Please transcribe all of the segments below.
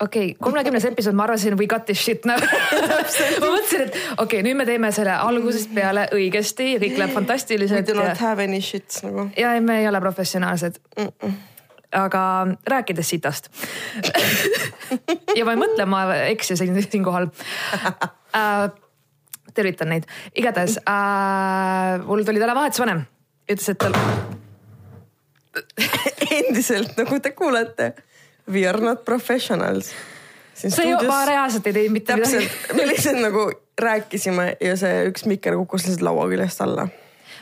okei okay,, kolmekümnes episood, ma arvasin we got this shit now ma mõtlesin, et okei okay,, nüüd me teeme selle algusest peale õigesti ja kõik läheb We fantastiliselt do ja, not have any shit nagu. ja ei, me ei ole professionaalsed mm. -mm. aga rääkides sitast ja ma ei mõtle, ma eksisin siinkohal äh,. tervitan neid, igatahes äh, mul tuli täna vahetusvanem, ütles, et tal endiselt nagu te kuulete, we are not professionals. sa juba reaalselt ei teinud mitte midagi täpselt, me lihtsalt nagu rääkisime ja see üks mikker kukkus lihtsalt laua küljest alla.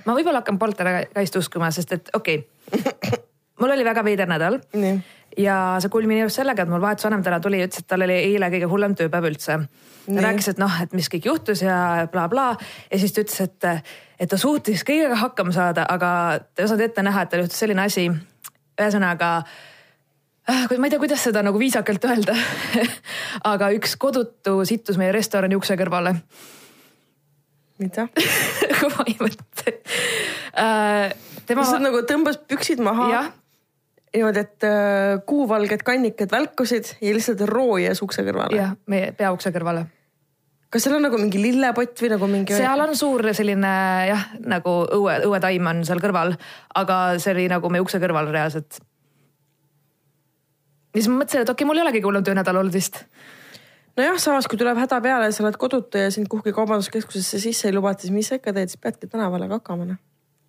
ma võib-olla hakkan poltergeist uskuma, sest et okei okay., mul oli väga veider nädal nii, ja see kulmineerus sellega, et mul vahetusvanem täna tuli ja ütles, et tal oli eile kõige hullem tööpäev üldse. ta rääkis, et noh, et mis kõik juhtus ja blablabla bla. ja siis ta ütles, et, et ta suutis kõigega hakkama saada, aga ta ei osanud ette näha, et tal juhtus selline asi. ühesõnaga, ma ei tea, kuidas seda nagu viisakalt öelda aga üks kodutu sittus meie restorani ukse kõrvale mida? kui ma ei mõtle äh,. tema lihtsalt nagu tõmbas püksid maha niimoodi, et äh, kuuvalged kannikad välkusid ja lihtsalt roojas ukse kõrvale. jah, meie peaukse kõrvale kas seal on nagu mingi lillepott või nagu mingi? seal on suur selline jah, nagu õue, õuetaim on seal kõrval, aga see oli nagu meie ukse kõrval reaalselt. Ja siis ma mõtlesin, et okei okay,, mul ei olegi hullem töönädal olnud vist. nojah, samas kui tuleb häda peale, sa oled kodutu ja sind kuhugi kaubanduskeskusesse sisse ei lubata, siis mis sa ikka teed, siis peadki tänavale kakama noh.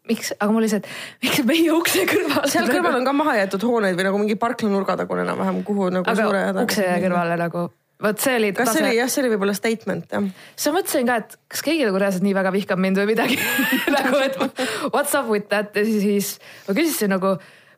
miks, aga mul lihtsalt, miks meie ukse kõrval. seal kõrval on ka maha jäetud hooneid või nagu mingi parkla nurgatagune enam-vähem, kuhu nagu suure aga ukse kõrvale nagu, vot see oli. kas see oli jah, see oli võib-olla statement jah? siis ma mõtlesin ka, et kas keegi nagu reaalselt nii väga vihkab mind või midagi nagu, et what's up with that ja siis, siis ma küsisin nagu,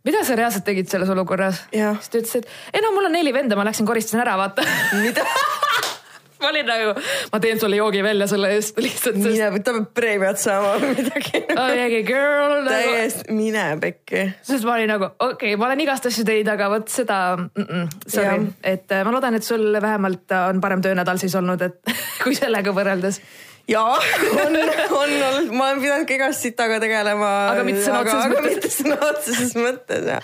mida sa reaalselt tegid selles olukorras? Siis ta ütles, et ei no mul on neli venda, ma läksin koristasin ära, vaata. mida? ma olin nagu, ma teen sulle joogi välja selle eest lihtsalt, sest mine, ta peab preemiat saama või midagi. oh, yeah, girl nagu,. täiesti, mine pekki. sest ma olin nagu okei okay,, ma olen igast asju teinud, aga vot seda mm, -mm, sorry et äh, ma loodan, et sul vähemalt on parem töönädal siis olnud, et kui sellega võrreldes. jaa, on, on olnud, ma olen pidanud ka igast sitaga tegelema. Aga mitte sõna otseses aga mõttes. mitte sõna otseses mõttes ja.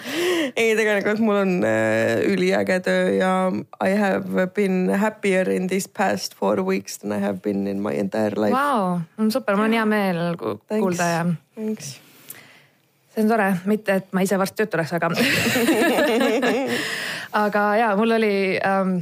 ei, tegelikult mul on äh, üliäge töö ja I have been happier in these past four weeks than I have been in my entire life. Vau, super, mul on hea meel ku- kuulda ja Thanks. see on tore, mitte et ma ise varsti töötu läheks, aga aga ja mul oli ähm,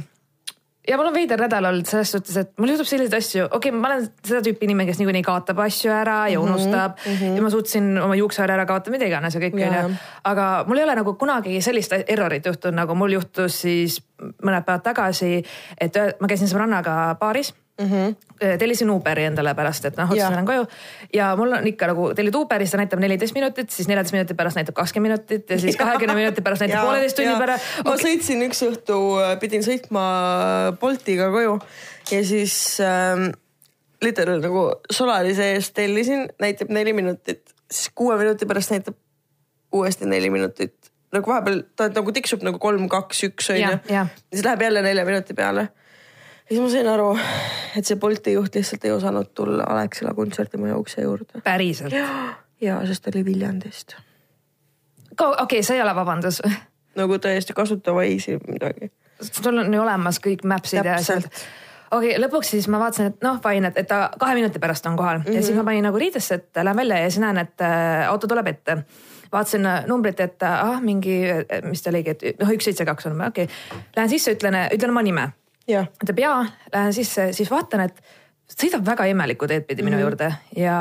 ja mul on veider nädal olnud selles suhtes, et mul juhtub selliseid asju, okei okay,, ma olen seda tüüpi inimene, kes niikuinii kaotab asju ära ja unustab mm -hmm. ja ma suutsin oma juuksehaare ära kaotada, mida iganes ja kõik onju. aga mul ei ole nagu kunagi sellist errorit juhtunud, nagu mul juhtus siis mõned päevad tagasi, et ma käisin sõbrannaga baaris mm. -hmm. tellisin Uberi endale pärast, et noh, Jaa. otsustasin koju ja mul on ikka nagu tellid Uberis, ta näitab neliteist minutit, siis neljateist minuti pärast näitab kakskümmend minutit ja siis kahekümne minuti pärast näitab pooleteist tunni pärast. ma sõitsin üks õhtu, pidin sõitma Boltiga koju ja siis ähm, literaalselt nagu solari sees tellisin, näitab neli minutit, siis kuue minuti pärast näitab uuesti neli minutit. nagu vahepeal ta nagu tiksub nagu kolm, kaks, üks on ju jah. siis läheb jälle nelja minuti peale. Ja siis ma sain aru, et see Bolti juht lihtsalt ei osanud tulla Alexela kontserdimaja ukse juurde. päriselt. ja sest ta oli Viljandist. okei okay,, see ei ole vabandus. nagu täiesti kasutava eisi midagi. sul on ju olemas kõik maps'id ja asjad okei okay,, lõpuks siis ma vaatasin, et noh, fine, et, et ta kahe minuti pärast on kohal mm -hmm. ja siis ma panin nagu riidesse, et lähen välja ja siis näen, et äh, auto tuleb ette. vaatasin äh, numbrit, et ah mingi, mis ta oligi, et noh, üks seitse kaks on, okei okay.. Lähen sisse, ütlen, ütlen oma nime. jah, ütleb jaa, lähen sisse, siis vaatan, et sõidab väga imelikku teed pidi minu mm juurde ja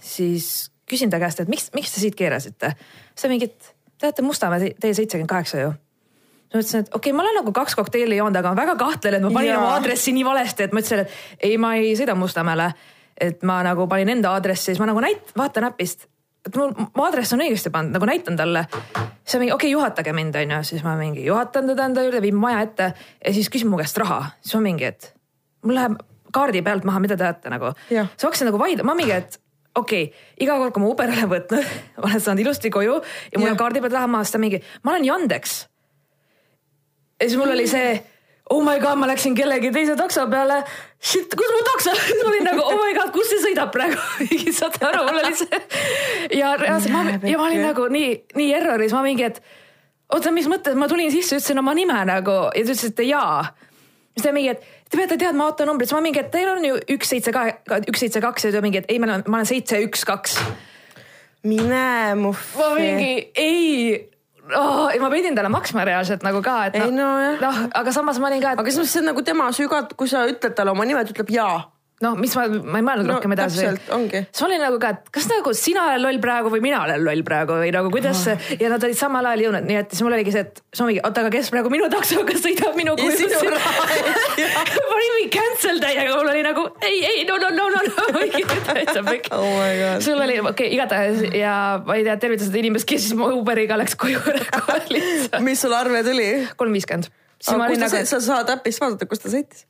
siis küsin ta käest, et miks, miks te siit keerasite. siis ta mingi, et te olete Mustamäe tee seitsekümmend kaheksa ju ma ütlesin, et okei okay,, ma olen nagu kaks kokteili joonud, aga ma väga kahtlen, et ma panin Jaa. oma aadressi nii valesti, et ma ütlesin, et ei, ma ei sõida Mustamäele. et ma nagu panin enda aadressi, siis ma nagu näit-, vaatan äpist, et mul, mu aadress on õigesti pandud, nagu näitan talle. siis ta mingi, okei okay,, juhatage mind, onju, siis ma mingi juhatan teda enda juurde, viin maja ette ja siis küsib mu käest raha, siis ma mingi, et mul läheb kaardi pealt maha, mida te ajate nagu. Siis ma hakkasin nagu vaidlema, ma mingi, et okei okay,, iga kord, kui ma Uberi olen võtnud, olen saanud ilusti koju ja mul on kaardi pealt raha maha, siis ta mingi, ma olen Yandex ja siis mul oli see oh my god, ma läksin kellegi teise takso peale. Shit, kus mu takso, ma olin nagu oh my god, kus see sõidab praegu, saate aru, mul oli see. ja reaalselt ma, ja ma olin nagu nii, nii erroris, ma mingi, et oota, mis mõttes, ma tulin sisse, ütlesin oma nime nagu ja ta ütles, et jaa siis ta mingi, et te peate teadma autonumbrit, siis ma mingi, et teil on ju üks seitse kahe, üks seitse kaks ja ta mingi, et ei, ma olen, ma olen seitse üks kaks. mine muhv. ma mingi ei oh,, ma pidin talle maksma reaalselt nagu ka, et noh nojah. noh, aga samas ma olin ka, et aga siis see on nagu tema ka, kui sa ütled talle oma nime, ta ütleb jaa. noh, mis ma, ma ei mõelnud No rohkem edasi. siis ma olin nagu ka, et kas nagu sina oled loll praegu või mina olen loll praegu või nagu kuidas see ja nad olid samal ajal jõudnud, nii et siis mul oligi see, et siis ma mingi, oota, aga kes praegu minu taksoga sõidab minu jah. ma olin mingi cancel täiega, mul oli nagu ei, ei no, no, no, no, no, täitsa pikk Oh sul oli okei okay,, igatahes ja ma ei tea, tervitused inimest, kes siis mu Uberiga läks koju ära lihtsalt. mis sul arve tuli? kolm viiskümmend. aga ma kus olin ta nagu nagu..., sa saad äpist vaadata, kus ta sõitis?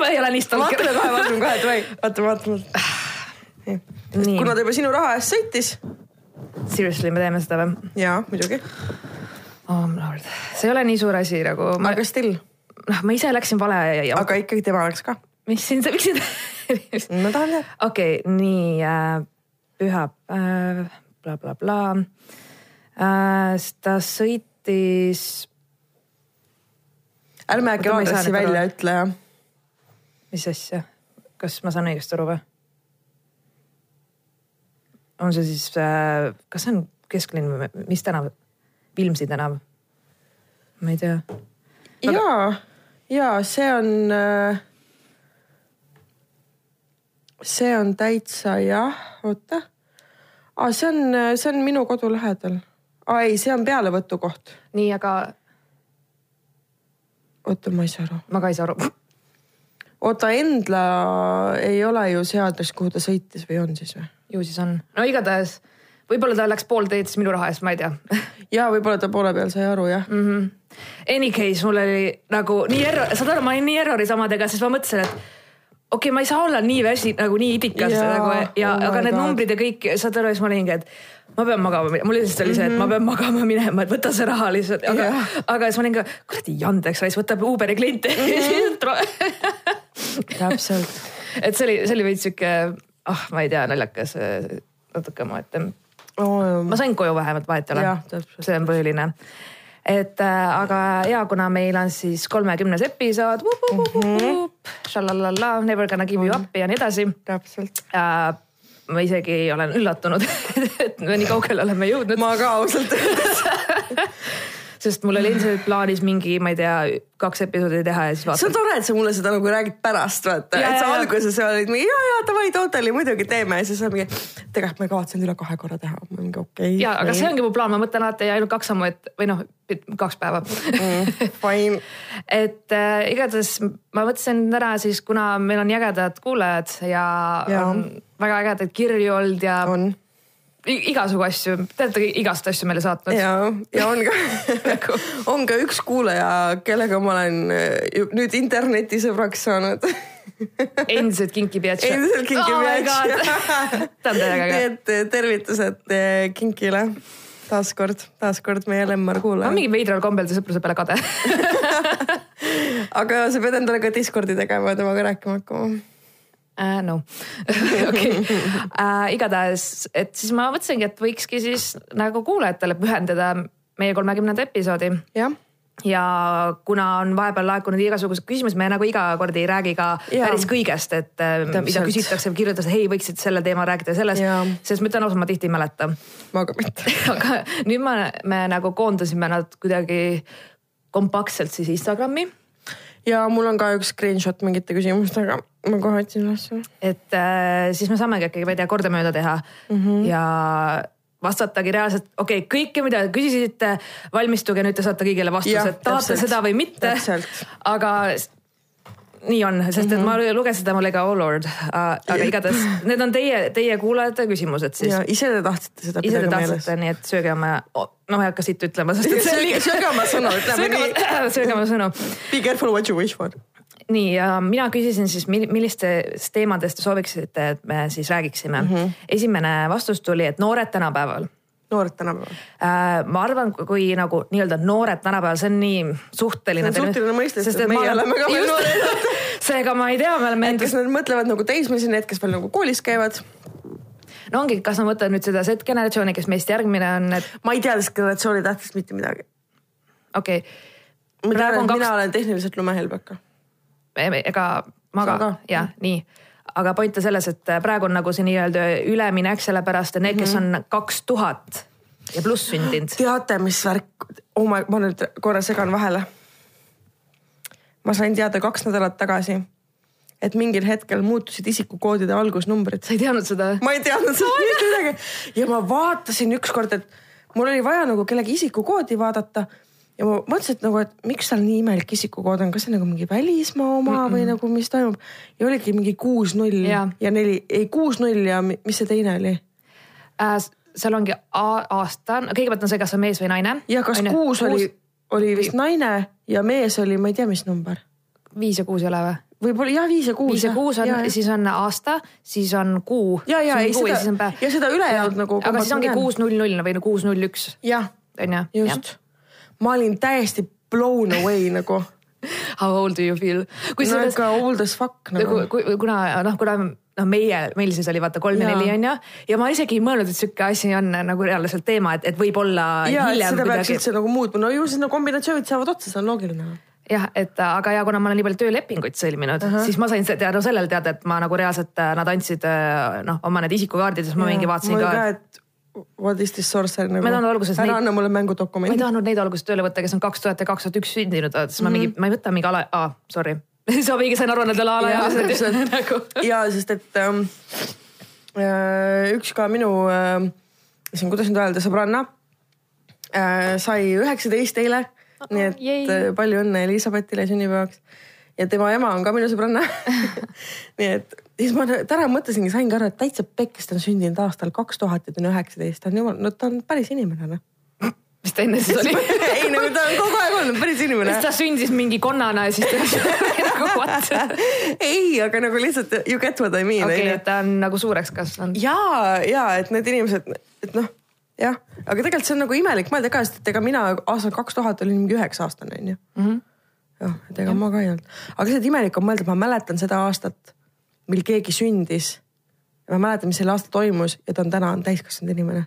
Ma ei ole nii stalker vaatame kohe, vaatame kohe, davai, vaatame, vaatame. nii kuna, ta juba sinu raha eest sõitis. seriously, me teeme seda või? jaa, muidugi. oh lord, see ei ole nii suur asi nagu, ma, aga still, noh, ma ise läksin vale ja, aga ikkagi tema läks ka. mis siin, miks siin ma tahan teada. okei okay,, nii äh, pühapäev bla,, blablabla äh,. ta sõitis, ärme äkki aadressi välja ütle jah. Mis asja, kas ma saan õigesti aru või? on see siis äh,, kas see on kesklinn või mis tänav? Vilmsi tänav? ma ei tea. ja, ja see on. see on täitsa jah, oota. aa, see on, see on minu kodu lähedal. aa ei, see on pealevõtukoht. nii, aga oota, ma ei saa aru. ma ka ei saa aru. oota, Endla ei ole ju see aadress, kuhu ta sõitis või on siis või? ju siis on, no igatahes võib-olla ta läks pool teed siis minu raha eest, ma ei tea ja võib-olla ta poole peal sai aru jah mm. -hmm. Any case, mul oli nagu nii error, saad aru, ma olin nii erroris omadega, siis ma mõtlesin, et okei okay,, ma ei saa olla nii väsi nagu nii idikas Jaa, nagu ja oh aga need God. numbrid ja kõik, saad aru, siis ma olingi, et ma pean magama, mul lihtsalt oli see, et ma pean magama minema, et võta see raha lihtsalt, aga Mhm. Aga siis ma olin ka kuradi jandeks, siis võtab Uberi kliente täpselt. et see oli, see oli veits sihuke, ah, ma ei tea, naljakas äh, natuke omaette Oh, ma sain koju vähemalt, vahet ei ole see on põhiline. et äh, aga ja kuna meil on siis kolmekümnes episood, šalalala, never gonna give you up ja nii edasi täpselt. äh,. ma isegi olen üllatunud, et me nii kaugele oleme jõudnud, ma ka ausalt öeldes. sest mul oli endiselt plaanis mingi, ma ei tea, kaks episoodi teha ja siis see on tore, et sa mulle seda nagu räägid pärast, vaata. Et sa alguses olid mingi ja, ja davai, totally muidugi teeme ja siis on mingi, tegelikult ma kavatsen üle kahe korra teha. ma mingi okei okay,. ja, aga see ongi mu plaan, ma mõtlen alati ainult kaks sammu, et või noh, kaks päeva mm,. Fine. et äh, igatahes ma mõtlesin täna siis, kuna meil on ägedad kuulajad ja, ja. On väga ägedaid kirju olnud ja on. Igasugu asju, te olete igast asju meile saatnud. ja, ja on ka on ka üks kuulaja, kellega ma olen ju- nüüd internetisõbraks saanud. endiselt kinki piats. endiselt kinki Oh ta on täiega nii äge. et eh, tervitused eh, Kinkile taaskord, taaskord meie lemmar ma olen kuulaja. mingi veidral kombel ta sõpruse peale kade. aga sa pead endale ka Discordi tegema ja temaga rääkima hakkama. Uh, no okei uh,, igatahes, et siis ma mõtlesingi, et võikski siis nagu kuulajatele pühendada meie kolmekümnenda episoodi jah, ja kuna on vahepeal laekunud igasuguseid küsimusi, me nagu iga kord ei räägi ka Jaa. päris kõigest, et äh, mida Täpselt. küsitakse, kirjutatakse, hei, võiksid selle teema rääkida ja sellest Jaa., sest ma ütlen ausalt, ma tihti ei mäleta. ma ka mitte. aga nüüd me, me nagu koondasime nad kuidagi kompaktselt siis Instagrami, ja mul on ka üks screenshot mingite küsimustega, ma kohe otsin ülesse. et äh, siis me saamegi äkki, ma ei tea, kordamööda teha mm Mhm. -hmm. ja vastatagi reaalselt, okei okay,, kõike, mida te küsisite, valmistuge, nüüd te saate kõigile Jah, vastused, tahate seda või mitte aga nii on, sest et ma lugesin seda, mul oli ka oh lord, aga igatahes need on teie, teie kuulajate küsimused siis ise te tahtsite seda ise te tahtsite, nii et sööge oma, noh, ma ei hakka siit ütlema, sest et see on liiga. sööge oma sõnu, ütleme nii. sööge oma sõnu. Be careful what you wish for. Nii ja mina küsisin siis, millistest teemadest te sooviksite, et me siis räägiksime mm. -hmm. esimene vastus tuli, et noored tänapäeval noored tänapäeval. äh,. ma arvan, kui nagu nii-öelda noored tänapäeval, see on nii suhteline. See on suhteline mõiste, sest et meie oleme ka veel noored. seega ma ei tea, me oleme endast, nad mõtlevad nagu teismelisi, need, kes veel nagu koolis käivad. no ongi, kas ma mõtlen nüüd seda Z-generatsiooni, kes meist järgmine on, et ma ei tea sellest generatsiooni tähtsast mitte midagi. okei okay. ma et kaks mina, olen tehniliselt lumehelbeka. Ega ma Sa ka ka?, jah, nii. aga point on selles, et praegu on nagu see nii-öelda üleminek, sellepärast et need, kes Mhm. on kaks tuhat ja pluss sündinud, teate, mis värk, oh my, ma nüüd korra segan vahele. ma sain teada kaks nädalat tagasi, et mingil hetkel muutusid isikukoodide algusnumbrid. sa ei teadnud seda? ma ei teadnud sellest mitte midagi ja ma vaatasin ükskord, et mul oli vaja nagu kellegi isikukoodi vaadata ja ma mõtlesin, et nagu, et miks tal nii imelik isikukood on, kas see on nagu mingi välismaa oma mm -mm. või nagu mis toimub ja oligi mingi kuus null Jaa. ja neli, ei kuus null ja mi- mis see teine oli äh,. seal ongi aasta, kõigepealt on see, kas on mees või naine. ja kas Onju, kuus oli, oli vist naine ja mees oli, ma ei tea, mis number, viis ja kuus ei ole või? võib-olla jah, viis ja kuus. viis ja kuus on, siis on aasta, siis on kuu. ja, ja ei ja seda ja seda ülejäänud nagu. aga siis ongi kuus null null või kuus null üks, jah, just. Ma olin täiesti blown away nagu How old do you feel? no kusjuures ikka old as fuck nagu kuna noh, kuna noh, meie, meil siis oli vaata kolm ja neli on ju ja ma isegi ei mõelnud, et sihuke asi on nagu reaalselt teema, et, et võib-olla ja, et seda peaks üldse nagu muutma, no ju siis no kombinatsioonid saavad otsa, see on loogiline. jah, et aga ja kuna ma olen nii palju töölepinguid sõlminud uh, -huh. siis ma sain se- teada sellel teada, et ma nagu reaalselt äh, nad andsid äh, noh, oma need isikukaardid, siis ma mingi vaatasin mul ka, what is this sorcerer nagu. Ma ei tahtnud alguses ära neid- anna mulle ma ei tahtnud neid alguses tööle võtta, kes on kaks tuhat ja kaks tuhat üks sündinud, siis ma mingi, ma ei võta mingi ala, aa, sorry. siis ma mingi sain aru, et nad ei ole alaealised nagu. ja sest, et ähm, äh, üks ka minu äh,, kuidas nüüd öelda, sõbranna äh, sai üheksateist eile. nii et Yay. äh, palju õnne Elizabethile sünnipäevaks ja tema ema on ka minu sõbranna nii et siis ma täna mõtlesingi, saingi aru, et täitsa pekkis ta on sündinud aastal kaks tuhat ja ta on üheksateist, ta on jumal, no ta on päris inimene noh. mis ta enne siis oli? ei nagu ta on kogu aeg olnud päris inimene ta sündis mingi konnana ja siis ta nagu what? ei, aga nagu lihtsalt you get what I mean okei, onju. et ta on nagu suureks kasvanud. ja, ja et need inimesed, et noh, jah, aga tegelikult see on nagu imelik mõelda ka, sest et ega mina aastal kaks tuhat olin mingi üheksa aastane onju. jah, et ega ma ka ei olnud, aga lihtsalt imelik on mõelda, et ma mäletan seda aastat, mil keegi sündis. ma mäletan, mis sel aastal toimus ja ta on täna on täiskasvanud inimene.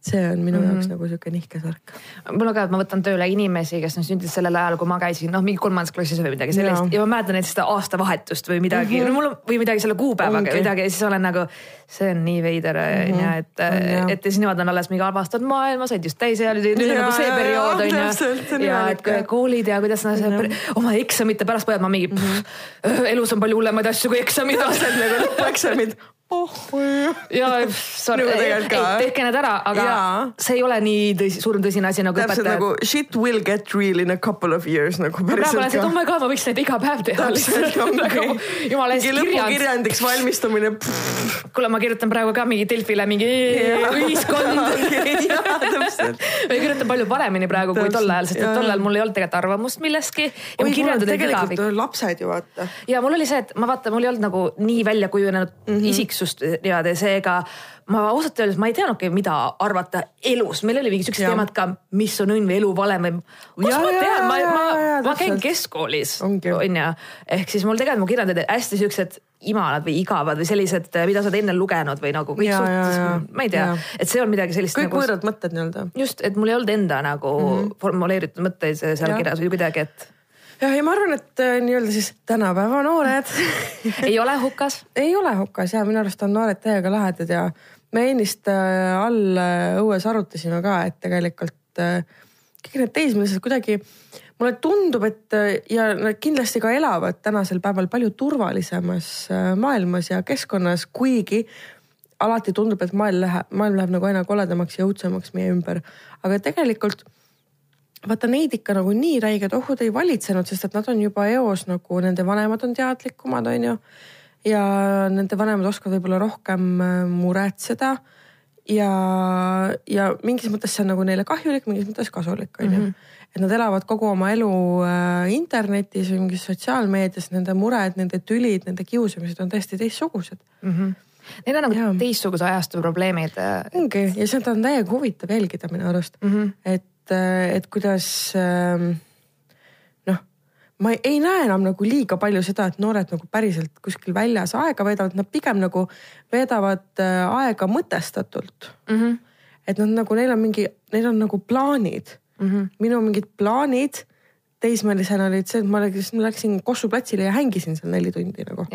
See on minu mm -hmm. jaoks nagu sihuke nihkes värk. mul on ka, et ma võtan tööle inimesi, kes on sündinud sellel ajal, kui ma käisin noh, mingi kolmandas klassis või midagi sellist Jaa. ja ma mäletan näiteks seda aastavahetust või midagi mm, -hmm. mul on või midagi selle kuupäevaga või midagi ja siis olen nagu, see on nii veider onju, et On, jah., et ja siis nemad on alles mingi avastanud maailma, said just täisealised, nüüd on nagu see periood täpselt, on. ja imelik, et koolid ja kuidas nad see- oma eksamite pärast pojad, ma mingi mm, -hmm. elus on palju hullemaid asju kui eksamid. nagu lõpueksamid. oh, ja sorry, ei ka. tehke need ära, aga Jaa. see ei ole nii tõsi, suur tõsine asi nagu täpselt õpetajad nagu shit will get real in a couple of years nagu praegu olen päriselt see, et oh ka. my god, ma võiks neid iga päev teha täpselt ongi nagu jumala eest kirjand. lõpukirjandiks valmistumine. kuule, ma kirjutan praegu ka mingi Delfile mingi ühiskond ma kirjutan palju paremini praegu kui tol ajal, sest et jaa, tol jaa. ajal mul ei olnud tegelikult arvamust millestki. ja oi mu kuule, kirjandid olid tegelikult lapsed ju vaata. ja mul oli see, et ma vaatan, mul ei olnud nagu nii välja kujunenud mm -hmm. isiksust niimoodi, seega ma ausalt öeldes ma ei teadnudki, mida arvata elus, meil oli mingi siuksed teemad ka, mis on õnn või elu valem või. kus Jaa, ma tean, ma, ma ma käin keskkoolis onju, ehk siis mul tegelikult mu kirjandid olid hästi siuksed imalad või igavad või sellised, mida sa oled enne lugenud või nagu kõik suht, ma ei tea et see on midagi sellist kõik nagu võõrad mõtted nii-öelda. just, et mul ei olnud enda nagu mm -hmm. formuleeritud mõtteid seal Jah. kirjas või kuidagi, et jah, ja ma arvan, et äh, nii-öelda siis tänapäeva noored. Ei ole hukas? Ei ole hukas ja minu arust on noored täiega lahedad ja me ennist äh, all äh, õues arutasime ka, et tegelikult kõik need teismelised kuidagi mulle tundub, et ja nad kindlasti ka elavad tänasel päeval palju turvalisemas maailmas ja keskkonnas, kuigi alati tundub, et maailm läheb, maailm läheb nagu aina koledamaks ja õudsemaks meie ümber, aga tegelikult vaata neid ikka nagu nii räiged ohud ei valitsenud, sest et nad on juba eos nagu nende vanemad on teadlikumad, onju. ja nende vanemad oskavad võib-olla rohkem äh, muretseda. ja, ja mingis mõttes see on nagu neile kahjulik, mingis mõttes kasulik, onju. et nad elavad kogu oma elu äh, internetis või mingis sotsiaalmeedias, nende mured, nende tülid, nende kiusamised on täiesti teistsugused. mm. -hmm. Neil on nagu Jaa. teistsuguse ajastu probleemid. ongi ja seda on täiega huvitav jälgida minu arust mm, -hmm. et, et kuidas ähm, noh, ma ei, näe enam nagu liiga palju seda, et noored nagu päriselt kuskil väljas aega veedavad, nad pigem nagu veedavad äh, aega mõtestatult Mm -hmm. et nad nagu, neil on mingi, neil on nagu plaanid mm. -hmm. minu mingid plaanid teismelisena olid see, et ma läksin Kossu platsile ja hängisin seal neli tundi nagu.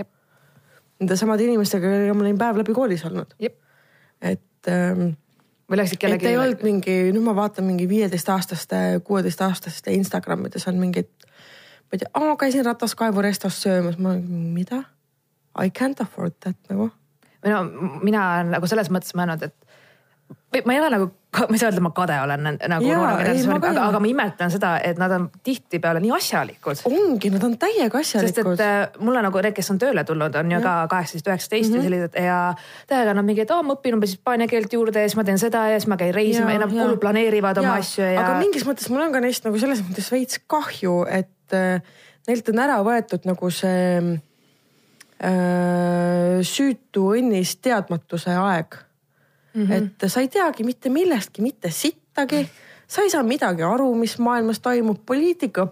Nende samade inimestega, kellega ma olin päev läbi koolis olnud. et ähm, või läksid kellegi. et ei olnud mingi, nüüd ma vaatan mingi viieteistaastaste, kuueteistaastaste Instagramides on mingid, ma ei tea, ma käisin Rataskaevu restos söömas, ma mida? I can't afford that nagu. või no mina nagu selles mõttes mõelnud, et ma ei ole nagu, ma ei saa öelda, ma kade olen nagu noorgeneratsiooni, aga, aga ma imetlen seda, et nad on tihtipeale nii asjalikud. ongi, nad on täiega asjalikud. sest et äh, mulle nagu need, kes on tööle tulnud, on ju ja. ka kaheksateist, üheksateist ja mhm. sellised ja täiega nad mingi, et aa, ma õpin umbes hispaania keelt juurde ja siis ma teen seda ja siis ma käin reisima ja, ja nad kulu planeerivad ja. oma asju ja. aga mingis mõttes mul on ka neist nagu selles mõttes veits kahju, et äh, neilt on ära võetud nagu see äh, süütu õnnis teadmatuse aeg mm. -hmm. et sa ei teagi mitte millestki, mitte sittagi. sa ei saa midagi aru, mis maailmas toimub, poliitika,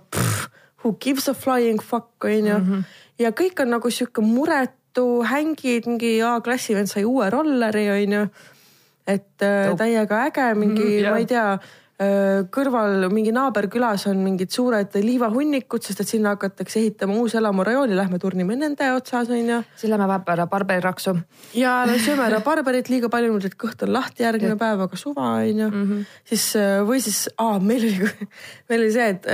who gives a flying fuck on ju. Mhm. ja kõik on nagu sihuke muretu, hängid, mingi A-klassi vend sai uue rolleri on ju. et äh, täiega äge, mingi mm, -hmm, yeah. ma ei tea kõrval mingi naaberkülas on mingid suured liivahunnikud, sest et sinna hakatakse ehitama uus elamurajooni, lähme turnime nende otsas onju. siis lähme vahepeal barberiraksu. ja sööme ära barberit liiga palju, et kõht on lahti järgmine päev, aga suva onju mm. -hmm. siis või siis, meil oli, meil oli see, et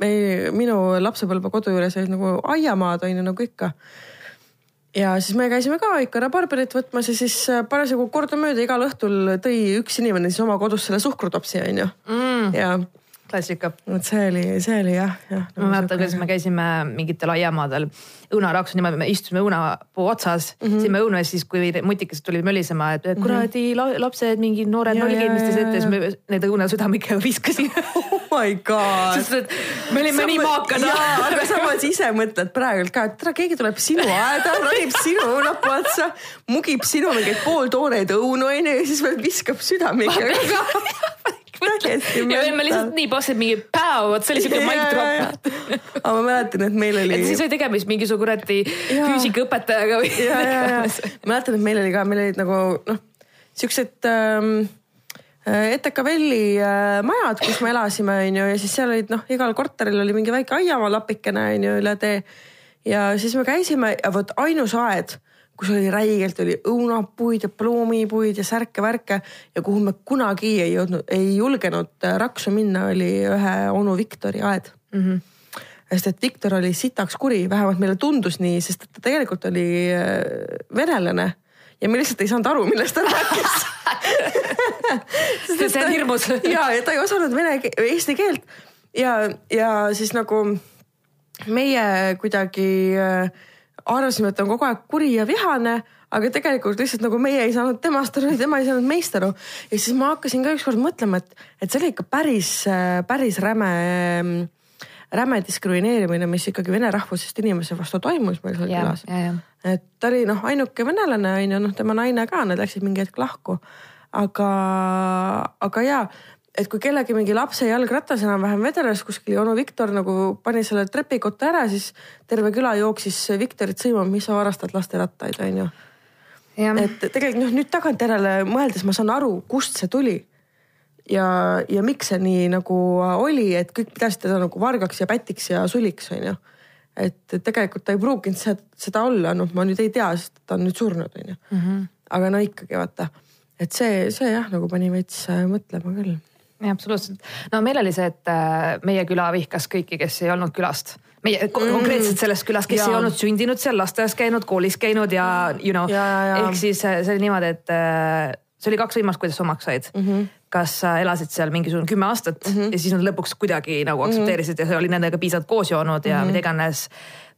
me, minu lapsepõlve kodu juures olid nagu aiamaad onju nagu ikka ja siis me käisime ka ikka rabarberit võtmas ja siis äh, parasjagu kordamööda igal õhtul tõi üks inimene siis oma kodus selle suhkrutopsi onju. Mm.. ja klassika. vot see oli, see oli jah, jah. ma mäletan, kuidas me käisime mingitel aiamaadel õunaraksu niimoodi, me istusime õunapuu otsas mm, -hmm. sõime õunu ja siis, kui mutikesed tulid mölisema, et kuradi mm -hmm. lapsed, mingid noored nolgid, mis te teete, siis me need õunasüdamikega viskasime oh my god. sest et me olime Sama, nii maakad. aga samas ise mõtled praegult ka, et tere, keegi tuleb sinu aeda, ronib sinu õunapuu otsa, mugib sinu mingeid pooltooreid õunu onju ja siis veel viskab südamikega ja me lihtsalt nii passid mingi päev, vot see oli siuke mic drop. aga ma mäletan, et meil oli. et siis oli tegemist mingisuguse kuradi füüsikaõpetajaga või. ja, ja, ja mäletan, et meil oli ka, meil olid nagu noh, siuksed ähm, äh, Etekavelli äh, majad, kus me elasime, onju, ja siis seal olid noh, igal korteril oli mingi väike aiamaa lapikene onju üle tee. ja siis me käisime ja vot ainus aed kus oli räigelt oli õunapuid ja ploomipuid ja särke-värke ja kuhu me kunagi ei jõudnud, ei julgenud äh, raksu minna, oli ühe onu Viktori aed mm. -hmm sest et Viktor oli sitaks kuri, vähemalt meile tundus nii, sest ta tegelikult oli äh, venelane ja me lihtsalt ei saanud aru, millest ta rääkis see on hirmus. ja, ja ta ei osanud vene, eesti keelt ja, ja siis nagu meie kuidagi äh, arvasime, et on kogu aeg kuri ja vihane, aga tegelikult lihtsalt nagu meie ei saanud temast aru ja tema ei saanud meist aru. ja siis ma hakkasin ka ükskord mõtlema, et, et see oli ikka päris, päris räme, räme diskrimineerimine, mis ikkagi vene rahvusest inimese vastu toimus meil seal külas. et ta oli noh, ainuke venelane on ju, noh, tema naine ka, nad läksid mingi hetk lahku. aga, aga ja et kui kellegi mingi lapse jalgratas enam-vähem vedeles kuskil ja onu Viktor nagu pani selle trepikotta ära, siis terve küla jooksis Viktorit sõimama, mis sa varastad lasterattaid, onju. et tegelikult noh, nüüd tagantjärele mõeldes ma saan aru, kust see tuli. ja, ja miks see nii nagu oli, et kõik pidasid teda nagu vargaks ja pätiks ja suliks, onju. et tegelikult ta ei pruukinud seda, seda olla, noh, ma nüüd ei tea, sest ta on nüüd surnud, onju. Mhm. aga no ikkagi vaata, et see, see jah, nagu pani veits mõtlema küll jah, absoluutselt. no meil oli see, et äh, meie küla vihkas kõiki, kes ei olnud külast meie mm. konkreetselt sellest külast, kes ja. ei olnud sündinud seal, lasteaias käinud, koolis käinud ja you know, ehk siis äh, see oli niimoodi, et äh, see oli kaks võimalust, kuidas omaks said mm. -hmm. kas sa elasid seal mingisugune kümme aastat mm -hmm. ja siis nad lõpuks kuidagi nagu aktsepteerisid mm -hmm. ja sa olid nendega piisavalt koos joonud ja mm -hmm. mida iganes.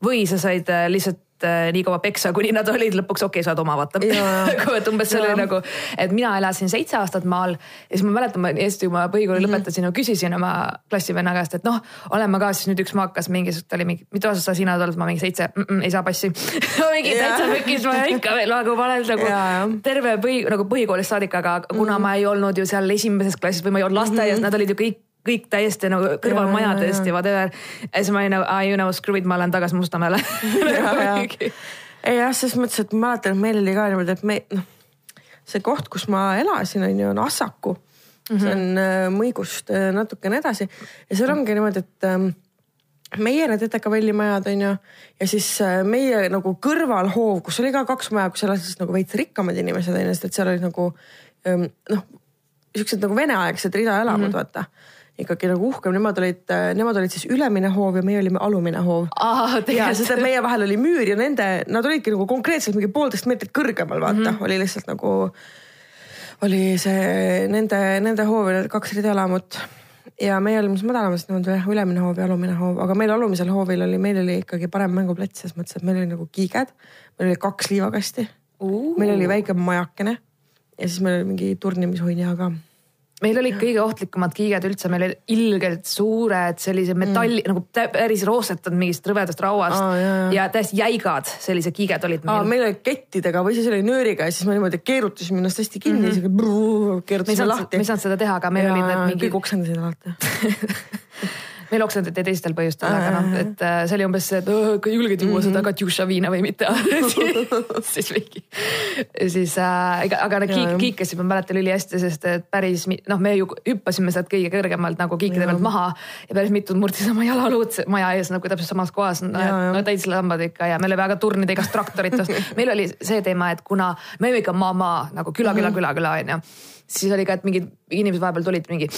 või sa said lihtsalt nii kaua peksa, kuni nad olid lõpuks okei okay,, saad oma vaata. Et umbes see oli nagu, et mina elasin seitse aastat maal ja siis ma mäletan, ma Eesti oma põhikooli mm -hmm. lõpetasin ja küsisin oma klassivenna käest, et noh, olen ma ka siis nüüd üks maakas mingi, ta oli mingi, mitu aastat sa sina oled, ma mingi seitse. Mm, -mm, ei saa passi. Mingi täitsa pekis, ma ikka veel nagu ma olen nagu ja, terve põhi nagu põhikoolist saadik, aga kuna mm -hmm. ma ei olnud ju seal esimeses klassis või ma ei olnud lasteaias mm, -hmm. nad olid ju kõik kõik täiesti nagu kõrvalmajadest ja whatever. ja siis ma olin nagu, you know, screw it, ma lähen tagasi Mustamäele. Ei jah, selles mõttes, et ma mäletan, et meil oli ka niimoodi, et me noh, see koht, kus ma elasin, on ju, on Assaku. See on äh, Mõigust äh, natukene edasi. Ja seal ongi niimoodi, et ähm, meie need ETK Velli majad on ju ja siis äh, meie nagu kõrvalhoov, kus oli ka kaks maja, kus elasid nagu veits rikkamad inimesed on ju, sest et seal olid nagu ähm, noh, siuksed nagu veneaegsed ridaelamud mm -hmm. vaata ikkagi nagu uhkem, nemad olid, nemad olid siis ülemine hoov ja meie olime alumine hoov. Aa, ja sest et meie vahel oli müür ja nende, nad olidki nagu konkreetselt mingi poolteist meetrit kõrgemal, vaata. Mm, -hmm. oli lihtsalt nagu, oli see nende, nende hoov ja need kaks ridaelamut. ja meie olime siis madalamas, nemad oli jah ülemine hoov ja alumine hoov, aga meil alumisel hoovil oli, meil oli ikkagi parem mänguplats selles mõttes, et meil oli nagu kiiged, meil oli kaks liivakasti, meil oli väike majakene. Ja siis meil oli mingi turnimishuinja ka meil olid kõige ohtlikumad kiiged üldse, meil olid ilgelt suured sellised metalli mm. nagu päris roostetud mingist rõvedast rauast Aa, jaa, jaa. ja täiesti jäigad sellised kiiged olid meil. meil oli kettidega või siis oli nööriga ja siis me niimoodi keerutasime ennast hästi kinni mm, -hmm. keerutasime lahti me ei saanud seda teha, aga meil olid need mingi kõik oksendasid alati. meil oksendati teistel põhjustel, aga noh, et äh, see oli umbes see, et "Õh, kui julged juua seda Katjuša viina või mitte. siis mingi, siis äh,, aga, Jaa, kiik, jah. kiikesid ma mäletan ülihästi, sest et päris noh, me ju hüppasime sealt kõige kõrgemalt nagu kiikide pealt maha ja päris mitu murdis oma jalaluud maja ees nagu täpselt samas kohas. no, no täis lambad ikka ja meil oli väga turnida igast traktoritest. meil oli see teema, et kuna me olime ikka maa-maa nagu küla, küla, küla, küla onju, siis oli ka, et mingid inimesed vahepeal tulid mingi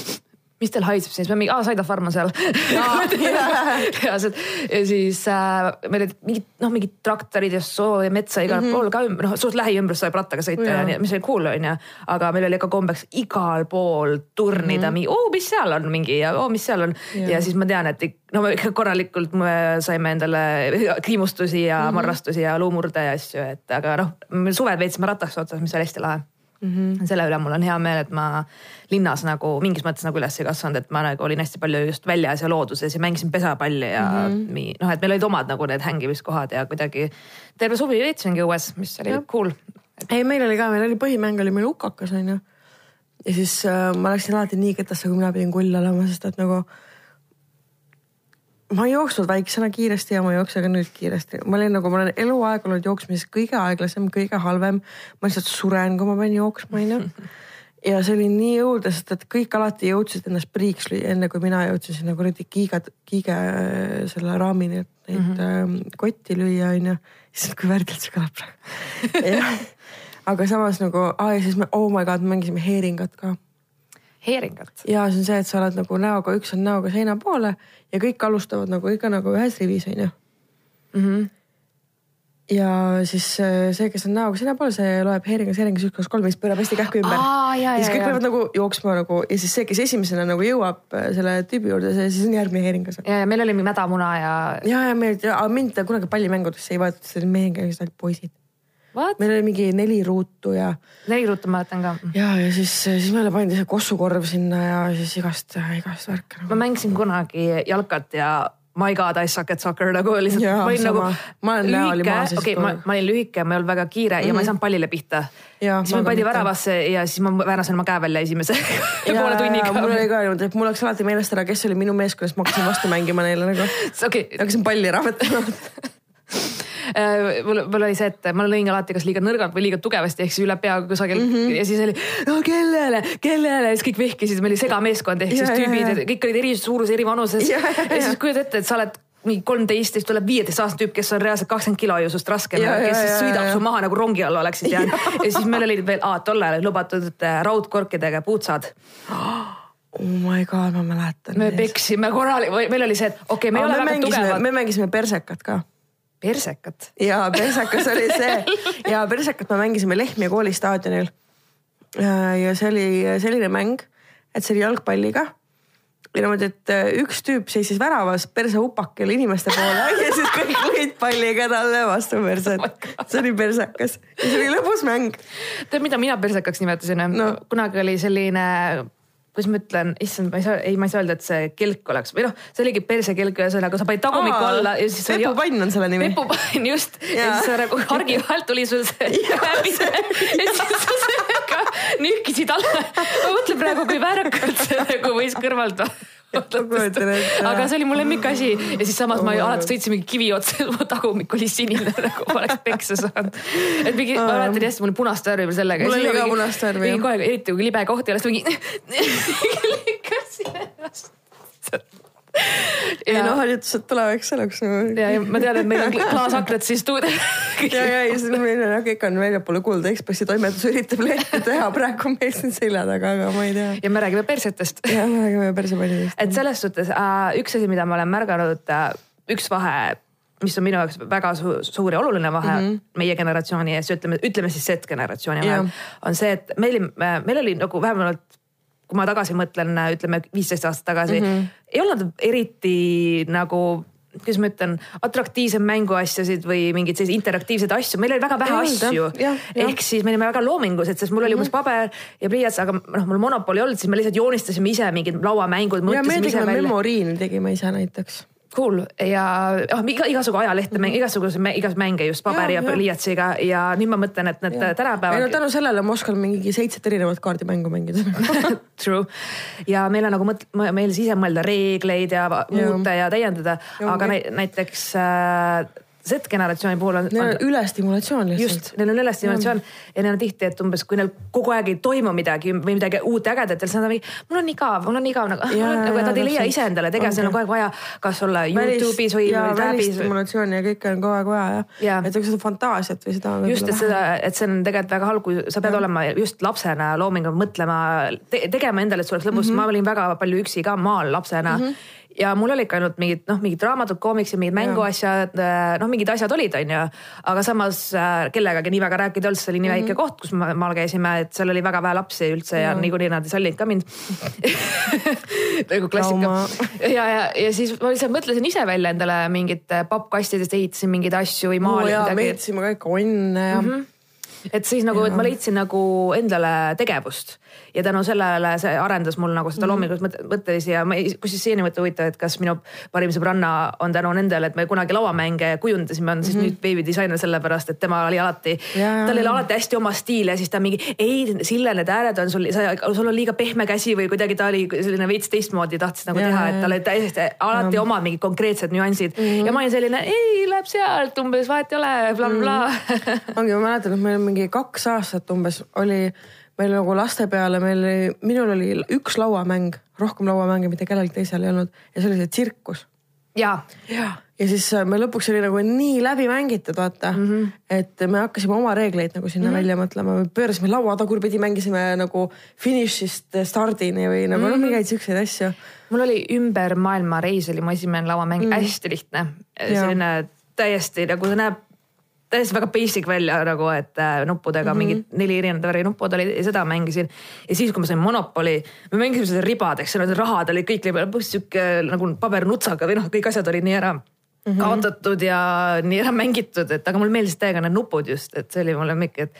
mis teil haiseb siis, me mingi, aa Saida farm on seal. ja siis äh, meil olid mingid noh, mingid traktorid ja soo ja metsa igal mm -hmm. pool ka ümber, noh suht lähiümbrus sai rattaga sõita ja nii, mis oli cool onju. aga meil oli ka kombeks igal pool turnida mm -hmm. mingi, oo, mis seal on mingi ja oo, mis seal on ja, ja siis ma tean, et no me ikka kriimustusi me saime endale kriimustusi ja mm -hmm. marrastusi ja luumurde ja asju, et aga noh, suved veetsime rattaks otsas, mis oli hästi lahe mm. -hmm. selle üle mul on hea meel, et ma linnas nagu mingis mõttes nagu üles ei kasvanud, et ma nagu olin hästi palju just väljas ja looduses ja mängisin pesapalli ja mm -hmm. noh, et meil olid omad nagu need hängimiskohad ja kuidagi terve suvi veetsingi õues, mis oli Jah. cool. ei, meil oli ka, meil oli põhimäng oli meil hukakas onju. ja siis äh, ma läksin alati nii ketasse, kui mina pidin kull olema, sest et nagu. Ma ei jooksnud väiksena kiiresti ja ma ei jookse ka nüüd kiiresti, ma olin nagu, ma olen eluaeg olnud jooksmises kõige aeglasem, kõige halvem. ma lihtsalt suren, kui ma pean jooksma onju. ja see oli nii õudne, sest et kõik alati jõudsid ennast priiks lüüa, enne kui mina jõudsin sinna kuradi kiigad, kiige äh, selle raamini, et neid mm -hmm. kotti lüüa onju. issand, kui värdjalt see kõlab praegu. aga samas nagu, aa ja siis me, oh my god, me mängisime heeringat ka. heeringat. ja see on see, et sa oled nagu näoga, üks on näoga seina poole ja kõik alustavad nagu ikka nagu ühes rivis onju. Mhm. ja siis äh, see, kes on näoga seina poole, see loeb heeringas, heeringas üks, kaks, kolm ja siis pöörab hästi kähku ümber. Ja siis kõik peavad nagu jooksma nagu ja siis see, kes esimesena nagu jõuab äh, selle tüübi juurde, see siis on järgmine heeringas. ja, ja meil oli mädamuna ja. ja, ja me, aga mind kunagi pallimängudesse ei võetud, see oli meie käis ainult poisid. Meil oli mingi neli ruutu ja neli ruutu mäletan ka. ja, ja siis, siis meile pandi see kossukorv sinna ja siis igast, igast värke ma nagu. mängisin kunagi jalkat ja my god I suck at soccer nagu lihtsalt Jaa, ma olin sama. nagu Ma lühike okei, ma, lihtsalt ma olin lühike, ma ei olnud väga kiire mm -hmm. ja ma ei saanud pallile pihta. Siis ma ma pandi väravasse ja siis ma väänasin oma käe välja esimese poole mul tunniga. oli ka niimoodi, et mul oleks alati meelest ära, kes oli minu meeskonnas, ma hakkasin vastu mängima neile nagu. okei, hakkasin palli. Äh, mul, mul oli see, et ma lõin alati kas liiga nõrgalt või liiga tugevasti ehk siis üle pea kusagil mm -hmm. ja siis oli no kellele, kellele ja siis kõik vehkisid, meil oli segameeskond ehk siis tüübid kõik olid eri suurus, eri vanuses Ja, ja, ja, siis kujutad ette, et sa oled mingi kolmteist, siis tuleb viieteistaastane tüüp, kes on reaalselt kakskümmend kilo ju sinust raskem Ja, ja, ja, kes siis sõidab su maha nagu rongi alla oleksid jäänud ja siis meil olid veel, tol ajal lubatud äh, raudkorkidega puutsad. oh my god, ma mäletan. me peksime korralikult, meil oli see, et okei okay,, me ei ole väga tugevad. me mängisime persekat ka persekat. ja persekas oli see ja persekat me mängisime Lehtme kooli staadionil. ja see oli selline mäng, et see oli jalgpalliga. ja niimoodi, et äh, üks tüüp seisis väravas persehupakil inimeste poole ja siis kõik lõid palliga talle vastu perset. see oli persekas ja see oli lõbus mäng. tead, mida mina persekaks nimetasin no.? kunagi oli selline, kuidas ma ütlen, issand, ma ei saa, ei, ma ei saa öelda, et see kelk oleks või noh, see oligi persekelk, ühesõnaga sa panid tagumiku Aa, alla ja siis. pepupann on selle nimi. pepupann just ja siis sa nagu hargi vahelt tuli sul see läbi ja siis sa sellega nühkisid alla. ma mõtlen praegu, kui väärakalt see nagu võis kõrvalt ette. Aga see oli mu lemmikasi ja siis samas Oh ma alati sõitsin mingi kivi otsa mu tagumik oli sinine nagu ma oleks peksa saanud. et mingi, ma mäletan hästi, mul oli punast värvi veel sellega. Mul oli ka punast värvi, aeg, eriti kui libe koht ei ole, siis mingi lükkasin ennast. Ei noh, harjutused tulevaks selleks nagu. ja, ja ma tean, et meil on klaasaknad siis stuudios. ja, ja, ja siis meil on jah, kõik on väljapoole Kuulda Ekspressi toimetus üritab lehte teha, praegu meil siin selja taga, aga ma ei tea. ja me räägime persetest jah, me räägime sellest. et selles suhtes äh, üks asi, mida ma olen märganud äh,, üks vahe, mis on minu jaoks väga su suur ja oluline vahe mm -hmm. meie generatsiooni ja siis ütleme, ütleme siis Z-generatsiooni vahel Jah. on see, et meil, meil oli nagu vähemalt kui ma tagasi mõtlen, ütleme viisteist aastat tagasi mm, -hmm. ei olnud eriti nagu kuidas ma ütlen, atraktiivsem mänguasjasid või mingeid selliseid interaktiivseid asju, meil oli väga vähe Ei asju ehk siis me olime väga loomingused, sest mul oli umbes paber ja pliiats, aga noh, mul monopoli ei olnud, siis me lihtsalt joonistasime ise mingid lauamängud, ja me tegime välja. memoriini tegime ise näiteks. Cool ja oh, iga, igasugu ajalehte mm, -hmm. igasuguseid, igas mänge just paberi ja, Ja, pliiatsiga ja nüüd ma mõtlen, et need ei no tänapäeval. tänu sellele ma oskan mingi seitset erinevat kaardimängu mängida. True ja meil on nagu mõt-, meil ise mõelda reegleid ja va- Ja. muuta ja täiendada, aga näiteks äh, Z-generatsiooni puhul on, Neil on on ülestimulatsioon lihtsalt just, neil on ülestimulatsioon ja neil on tihti, et umbes kui neil kogu aeg ei toimu midagi või midagi uut ja ägedat, siis nad on mingi, mul on igav, mul on igav nagu, nagu nad ei leia ise endale tegevust, neil on kogu aeg vaja kas olla Youtube'is või, ja välistimulatsiooni ja kõike on kogu aeg vaja jah ja.. et aga seda fantaasiat või seda. just, et seda, et see on tegelikult väga halb, kui sa pead olema just lapsena loomingu mõtlema te,, tegema endale, et sul oleks lõbus mm, -hmm. ma olin väga palju üksi ka maal lapsena mm. -hmm ja mul oli ikka ainult mingid noh, mingid raamatud, koomiksid, mingid mänguasjad, noh, mingid asjad olid, onju. aga samas äh, kellegagi nii väga rääkida ei olnud, see oli nii väike koht, kus me maal käisime, et seal oli väga vähe lapsi üldse ja niikuinii nad ei sallinud ka mind. nagu klassika ja, ja, ja siis ma lihtsalt mõtlesin ise välja endale mingit pappkastidest ehitasin mingeid asju või oo maalin jaa, me midagi ehitasime ka ikka onne ja mm. -hmm. et siis nagu, et ma leidsin nagu endale tegevust ja tänu sellele see arendas mul nagu Mhm. seda loomingulist mõt- mõttelisi ja ma ei, kusjuures siiani mõte huvitav, et kas minu parim sõbranna on tänu nendele, et me kunagi lauamänge kujundasime, on siis nüüd veebidisainer sellepärast, et tema oli alati, Mhm. Jaa, tal oli alati hästi oma stiil ja siis ta mingi, ei Sille, need ääred on sul, sul on liiga pehme käsi või kuidagi ta oli selline veits teistmoodi tahtis nagu Jaa, teha, et tal olid täiesti alati omad mingid konkreetsed nüansid mm -hmm. ja ma olin selline, ei läheb sealt umbes vahet ei ole bla,, blablabla ongi, ma mäletan, et meil mingi kaks aastat umbes oli meil nagu laste peale, meil oli, minul oli üks lauamäng, rohkem lauamänge mitte kellelgi teisel ei olnud ja see oli see tsirkus. ja ja siis äh, me lõpuks oli nagu nii läbi mängitud, vaata mm, -hmm. et me hakkasime oma reegleid nagu sinna mm -hmm. välja mõtlema, me pöörasime laua tagurpidi, mängisime nagu finišist stardini või nagu mm -hmm. noh, mingeid siukseid asju. mul oli ümber maailma reis oli mu esimene lauamäng mm., hästi lihtne. selline täiesti nagu see näeb täiesti väga basic välja nagu, et äh, nuppudega mm -hmm. mingid neli erinevat värvi nuppud olid ja seda mängisin. ja siis, kui ma sain Monopoli, me mängisime seda ribadeks, seal olid rahad olid kõik lõpuks sihuke nagu pabernutsaga või noh, kõik asjad olid nii ära mm -hmm. kaotatud ja nii ära mängitud, et aga mulle meeldisid täiega need nupud just, et see oli mu lemmik, et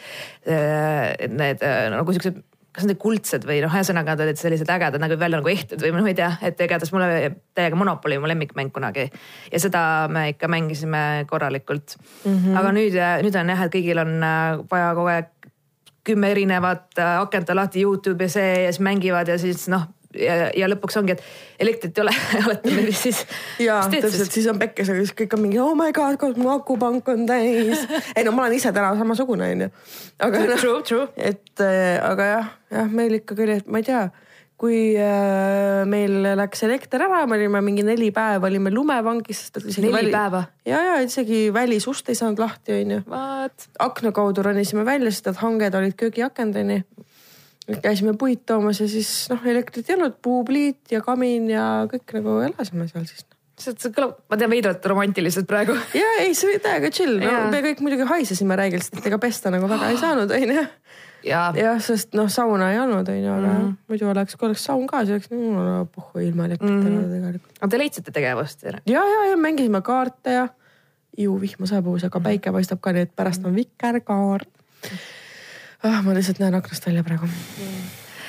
äh, et need äh, nagu siuksed kas need kuldsed või noh, ühesõnaga nad olid sellised ägedad nagu välja nagu ehted või noh, ei tea, et igatahes mulle täiega Monopoly mu lemmikmäng kunagi ja seda me ikka mängisime korralikult mm. -hmm. aga nüüd, nüüd on jah, et kõigil on äh, vaja kogu aeg kümme erinevat äh, akent on lahti Youtube ja see ja siis mängivad ja siis noh ja, ja lõpuks ongi, et elektrit ei ole, oletame, siis. ja täpselt, siis on pekkes, aga siis kõik on mingi oh my god, mu akupank on täis. ei no ma olen ise täna samasugune onju. aga noh, True, true. et äh, aga jah, jah, meil ikkagi oli, et ma ei tea, kui äh, meil läks elekter ära, me olime mingi neli päeva olime lumevangis, sest et isegi Neli päeva? ja, ja isegi välisust ei saanud lahti onju. akna kaudu ronisime välja, sest et hanged olid köögiakendeni. Käisime puid toomas ja siis noh, elektrit ei olnud, puupliit ja kamin ja kõik nagu elasime seal siis. see see kõlab, ma tean veidralt romantiliselt praegu. ja ei, see oli täiega chill, no me kõik muidugi haisesime räigelt, sest ega pesta nagu väga ei saanud onju ja jah, sest noh, sauna ei olnud, onju, aga mm. muidu oleks, kui oleks saun ka, siis oleks no, pohhu ilma elektrita mm. Tegelikult. aga te leidsite tegevust? ja, ja, ja mängisime kaarte ja ju vihma saabus, aga päike paistab ka, nii et pärast on vikerkaar ah,. ma lihtsalt näen aknast välja praegu.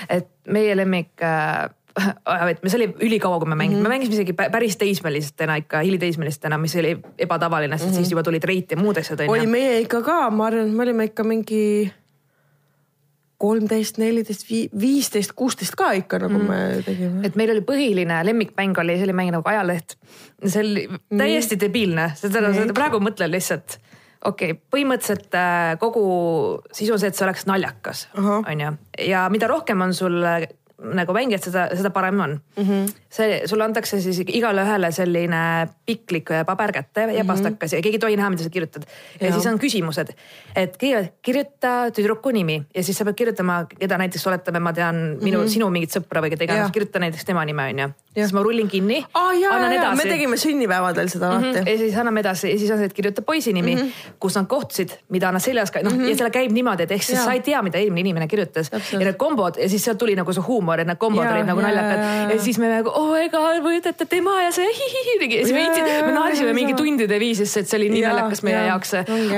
et meie lemmik äh, me, see oli ülikaua, kui me mängisime mm. -hmm. me mängisime isegi pä- päris teismelistena ikka, hiliteismelistena, mis oli ebatavaline, sest mm -hmm. siis juba tulid reit ja muud asjad oi, onju. meie ikka ka, ma arvan, et me olime ikka mingi kolmteist, neliteist, viisteist, kuusteist ka ikka nagu mm. me tegime. et meil oli põhiline lemmikmäng oli selline mäng nagu ajaleht. see oli täiesti debiilne, seda, seda praegu mõtlen lihtsalt. Okei okay,, põhimõtteliselt äh, kogu sisu on see, et see oleks naljakas, onju. ja mida rohkem on sul äh, nagu mängijad, seda, seda parem on mm. -hmm. see, sulle antakse siis igale ühele selline piklik paber kätte ja pastakas ja keegi ei tohi näha, mida sa kirjutad. ja siis on küsimused, et kõigepealt kirjuta tüdruku nimi ja siis sa pead kirjutama, keda näiteks oletame, ma tean minu mm, -hmm. sinu mingit sõpra või keda iganes, kirjuta näiteks tema nime onju. Siis ma rullin kinni ja, annan ja, ja me edasi tegime sünnipäevadel seda mm. alati -hmm. ja siis anname edasi ja siis on see, et kirjuta poisi nimi mm, -hmm. kus nad kohtusid, mida nad seljas, noh mm -hmm. ja seal käib niimoodi, et ehk siis Jaa. sa ei tea, mida eelmine inimene kirjutas. Täpselt. ja need kombod ja siis sealt tuli nagu see huumor ja need kombod Jaa, olid nagu naljakad ja siis me nagu oh ega võtate tema ja see hihihi tegi ja siis me jaa, me naersime mingi tundide viisis, et see oli nii naljakas meie jaoks.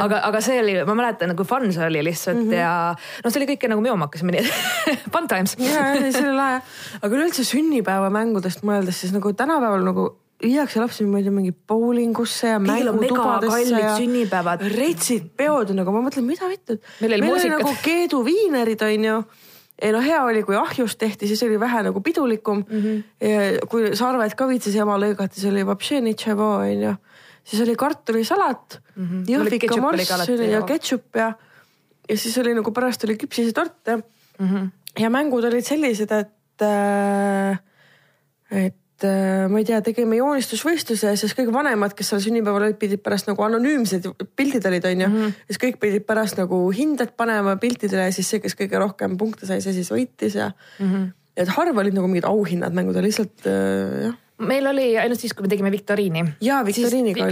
aga, aga see oli, ma mäletan nagu fun see oli lihtsalt mm -hmm. ja noh, see oli kõike nagu me oma hakkasime nii fun times. ja, ja see oli lahe. aga üleüldse sünnipäevamängudest mõeldes, siis nagu tänapäeval nagu viiakse lapsi ma ei tea mingi bowlingusse ja on mängutubadesse ja sünnipäevad. retsid peod ja nagu ma mõtlen, mida vittu. Meil oli muusikat. nagu Keedu viinerid onju ei no hea oli, kui ahjust tehti, siis oli vähe nagu pidulikum mm. -hmm. kui sarved ka viitsis jama lõigati, see oli vapše nitševo onju. siis oli kartulisalat mm. -hmm., jõhvika ketšup oli ja ketšup ja, ja siis oli nagu pärast oli küpsisetort ja Mm -hmm. ja mängud olid sellised, et äh,, et äh, ma ei tea, tegime joonistusvõistluse ja siis kõik vanemad, kes seal sünnipäeval olid, pidid pärast nagu anonüümsed pildid olid, onju mm. -hmm. siis kõik pidid pärast nagu hinded panema piltidele ja siis see, kes kõige rohkem punkte sai, see siis võitis ja mm. -hmm. et harva olid nagu mingid auhinnad mängudel, lihtsalt äh, jah. meil oli ainult siis, kui me tegime viktoriini. ja viktoriiniga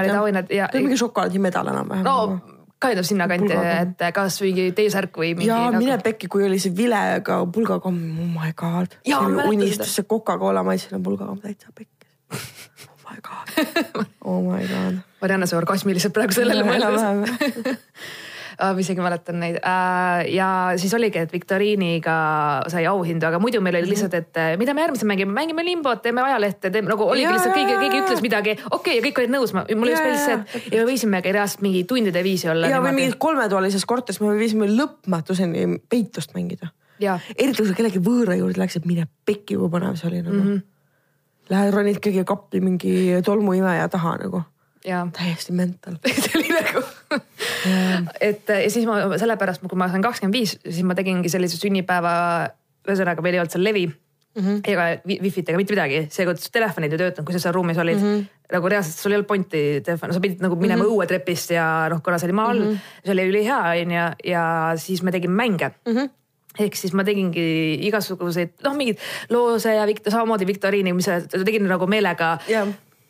olid auhinnad ja ta oli mingi šokolaadimedal enam-vähem. no kind of sinnakanti, et kas mingi T-särk või mingi. ja mine pekki, kui oli see vilega pulgakomm, oh my god. Jaa, unistus, see Coca-Cola maitsene pulgakomm täitsa pekkis. oh my god, oh my god. Marianne sai orgasmiliselt praegu sellele mõeldes. ma isegi mäletan neid ja siis oligi, et viktoriiniga sai auhindu, aga muidu meil oli lihtsalt, et äh, mida me järgmisena mängime, mängime limbot, teeme ajalehte, teeme nagu oligi Jaa, lihtsalt keegi, keegi ütles midagi, okei okay,, ja kõik olid nõus, mulle just Jaa, meeldis see, et ja me võisimegi reaalselt mingi tundide viisi olla. ja või mingis kolmetoalises korteris me viisime lõpmatuseni peitust mängida. Eriti kui sa kellegi võõra juurde läksid, mine pekki, kui põnev see oli nagu mm. Mhm. -hmm. Lähed ronid keegi kappi mingi tolmuimeja taha nagu, täiesti mental. see oli nagu, et ja siis ma sellepärast, kui ma sain kakskümmend viis, siis ma tegingi sellise sünnipäeva, ühesõnaga meil ei olnud seal levi mm -hmm. ega wi- wifi't ega mitte midagi, seekord telefonid ei töötanud, kui sa seal ruumis olid mm. -hmm. nagu reaalselt sul ei olnud pointi telefoni, sa pidid nagu minema mm -hmm. õuetrepist ja noh, kuna see oli maa all mm, -hmm. see oli ülihea onju ja siis me tegime mänge mm. -hmm ehk siis ma tegingi igasuguseid noh, mingeid loose ja Vikt- samamoodi viktoriini, mis tegin nagu meelega Jah.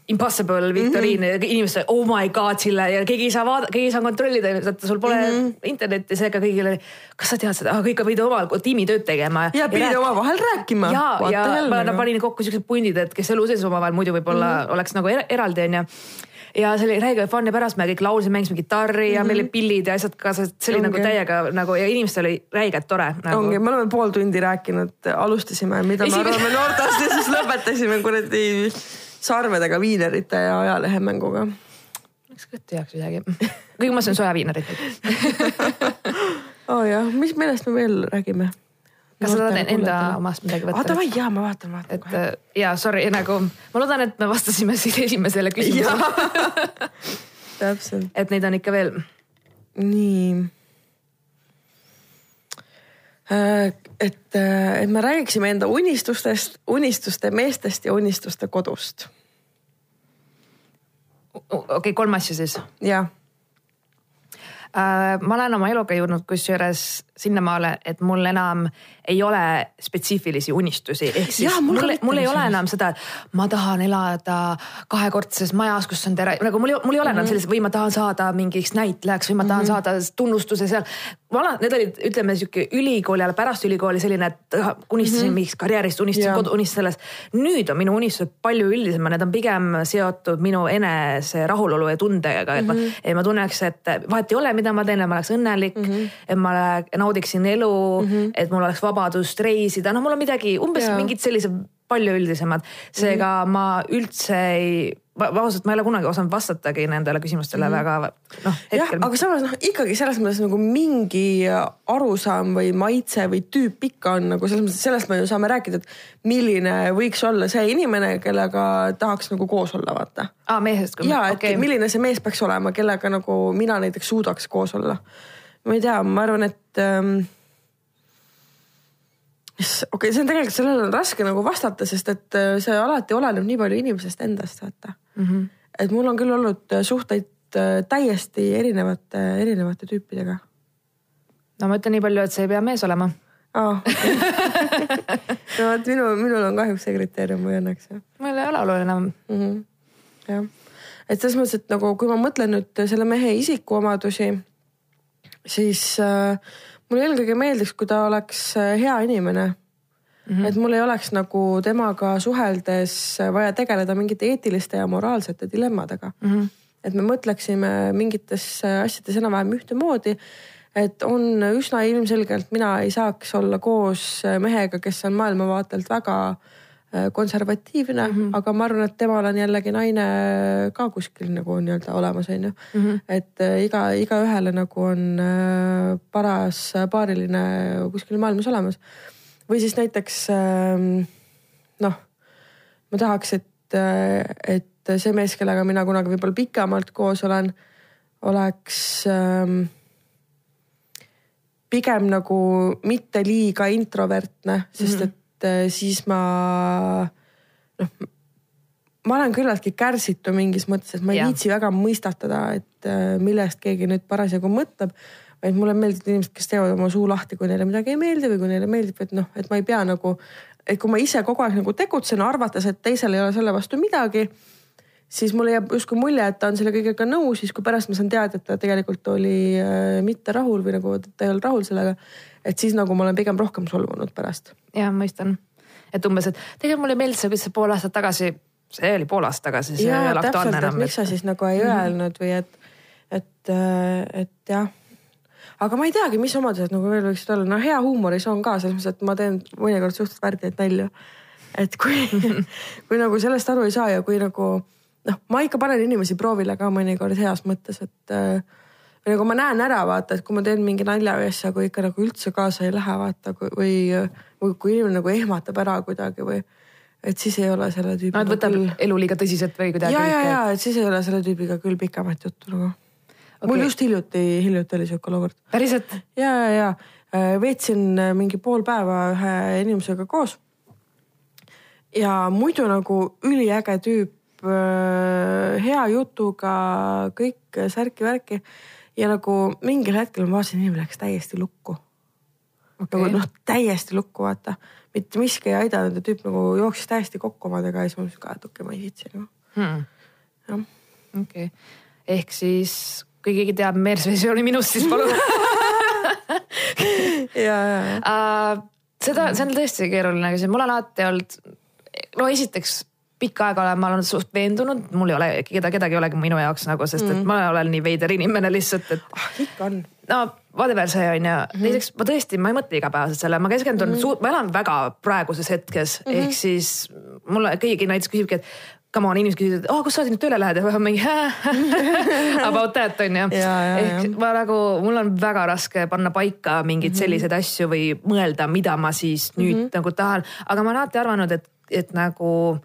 Impossible viktoriin mm -hmm., inimesed oh my god Sille ja keegi ei saa vaadata, keegi ei saa kontrollida, sul pole mm -hmm. internetti, seega kõigil kas sa tead seda, kõik pidid omal tiimitööd tegema. ja pidid omavahel rääkima. ja, ja ma nagu. panin kokku siuksed pundid, et kes elu sees omavahel muidu võib-olla mm -hmm. oleks nagu er eraldi onju ja see oli räige fun ja pärast me kõik laulsime, mängisime kitarri ja mm -hmm. meil olid pillid ja asjad kaasas, see oli Ongi. nagu täiega nagu ja inimestel oli räigelt tore nagu.. ongi, me oleme pool tundi rääkinud, alustasime, mida me Esimene- arvame noortest ja siis lõpetasime kuradi sarvedega viinerite ja ajalehemänguga. läks kõhtu heaks midagi. kuigi ma söön sojaviinerit. oo oh, jah, mis, millest me veel räägime? kas sa tahad enda omast midagi võtta? davai, jaa, ma vaatan, vaatan et kohe. äh, ja sorry, nagu ma loodan, et me vastasime siis esimesele küsimusele, täpselt, et neid on ikka veel. nii. et, et me räägiksime enda unistustest, unistuste meestest ja unistuste kodust. okei okay,, kolm asja siis jah, äh,. ma olen oma eluga jõudnud kusjuures sinnamaale, et mul enam ei ole spetsiifilisi unistusi, ehk siis Jaa, mul mul, mul ei ole enam seda, et ma tahan elada kahekordses majas, kus on tere, nagu mul ei, mul ei ole Mhm. enam sellist või ma tahan saada mingiks näitlejaks või ma tahan mm -hmm. saada tunnustuse seal. vana, need olid, ütleme sihuke ülikooli ajal, pärast ülikooli selline, et unistasin mm -hmm. mingist karjäärist, unistasin Jaa. kodu, unistasin sellest. nüüd on minu unistused palju üldisemad, need on pigem seotud minu enese rahulolu ja tundega, et Mhm. mm, -hmm. et ma tunneks, et vahet ei ole, mida ma teen, et ma oleks õnnelik mm, -hmm. et ma naudiksin elu mm, -hmm. et mul oleks vabadust reisida, noh, mul on midagi umbes Jaa. mingid sellised palju üldisemad, seega mm -hmm. ma üldse ei ausalt, ma ei ole kunagi osanud vastatagi nendele küsimustele mm -hmm. väga noh, jah, aga samas noh, ikkagi selles mõttes nagu mingi arusaam või maitse või tüüp ikka on nagu selles mõttes, sellest me ju saame rääkida, et milline võiks olla see inimene, kellega tahaks nagu koos olla, vaata aa, mehest. ja et okay. milline see mees peaks olema, kellega nagu mina näiteks suudaks koos olla. Ma ei tea, ma arvan, et ähm,. okei okay,, see on tegelikult, sellele on raske nagu vastata, sest et äh, see alati oleneb nii palju inimesest endast, vaata mm. -hmm. et mul on küll olnud äh, suhteid äh, täiesti erinevate, erinevate tüüpidega no ma ütlen nii palju, et see ei pea mees olema. oh,. Okay. no vot minu, minul on kahjuks see kriteerium või õnneks jah mul ei ole oluline. mm. -hmm. jah, et selles mõttes, et nagu kui ma mõtlen nüüd selle mehe isikuomadusi, siis äh, mulle eelkõige meeldiks, kui ta oleks äh, hea inimene mm. -hmm. et mul ei oleks nagu temaga suheldes vaja tegeleda mingite eetiliste ja moraalsete dilemmadega mm. -hmm. et me mõtleksime mingites asjades enam-vähem ühtemoodi et on üsna ilmselgelt, mina ei saaks olla koos mehega, kes on maailmavaatelt väga äh, konservatiivne mm, -hmm. aga ma arvan, et temal on jällegi naine ka kuskil nagu nii-öelda olemas, onju. et äh, iga, igaühele nagu on äh, paras paariline kuskil maailmas olemas. või siis näiteks ähm, noh, ma tahaks, et, et see mees, kellega mina kunagi võib-olla pikemalt koos olen, oleks ähm, pigem nagu mitte liiga introvertne, sest Mhm. et äh, siis ma noh, ma olen küllaltki kärsitu mingis mõttes, et ma ei Jah. viitsi väga mõistatada, et äh, millest keegi nüüd parasjagu mõtleb. vaid mulle meeldivad inimesed, kes teevad oma suu lahti, kui neile midagi ei meeldi või kui neile meeldib, et noh, et ma ei pea nagu, et kui ma ise kogu aeg nagu tegutsen, arvates, et teisel ei ole selle vastu midagi siis mulle jääb justkui mulje, et ta on selle kõigega nõus, siis kui pärast ma saan teada, et ta tegelikult oli äh, mitte rahul või nagu ta ei olnud rahul sellega. Et siis nagu ma olen pigem rohkem solvunud pärast. jah, mõistan. et umbes, et tegelikult mulle meeldis see, kuidas sa pool aastat tagasi, see oli pool aastat tagasi, see ei ole aktuaalne enam. miks sa siis nagu ei Mhm. öelnud või et, et, et jah. aga ma ei teagi, mis omadused nagu veel võiksid olla, no hea huumorisoon ka selles mõttes, et ma teen mõnikord suhteliselt värdjaid nalju. et kui, kui nagu sellest aru ei saa ja kui nagu noh, ma ikka panen inimesi proovile ka mõnikord heas mõttes, et äh, või nagu ma näen ära, vaata, et kui ma teen mingi nalja või asja, kui ikka nagu üldse kaasa ei lähe, vaata kui, või, või kui inimene nagu ehmatab ära kuidagi või et siis ei ole selle tüübiga no et võtab küll elu liiga tõsiselt või kuidagi. ja, ja, ja et siis ei ole selle tüübiga küll pikemat juttu nagu okay.. mul just hiljuti, hiljuti oli sihuke olukord päriselt? ja, ja, ja äh, veetsin äh, mingi pool päeva ühe inimesega koos. ja muidu nagu üliäge tüüp, hea jutuga, kõik särki-värki ja nagu mingil hetkel ma vaatasin, inimene läks täiesti lukku okay.. nagu noh, täiesti lukku, vaata, mitte miski ei aidanud ja tüüp nagu jooksis täiesti kokku omadega ja siis ma mõtlesin ka, et okei okay,, ma ei viitsi nagu Hmm. jah okei okay., ehk siis kui keegi teab meelsversiooni minust, siis palun ja, ja, ja. seda, see on tõesti keeruline küsimus, mul on alati olnud, no esiteks pikka aega olen ma olnud suht veendunud, mul ei ole keda, kedagi ei olegi minu jaoks nagu, sest et ma olen nii veider inimene lihtsalt, et ah ikka on. no whatever see on ju, teiseks ma tõesti, ma ei mõtle igapäevaselt selle, ma keskendun mm, -hmm. ma elan väga praeguses hetkes mm, -hmm. ehk siis mulle keegi näiteks küsibki, et come on, inimesed küsivad, oh, kus sa nüüd tööle lähed ja ma mingi about that on ju. Ja, ja, ehk ja. ma nagu, mul on väga raske panna paika mingeid mm -hmm. selliseid asju või mõelda, mida ma siis nüüd mm -hmm. nagu tahan, aga ma olen alati arvanud, et, et nagu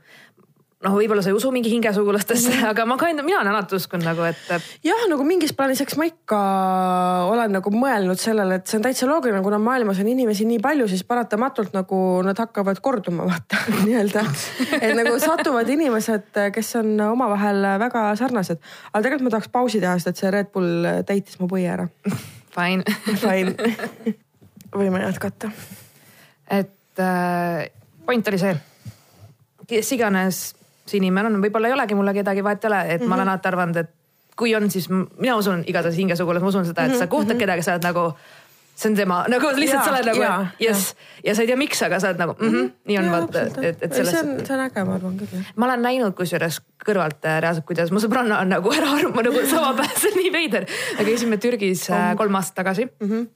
noh, võib-olla sa ei usu mingi hingesugulastesse mm, -hmm. aga ma ka enda, mina olen alati uskunud nagu, et jah, nagu mingis plaanis, eks ma ikka olen nagu mõelnud sellele, et see on täitsa loogiline, kuna maailmas on inimesi nii palju, siis paratamatult nagu nad hakkavad korduma, vaata nii-öelda. et nagu satuvad inimesed, kes on omavahel väga sarnased. aga tegelikult ma tahaks pausi teha, sest et see Red Bull täitis mu põi ära. fine Fine. võime jätkata. et äh, point oli see, kes iganes see inimene on, võib-olla ei olegi mulle kedagi, vahet ei ole, et mm -hmm. ma olen alati arvanud, et kui on, siis mina usun igatahes hingesugulane, ma usun seda, et sa kohtad kedagi, sa oled nagu, see on tema nagu lihtsalt Jaa, sa oled nagu jaa, jess ja sa ei tea, miks, aga sa oled nagu mm -hmm, nii on vaata, et, et, et see selles on, see on äge, ma arvan küll jah. ma olen näinud kusjuures kõrvalt äh, reaalselt, kuidas mu sõbranna on nagu ära armunud nagu sama päev, see on nii veider. me käisime Türgis äh, kolm aastat tagasi mm. -hmm.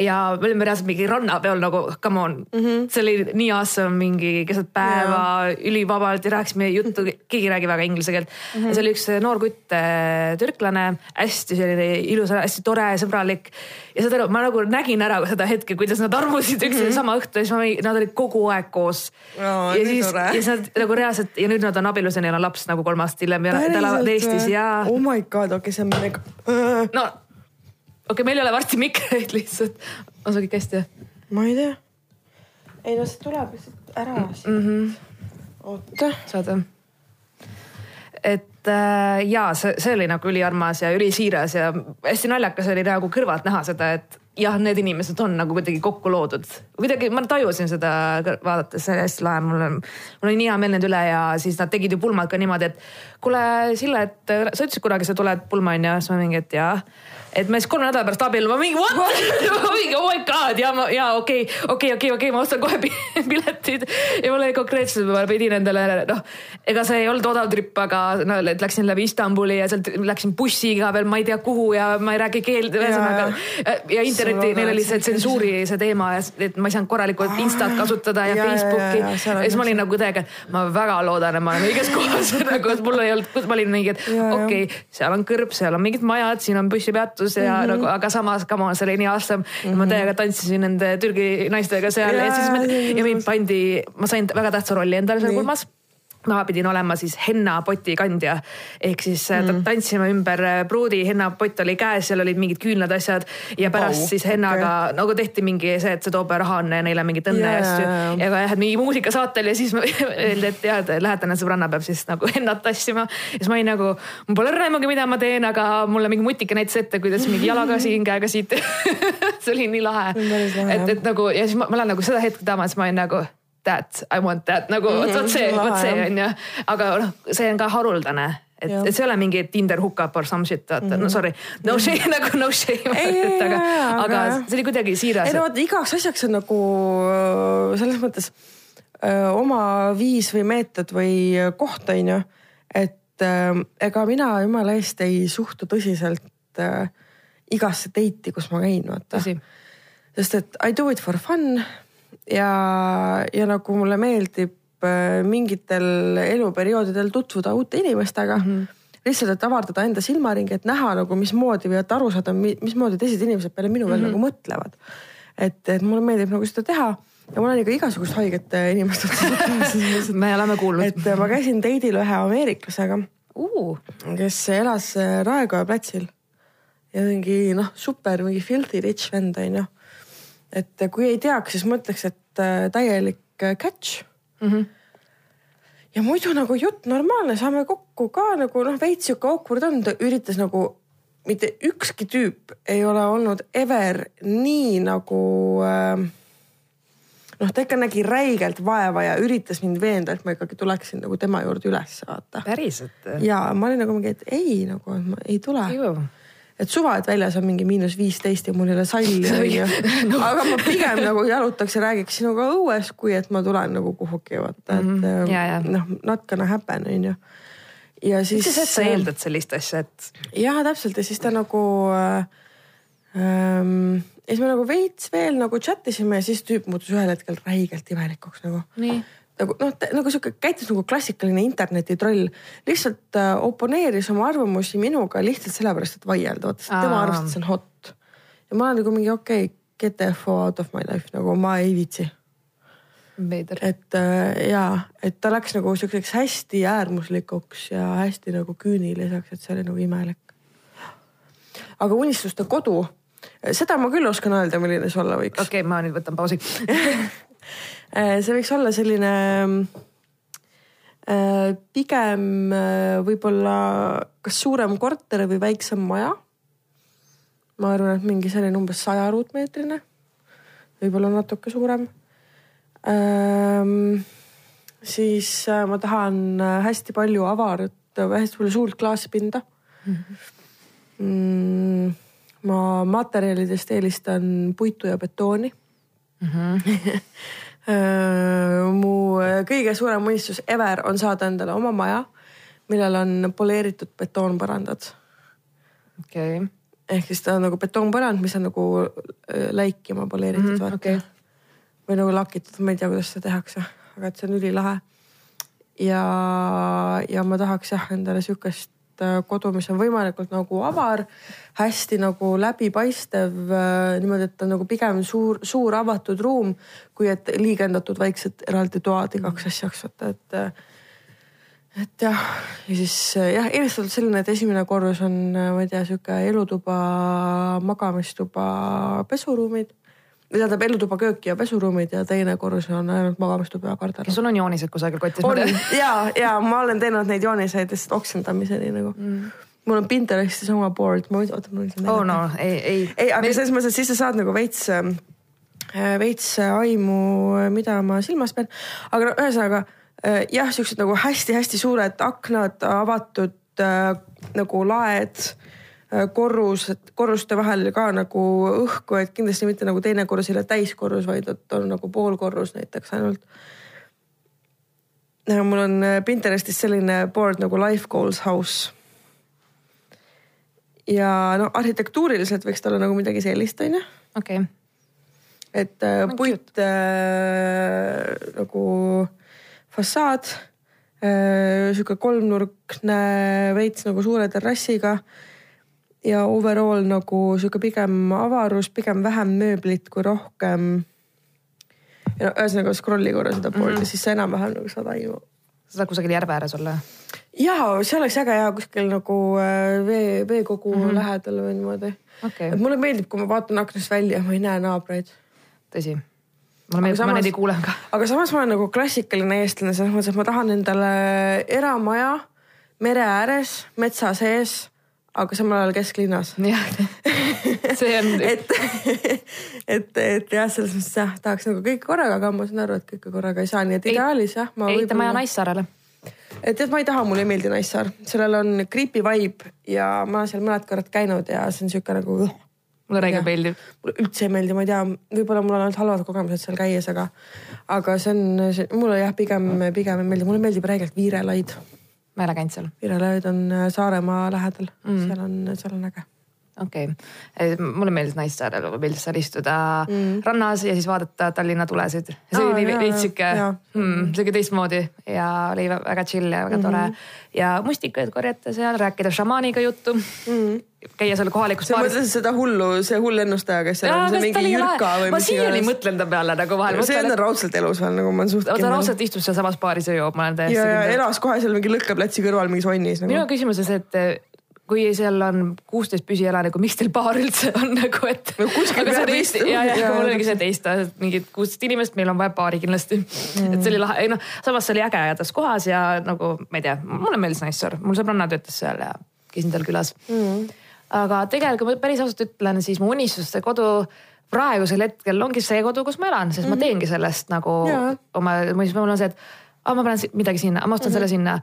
Ja me olime reaalselt mingi rannapeol nagu come on mm, -hmm. see oli nii awesome mingi keset päeva yeah. ülivabalt ja rääkisime juttu, keegi ei räägi väga inglise keelt mm. -hmm. ja see oli üks noor kutt, äh, türklane, hästi selline ilus, hästi tore, sõbralik. ja saad aru, ma nagu nägin ära seda hetke, kuidas nad armusid üksteise mm -hmm. sama õhtu ja siis ma, nad olid kogu aeg koos no,. ja siis, ja siis nad nagu reaalselt ja nüüd nad on abielus ja neil on laps nagu kolm aastat hiljem ja nad elavad Eestis ja. oh my god, okei okay,, see on mega. no okei okay,, meil ei ole varsti mikreid lihtsalt. on sul kõik hästi? ma ei tea. ei no see tuleb lihtsalt ära mm. -hmm. oota. saad või? et äh, ja see, see oli nagu üliarmas ja ülisiiras ja hästi naljakas oli nagu kõrvalt näha seda, et jah, need inimesed on nagu kuidagi kokku loodud. kuidagi ma tajusin seda vaadates, see oli hästi lahe, mul on, mul oli nii hea meel nende üle ja siis nad tegid ju pulmad ka niimoodi, et kuule, Sille, et sa ütlesid kunagi, sa tuled pulma onju, siis ma mingi, et jaa. Et me siis kolme nädala pärast abiellume, mingi what, what? mingi oh my god. Ja ma ja okei okay,, okei okay,, okei okay,, okei ma ostan kohe piletid. Ja mul oli konkreetselt, ma pidin endale noh, ega see ei olnud odav trip, aga no et läksin läbi Istanbuli ja sealt läksin bussiga veel ma ei tea kuhu ja ma ei räägi keelt, ühesõnaga ja, ja interneti, neil oli see tsensuuri see teema et ma ei saanud korralikult Instat kasutada ja, ja Facebooki ja, siis ma olin nagu täiega, et ma väga loodan, et ma olen õiges kohas nagu, et mul ei olnud, ma olin mingi, et okei okay,, seal on kõrb, seal on mingid majad, siin on bussipeatus ja mm -hmm. nagu, aga samas, come on, see oli nii awesome mm. -hmm. ma täiega tantsisin nende Türgi naistega seal ja, ja siis me, ja mind pandi, ma sain väga tähtsa rolli endale seal kulmas ma pidin olema siis hennapoti kandja ehk siis äh, mm. tantsima ümber äh, pruudi, hennapott oli käes, seal olid mingid küünlad, asjad ja pärast oh, siis hennaga okay. nagu tehti mingi see, et see toob raha neile mingit õnne yeah. ja asju. ja ka jah, et mingi muusikasaatel ja siis öeldi, et jah, et lähedane sõbranna peab siis nagu hennat tassima. ja siis ma olin nagu, mul pole rõõmugi, mida ma teen, aga mulle mingi mutike näitas ette, kuidas mingi jalaga siin, käega siit see oli nii lahe. et, et nagu ja siis ma, olen nagu seda hetke tamas, ma olin nagu that, I want that nagu vot mm -hmm, see, vot see on ju. aga noh, see on ka haruldane et, et see ei ole mingi Tinder hookup or some shit, vaata mm, -hmm. no mhm. sorry, no shame nagu no shame, et aga, aga see oli kuidagi siiras. ei no vaata igaks asjaks on nagu äh, selles mõttes öö, äh, oma viis või meetod või koht on ju. et öö, äh, ega mina jumala eest ei suhtu tõsiselt öö, igasse date'i, kus ma käin, vaata. sest et I do it for fun ja, ja nagu mulle meeldib äh, mingitel eluperioodidel tutvuda uute inimestega mm. -hmm lihtsalt, et avardada enda silmaringi, et näha nagu mismoodi või et aru saada, mismoodi teised inimesed peale minu veel mm -hmm. nagu mõtlevad. et, et mulle meeldib nagu seda teha ja ma olen ikka igasugust haigete inimestega me oleme kuulnud. et ma käisin date'il ühe ameeriklasega uh., kes elas äh, Raekoja platsil ja mingi noh, super mingi filthy rich vend onju et kui ei teaks, siis mõtleks, et äh, täielik äh, catch mm. -hmm ja muidu nagu jutt normaalne, saame kokku ka nagu noh, veits sihuke awkward on, ta üritas nagu, mitte ükski tüüp ei ole olnud ever nii nagu äh, noh, ta ikka nägi räigelt vaeva ja üritas mind veenda, et ma ikkagi tuleksin nagu tema juurde üles vaata. päriselt? ja ma olin nagu mingi, et ei nagu, ma ei tule et suva, et väljas on mingi miinus viisteist ja mul ei ole salli onju no.. aga ma pigem nagu jalutaks ja räägiks sinuga õues, kui et ma tulen nagu kuhugi vaata, et mm -hmm. noh, not gonna happen onju. ja siis. mis sa, et sa eeldad sellist asja, et? jah, täpselt ja siis ta nagu äh,. Ähm, ja siis me nagu veits veel nagu chat isime ja siis tüüp muutus ühel hetkel räigelt imelikuks nagu. Nagu noh, nagu sihuke käitus nagu klassikaline internetitroll. lihtsalt äh, oponeeris oma arvamusi minuga lihtsalt sellepärast, et vaielda, vaata, tema arvas, et see on hot. ja ma olen nagu mingi okei okay,, get the f out of my life, nagu ma ei viitsi. et äh, ja, et ta läks nagu siukseks hästi äärmuslikuks ja hästi nagu küüniliseks, et see oli nagu imelik. aga unistuste kodu, seda ma küll oskan öelda, milline see olla võiks. okei okay,, ma nüüd võtan pausi see võiks olla selline äh, pigem äh, võib-olla kas suurem korter või väiksem maja. ma arvan, et mingi selline umbes saja ruutmeetrine, võib-olla natuke suurem. Ähm, siis ma tahan hästi palju avarat, hästi palju suurt klaaspinda mhm. mm. -hmm. ma materjalidest eelistan puitu ja betooni mm. -hmm. mu kõige suurem unistus ever on saada endale oma maja, millel on poleeritud betoonpõrandad. okei okay.. ehk siis ta on nagu betoonpõrand, mis on nagu äh, läikima poleeritud mm, -hmm, vaata okay.. või nagu lakitud, ma ei tea, kuidas seda tehakse, aga et see on ülilahe. ja, ja ma tahaks jah endale sihukest äh, kodu, mis on võimalikult nagu avar, hästi nagu läbipaistev äh, niimoodi, et ta on nagu pigem suur, suur avatud ruum, kui et liigendatud väiksed eraldi toad igaks asjaks, vaata et äh, et jah, ja siis jah, eelistatud selline, et esimene korrus on, ma ei tea, sihuke elutuba, magamistuba, pesuruumid. Tähendab elutuba, köök ja pesuruumid ja teine korrus on ainult magamistuba ja kardel kas. sul on joonised kusagil kotis? on ja, ja ma olen teinud neid jooniseid lihtsalt oksendamiseni nagu mm.. mul on Pinterestis oma board, ma oota, ma võin seda oh no ei, ei. ei, aga selles mõttes, et siis sa saad nagu veits, veits aimu, mida ma silmas pean. aga no ühesõnaga äh, jah, siuksed nagu hästi-hästi suured aknad, avatud äh, nagu laed, korrused, korruste vahel ka nagu õhku, et kindlasti mitte nagu teine korrus ei ole täiskorrus, vaid et on nagu poolkorrus näiteks ainult. mul on äh, Pinterestis selline board nagu life goals house ja no arhitektuuriliselt võiks ta olla nagu midagi sellist, onju. okei, et äh, puit äh, nagu fassaad äh,, sihuke kolmnurkne, veits nagu suure terrassiga. Ja overall nagu sihuke pigem avarus, pigem vähem mööblit kui rohkem. ja no ühesõnaga scroll'i korra seda poolt mm -hmm. ja siis sa enam-vähem nagu saad aimu sa tahad kusagil järve ääres olla? ja see oleks äge ja kuskil nagu äh, vee, veekogu mm -hmm. lähedal või niimoodi. okei et, mulle meeldib, kui ma vaatan aknast välja, ma ei näe naabreid. tõsi. mulle meeldib, ma neid ei kuule ka. aga samas ma olen nagu klassikaline eestlane selles mõttes, et ma tahan endale eramaja mere ääres, metsa sees, aga samal ajal kesklinnas. jah, see on, et, et, et jah, selles mõttes jah, tahaks nagu kõike korraga, aga ma saan aru, et kõike korraga ei saa, nii et Ei- ideaalis jah. ehitamaja. Naissaarele. et tead, ma ei taha, mulle ei meeldi Naissaar, sellel on creepy vibe ja ma olen seal mõned korrad käinud ja see on sihuke nagu mulle räigelt Jah. meeldib. mulle üldse ei meeldi, ma ei tea, võib-olla mul on olnud halvad kogemused seal käies, aga, aga see on, mulle jah, pigem, pigem ei meeldi, mulle meeldib räigelt Viirelaid. Ma ei ole käinud seal. Viirelaid on äh, Saaremaa lähedal mm., seal on, seal on äge. Okei okay., mulle meeldis Naissaarel, mulle meeldis seal istuda mm. rannas ja siis vaadata Tallinna tulesid. see Aa, oli jaa, veits sihuke jaa., sihuke teistmoodi ja oli vä- väga chill ja väga mm -hmm. tore. ja mustikaid korjata seal, rääkida šamaaniga juttu mm. -hmm. käia seal kohalikus sa baaris. mõtlesid seda hullu, see hull ennustaja, kes seal on, see mingi Jürka või ma mis siiani mõtlen ta peale nagu vahel. see on raudselt elus veel nagu ma olen suht ta raudselt istub sealsamas baaris ja joob, ma olen täiesti ja, ja elas kohe seal mingi lõkkeplatsi kõrval mingis onnis minu nagu. küsimus on see, et kui seal on kuusteist püsielanikku, miks teil baar üldse on nagu, et. No kuskil peab Eesti ja, ja Jaa, mul oligi see, et Eesti mingid kuusteist inimest, meil on vaja baari kindlasti mm.. et see oli lahe, ei noh, samas see oli ägedas kohas ja nagu ma ei tea, mulle meeldis Naissaar, mul sõbranna töötas seal ja käisin tal külas mm.. aga tegelikult ma päris ausalt ütlen, siis mu unistuste kodu praegusel hetkel ongi see kodu, kus ma elan, sest mm. ma teengi sellest nagu Jaa. oma, mul on see, et aa, ma panen midagi sinna, ma ostan mm -hmm. selle sinna.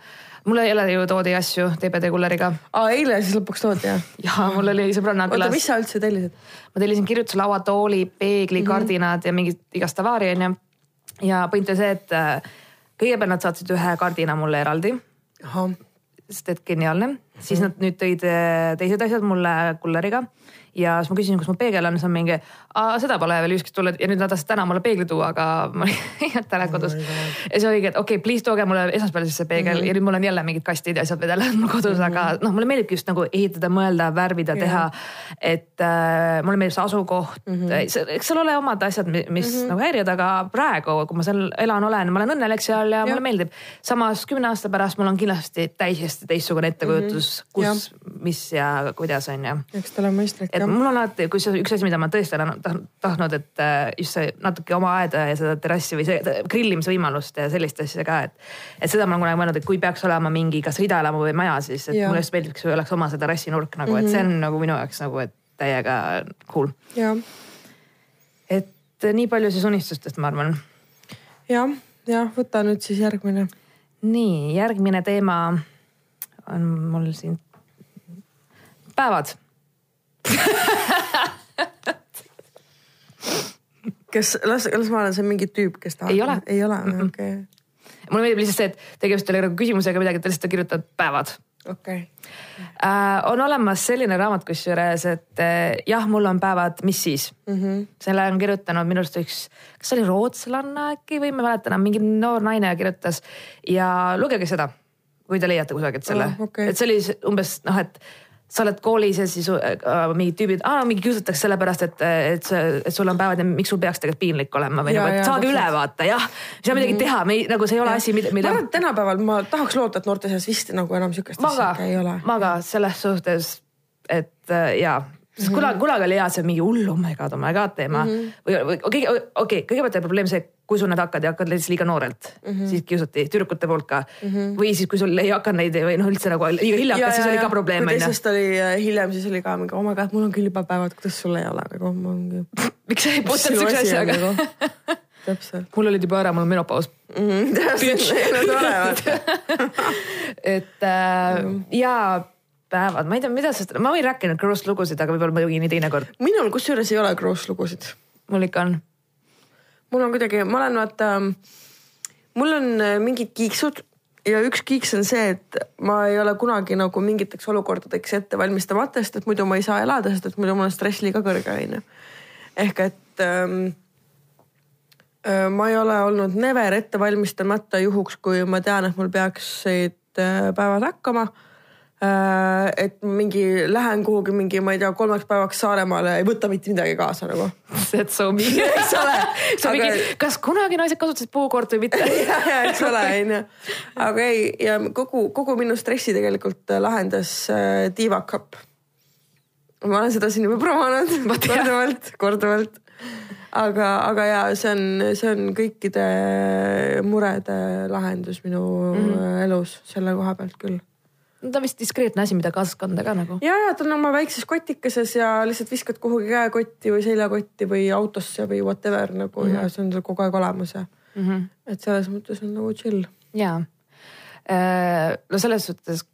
Mul ei ole ju toodi asju TBD kulleriga aa, eile siis lõpuks toodi jah? ja mul oli sõbranna oota, külas mis. sa üldse tellisid? ma tellisin kirjutuslaua, tooli, peegli mm, -hmm. kardinad ja mingit igast tavaari onju. ja point oli see, et äh, kõigepealt nad saatsid ühe kardina mulle eraldi, sest et geniaalne mm, -hmm. siis nad nüüd tõid äh, teised asjad mulle kulleriga ja siis ma küsisin, kus mu peegel on, siis on mingi, seda pole veel ükskord tulnud ja nüüd nad tahtsid täna mulle peegli tuua, aga ma olnud täna kodus oh. ja siis oligi, et okei okay,, please tooge mulle esmaspäeval siis see peegel mm -hmm. ja nüüd mul on jälle mingid kastid ja asjad jälle mul kodus mm, -hmm. aga noh, mulle meeldibki just nagu ehitada, mõelda, värvida, teha. et äh, mulle meeldib see asukoht mm, -hmm. eks seal ole omad asjad, mis mm -hmm. nagu häirivad, aga praegu, kui ma seal elan, olen, ma olen õnnelik seal ja, ja. mulle meeldib. samas kümne aasta pärast mul on kindlasti täiesti teistsugune ettekujutus mm, -hmm. kus, mis ja kuidas on ju eks ta ole mõistlik et jah. mul on alati, kui see üks asi, mida ma tõesti olen taht- tahtnud, et äh, just see natuke oma aeda ja seda terrassi või see grillimise võimalust ja sellist asja ka, et. et seda ma olen kunagi mõelnud, et kui peaks olema mingi kas ridaelamu või maja, siis et Jaa. mulle just meeldiks, kui oleks oma see terrassinurk nagu mm, -hmm. et see on nagu minu jaoks nagu, et täiega cool. et äh, nii palju siis unistustest, ma arvan. jah, jah, võta nüüd siis järgmine. nii, järgmine teema on mul siin päevad kes, las, las ma olen see mingi tüüp, kes tahab. Ei ole. ei ole, okei. mulle meeldib lihtsalt see, et tegemist ei ole nagu küsimusega midagi, ta lihtsalt on kirjutanud päevad. okei. äh,. on olemas selline raamat kusjuures, et äh, jah, mul on päevad, mis siis mm. -hmm. selle on kirjutanud minu arust üks, kas see oli rootslane äkki või ma ei mäleta enam, mingi noor naine kirjutas ja lugege seda, kui te leiate kusagilt selle Oh, okei. et see oli umbes noh, et sa oled koolis ja siis äh, mingid tüübid, mingi kiusatakse sellepärast, et, et, et sul on päevad ja miks sul peaks tegelikult piinlik olema või Ja, nagu, ja, et saage üle vaata jah, ei saa midagi teha, me ei, nagu see ei ole asi, mida, ma mida arvan, et tänapäeval ma tahaks loota, et noorte seas vist nagu enam siukest ma asja ei ole., ma ka selles suhtes, et äh, jaa, sest kunagi, kunagi oli hea see mingi hull oh my god, oh my god teema mm -hmm. või, või okei okay,, okei okay,, kõigepealt oli probleem see, kui sul need hakkad ja hakkad lihtsalt liiga noorelt mm, -hmm. siis kiusati tüdrukute poolt ka mm. -hmm. või siis, kui sul ei hakanud neid või noh, üldse nagu liiga hilja hakkas, siis oli ka probleem kui teisest oli äh, hiljem, siis oli ka mingi oh my god, mul on küll juba päevad, kuidas sul ei ole nagu miks sa ei puutunud siukse asjaga? täpselt. mul olid juba ära, mul on menopaus. tore vaata. et äh, ja päevad, ma ei tea, mida sa, ma võin rääkida neid gross lugusid, aga võib-olla muidugi nii teinekord. minul kusjuures ei ole gross lugusid mul ikka on. mul on kuidagi, ma olen vaata, mul on äh, mingid kiiksud ja üks kiiks on see, et ma ei ole kunagi nagu mingiteks olukordadeks ette valmistamata, sest et muidu ma ei saa elada, sest et muidu mul on stress liiga kõrge, onju. ehk et ähm, äh, ma ei ole olnud never ette valmistamata juhuks, kui ma tean, et mul peaksid äh, päevad hakkama et mingi lähen kuhugi mingi, ma ei tea, kolmeks päevaks Saaremaale, ei võta mitte midagi kaasa nagu. That's so me. Eks ole. see on Aga- mingi, kas kunagi naised kasutasid puukoort või mitte? ja, ja eks ole, onju. aga ei, ja kogu, kogu minu stressi tegelikult äh, lahendas äh, diivakapp. ma olen seda siin juba promonud korduvalt, korduvalt. aga, aga ja see on, see on kõikide murede lahendus minu mm. -hmm. elus selle koha pealt küll. Ta on vist diskreetne asi, mida kaasas kanda ka nagu. ja, ja ta on oma väikses kotikeses ja lihtsalt viskad kuhugi käekotti või seljakotti või autosse või whatever nagu mm -hmm. ja see on sul kogu aeg olemas ja mm. -hmm. et selles mõttes on nagu chill. ja, no selles suhtes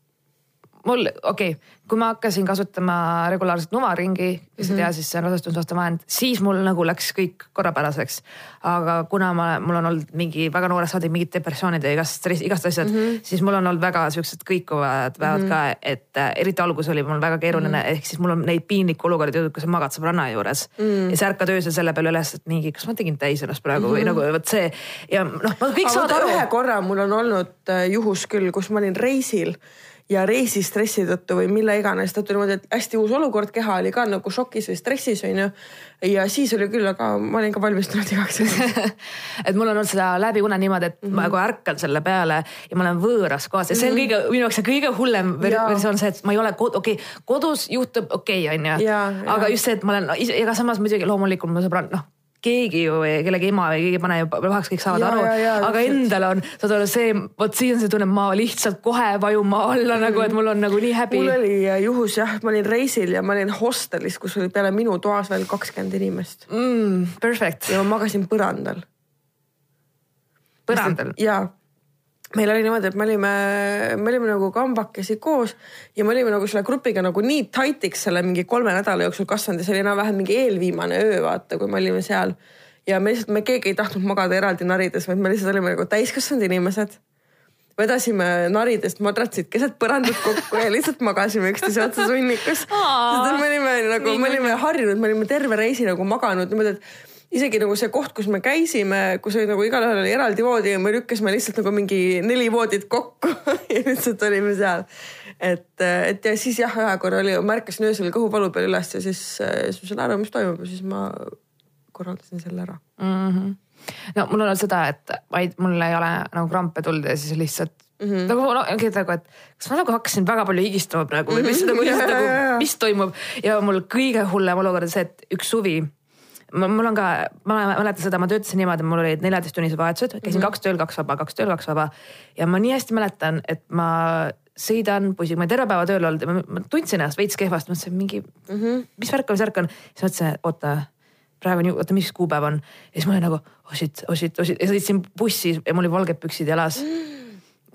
mul, okei okay,, kui ma hakkasin kasutama regulaarselt nuvaringi, kes ei tea, siis see on rasestumisvaste vahend, siis mul nagu läks kõik korrapäraseks. aga kuna ma, mul on olnud mingi väga noorest saadik mingid depressioonid ja igast stress, igast asjad mm, -hmm. siis mul on olnud väga siuksed kõikuvad päevad mm -hmm. ka, et äh, eriti alguses oli mul väga keeruline mm, -hmm. ehk siis mul on neid piinlikke olukordi olnud, kus sa magad sõbranna juures mm -hmm. ja sa ärkad öösel selle peale üles, et mingi, kas ma tegin täis ennast praegu mm -hmm. või nagu vot see ja noh, kõik saavad aru ühe korra mul on olnud äh, juhus küll, kus ma olin reisil ja reisistressi tõttu või mille iganes tõttu niimoodi, et hästi uus olukord, keha oli ka nagu šokis või stressis onju. ja siis oli küll, aga ma olin ka valmistunud igaks juhuks. et mul on olnud seda läbi une niimoodi, et mm -hmm. ma nagu ärkan selle peale ja ma olen võõras kohas ja see on kõige, minu jaoks see kõige hullem versioon see, et ma ei ole kod-, okei okay,, kodus juhtub okei okay,, onju aga jaa. just see, et ma olen no,, ega samas muidugi loomulikult mu sõbran, noh keegi ju, kellegi ema või keegi ei pane ju pahaks, kõik saavad Jaa, aru jaa, jaa, aga endal on, saad aru, see, vot siis on see tunne, ma lihtsalt kohe vajun maa alla mm nagu, et mul on nagu nii häbi mul. oli äh, juhus jah, ma olin reisil ja ma olin hostelis, kus oli peale minu toas veel kakskümmend inimest Mm, perfect, ja ma magasin põrandal. põrandal. ja meil oli niimoodi, et me olime, me olime nagu kambakesi koos ja me olime nagu selle grupiga nagu nii tight'iks selle mingi kolme nädala jooksul kasvanud ja see oli enam-vähem mingi eelviimane öö, vaata, kui me olime seal. ja me lihtsalt, me keegi ei tahtnud magada eraldi narides, vaid me lihtsalt olime nagu täiskasvanud inimesed. vedasime naridest madratsid keset põrandat kokku ja lihtsalt magasime üksteise otsas hunnikus. me olime nagu, me olime harjunud, me olime terve reisi nagu maganud niimoodi, et isegi nagu see koht, kus me käisime, kus oli nagu igalühel oli eraldi voodi ja me lükkasime lihtsalt nagu mingi neli voodit kokku ja lihtsalt olime seal. et, et ja siis jah, ühe korra oli, ma ärkasin öösel kõhuvalu peal üles ja siis, siis ma sain aru, mis toimub ja siis ma korraldasin selle ära. mm. -hmm. no mul on olnud seda, et ei, mul ei ole nagu krampe tulnud ja siis lihtsalt mm -hmm. nagu no, ongi nagu, et kas ma nagu hakkasin väga palju higistama praegu või mis nagu, Jaa, nagu jaa, jaa. mis toimub ja mul kõige hullem olukord on see, et üks suvi mul on ka, ma mäletan seda, ma töötasin niimoodi, mul olid neljateisttunnised vahetused, käisin mm -hmm. kaks tööl, kaks vaba, kaks tööl, kaks vaba ja ma nii hästi mäletan, et ma sõidan bussiga, ma olen terve päeva tööl olnud ja ma, ma tundsin ennast veits kehvasti, mõtlesin mingi mm, -hmm. mis värk on, mis värk on, siis mõtlesin, oota praegu on ju, oota, mis kuupäev on ja siis ma olin nagu oh shit, oh shit, oh shit ja sõitsin bussi ja mul olid valged püksid jalas. ja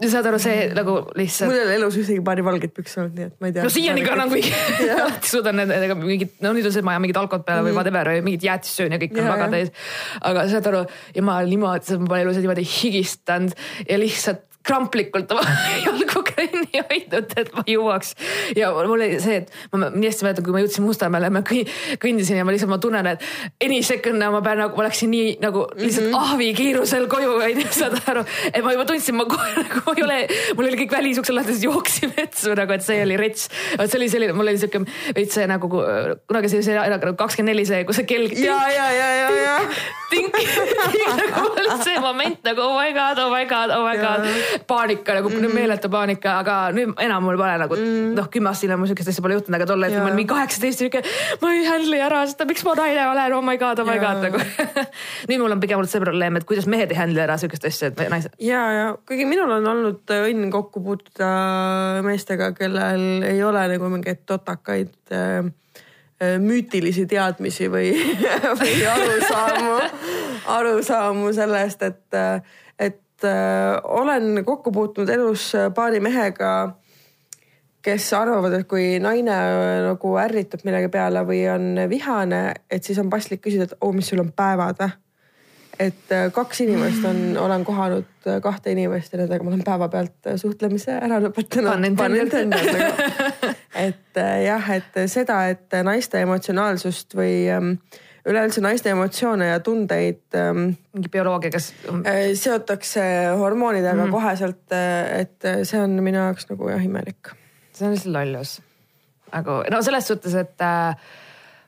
saad aru, see nagu lihtsalt mul ei ole elus ühtegi paari valget pükse olnud, nii et ma ei tea. no siiani ka nagu alati suudan nendega mingit, no nüüd on see, et ma ajan mingit alkoholi peale või whatever või mingit jäätist söön ja kõik on Jaa, väga täis. aga saad aru ja ma niimoodi, ma pole elus niimoodi higistanud ja lihtsalt kramplikult oma jalgu trenni hoidnud, et ma jõuaks. ja mul oli see, et ma nii hästi mäletan, kui ma jõudsin Mustamäele, ma kõndisin ja ma lihtsalt, ma tunnen, et any second'e ma pean nagu, ma läksin nii nagu lihtsalt mm -hmm. ahvi kiirusel koju, onju, saad aru. et ma juba tundsin, ma kohe nagu ei ole, mul oli kõik välisuksed lahti, siis jooksin vetsu nagu, et see oli rets. vot see oli selline, mul oli siuke veits see nagu kunagi see, see nagu kakskümmend neli see, kus see kell. ja, ja, ja, ja, ja. tink, tink nagu see moment nagu oh my god, oh my god, oh my god paanika nagu mm -hmm. meeletu paanika, aga nüüd enam mul pole nagu mm -hmm. noh, kümme aastat hiljem mul sihukest asja pole juhtunud, aga tol hetkel ma olin mingi kaheksateist sihuke. ma ei handle'i ära seda, miks ma naine olen, oh my god, oh my ja. god nagu nüüd mul on pigem olnud see probleem, et kuidas mehed ei handle'i ära sihukest asja, et naised. ja, ja kuigi minul on olnud õnn kokku puutuda meestega, kellel ei ole nagu mingeid totakaid äh, äh müütilisi teadmisi või, või arusaamu, arusaamu sellest, et, et äh, olen kokku puutunud elus paari mehega, kes arvavad, et kui naine äh, nagu ärritab millegi peale või on vihane, et siis on paslik küsida, et oo oh,, mis sul on päevad või et äh, kaks inimest on, olen kohanud äh, kahte inimest ja nendega ma olen päevapealt suhtlemise ära lõpetanud. et jah, et seda, et naiste emotsionaalsust või ähm, üleüldse naiste emotsioone ja tundeid ähm,. mingi bioloogiaga äh,. seotakse hormoonidega mm. koheselt, äh, et see on minu jaoks nagu jah imelik. see on lihtsalt lollus. nagu no selles suhtes, et äh,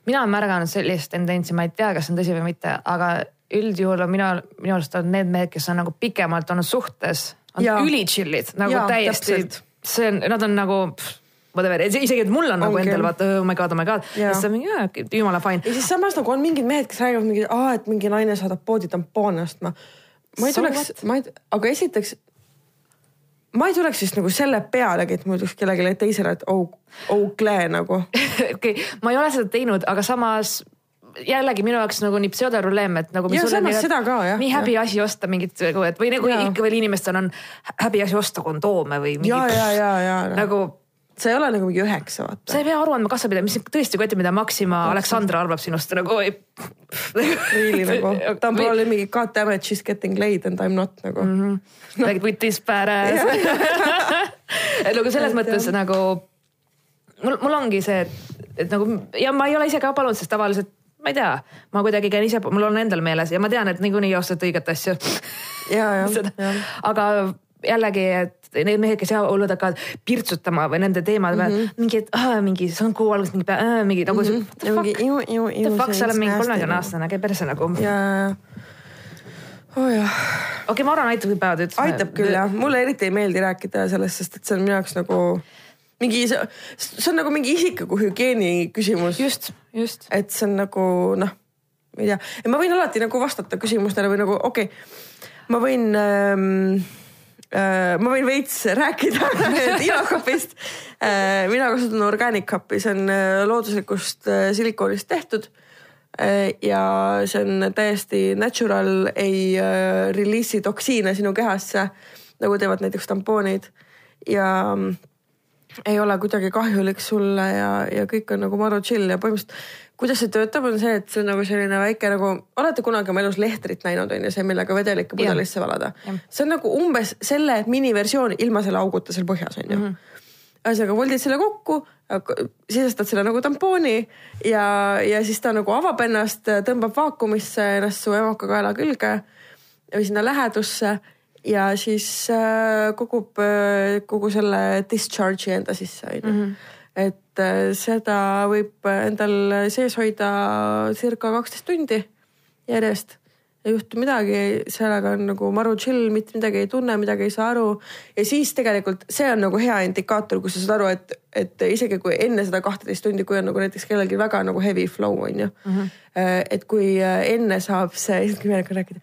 mina olen märganud sellist tendentsi, ma ei tea, kas see on tõsi või mitte, aga üldjuhul on minu, minu arust on need mehed, kes on nagu pikemalt olnud suhtes, on üli chill'id nagu ja, täiesti. see on, nad on nagu pff, whatever, isegi, et mul on nagu endal vaata oh my god, oh my god. ja siis on mingi jumala fine. ja siis samas nagu on mingid mehed, kes räägivad mingi, et mingi naine saadab poodi tampoone ostma. ma ei tuleks, ma ei, aga esiteks ma ei tuleks siis nagu selle pealegi, et ma ütleks kellelegi teisele, et oh, oh Klee nagu. okei ma ei ole seda teinud, aga samas jällegi minu jaoks nagu nii pseudoprobleem, et nagu. ja samas seda ka jah. nii häbiasi osta mingit nagu, et või nagu ja. ikka veel inimestel on häbiasi osta kondoome või. ja, ja, ja, ja. nagu see ei ole nagu mingi üheksa, vaata. sa ei pea aru andma kassapidaja, mis tõesti kotti, mida Maxima Aleksandra arvab sinust nagu ei. Really nagu, ta on probably mingi god damn it, she is getting laid and I m not nagu mm. -hmm. No. Like with this badass et nagu selles mõttes nagu mul, mul ongi see, et, nagu ja ma ei ole ise ka palunud, sest tavaliselt ma ei tea, ma kuidagi käin ise, mul on endal meeles ja ma tean, et niikuinii ostate õiget asja. ja, ja. aga jällegi, et need mehed, kes hullud hakkavad pirtsutama või nende teemade peal mm -hmm. mingi, et ah, mingi see on kuu alguses mingi äh,, mingi nagu mm. -hmm. mingi iu, iu, iu. The fuck, sa oled mingi kolmekümne aastane, käi perse nagu. jaa oh jah. okei okay,, ma arvan, aitab, kui päevad ütlesime. aitab küll jah, mulle eriti ei meeldi rääkida sellest, sest et see on minu jaoks nagu mingi, see on nagu mingi isikliku hügieeni küsimus. just, just. et see on nagu noh, ma ei tea, ma võin alati nagu vastata küsimustele või nagu okei okay,, ma võin ähm, Äh, ma võin veits rääkida ilakapist. Äh, mina kasutan organic cupi, see on äh, looduslikust silikoonist tehtud. ja see on täiesti natural, ei reliisi toksiine sinu kehasse nagu teevad näiteks tampoonid ja mm, ei ole kuidagi kahjulik sulle ja, ja kõik on nagu maru chill ja põhimõtteliselt kuidas see töötab, on see, et see on nagu selline väike nagu, olete kunagi oma elus lehtrit näinud, on ju, see, millega vedelikku pudelisse valada. see on nagu umbes selle miniversioon ilma selle auguta seal põhjas, on ju mm. -hmm ühesõnaga voldid selle kokku, sisestad selle nagu tampooni ja, ja siis ta nagu avab ennast, tõmbab vaakumisse ennast su emakakaela külge või sinna lähedusse ja siis äh, kogub äh, kogu selle discharge'i enda sisse, on ju. Mhm. et et äh, seda võib endal sees hoida circa kaksteist tundi järjest. ei juhtu midagi, sellega on nagu maru chill, mitte midagi ei tunne, midagi ei saa aru. ja siis tegelikult see on nagu hea indikaator, kus sa saad aru, et, et isegi kui enne seda kahteteist tundi, kui on nagu näiteks kellelgi väga nagu heavy flow on ju mm. -hmm. et kui äh, enne saab see, isegi meelega rääkida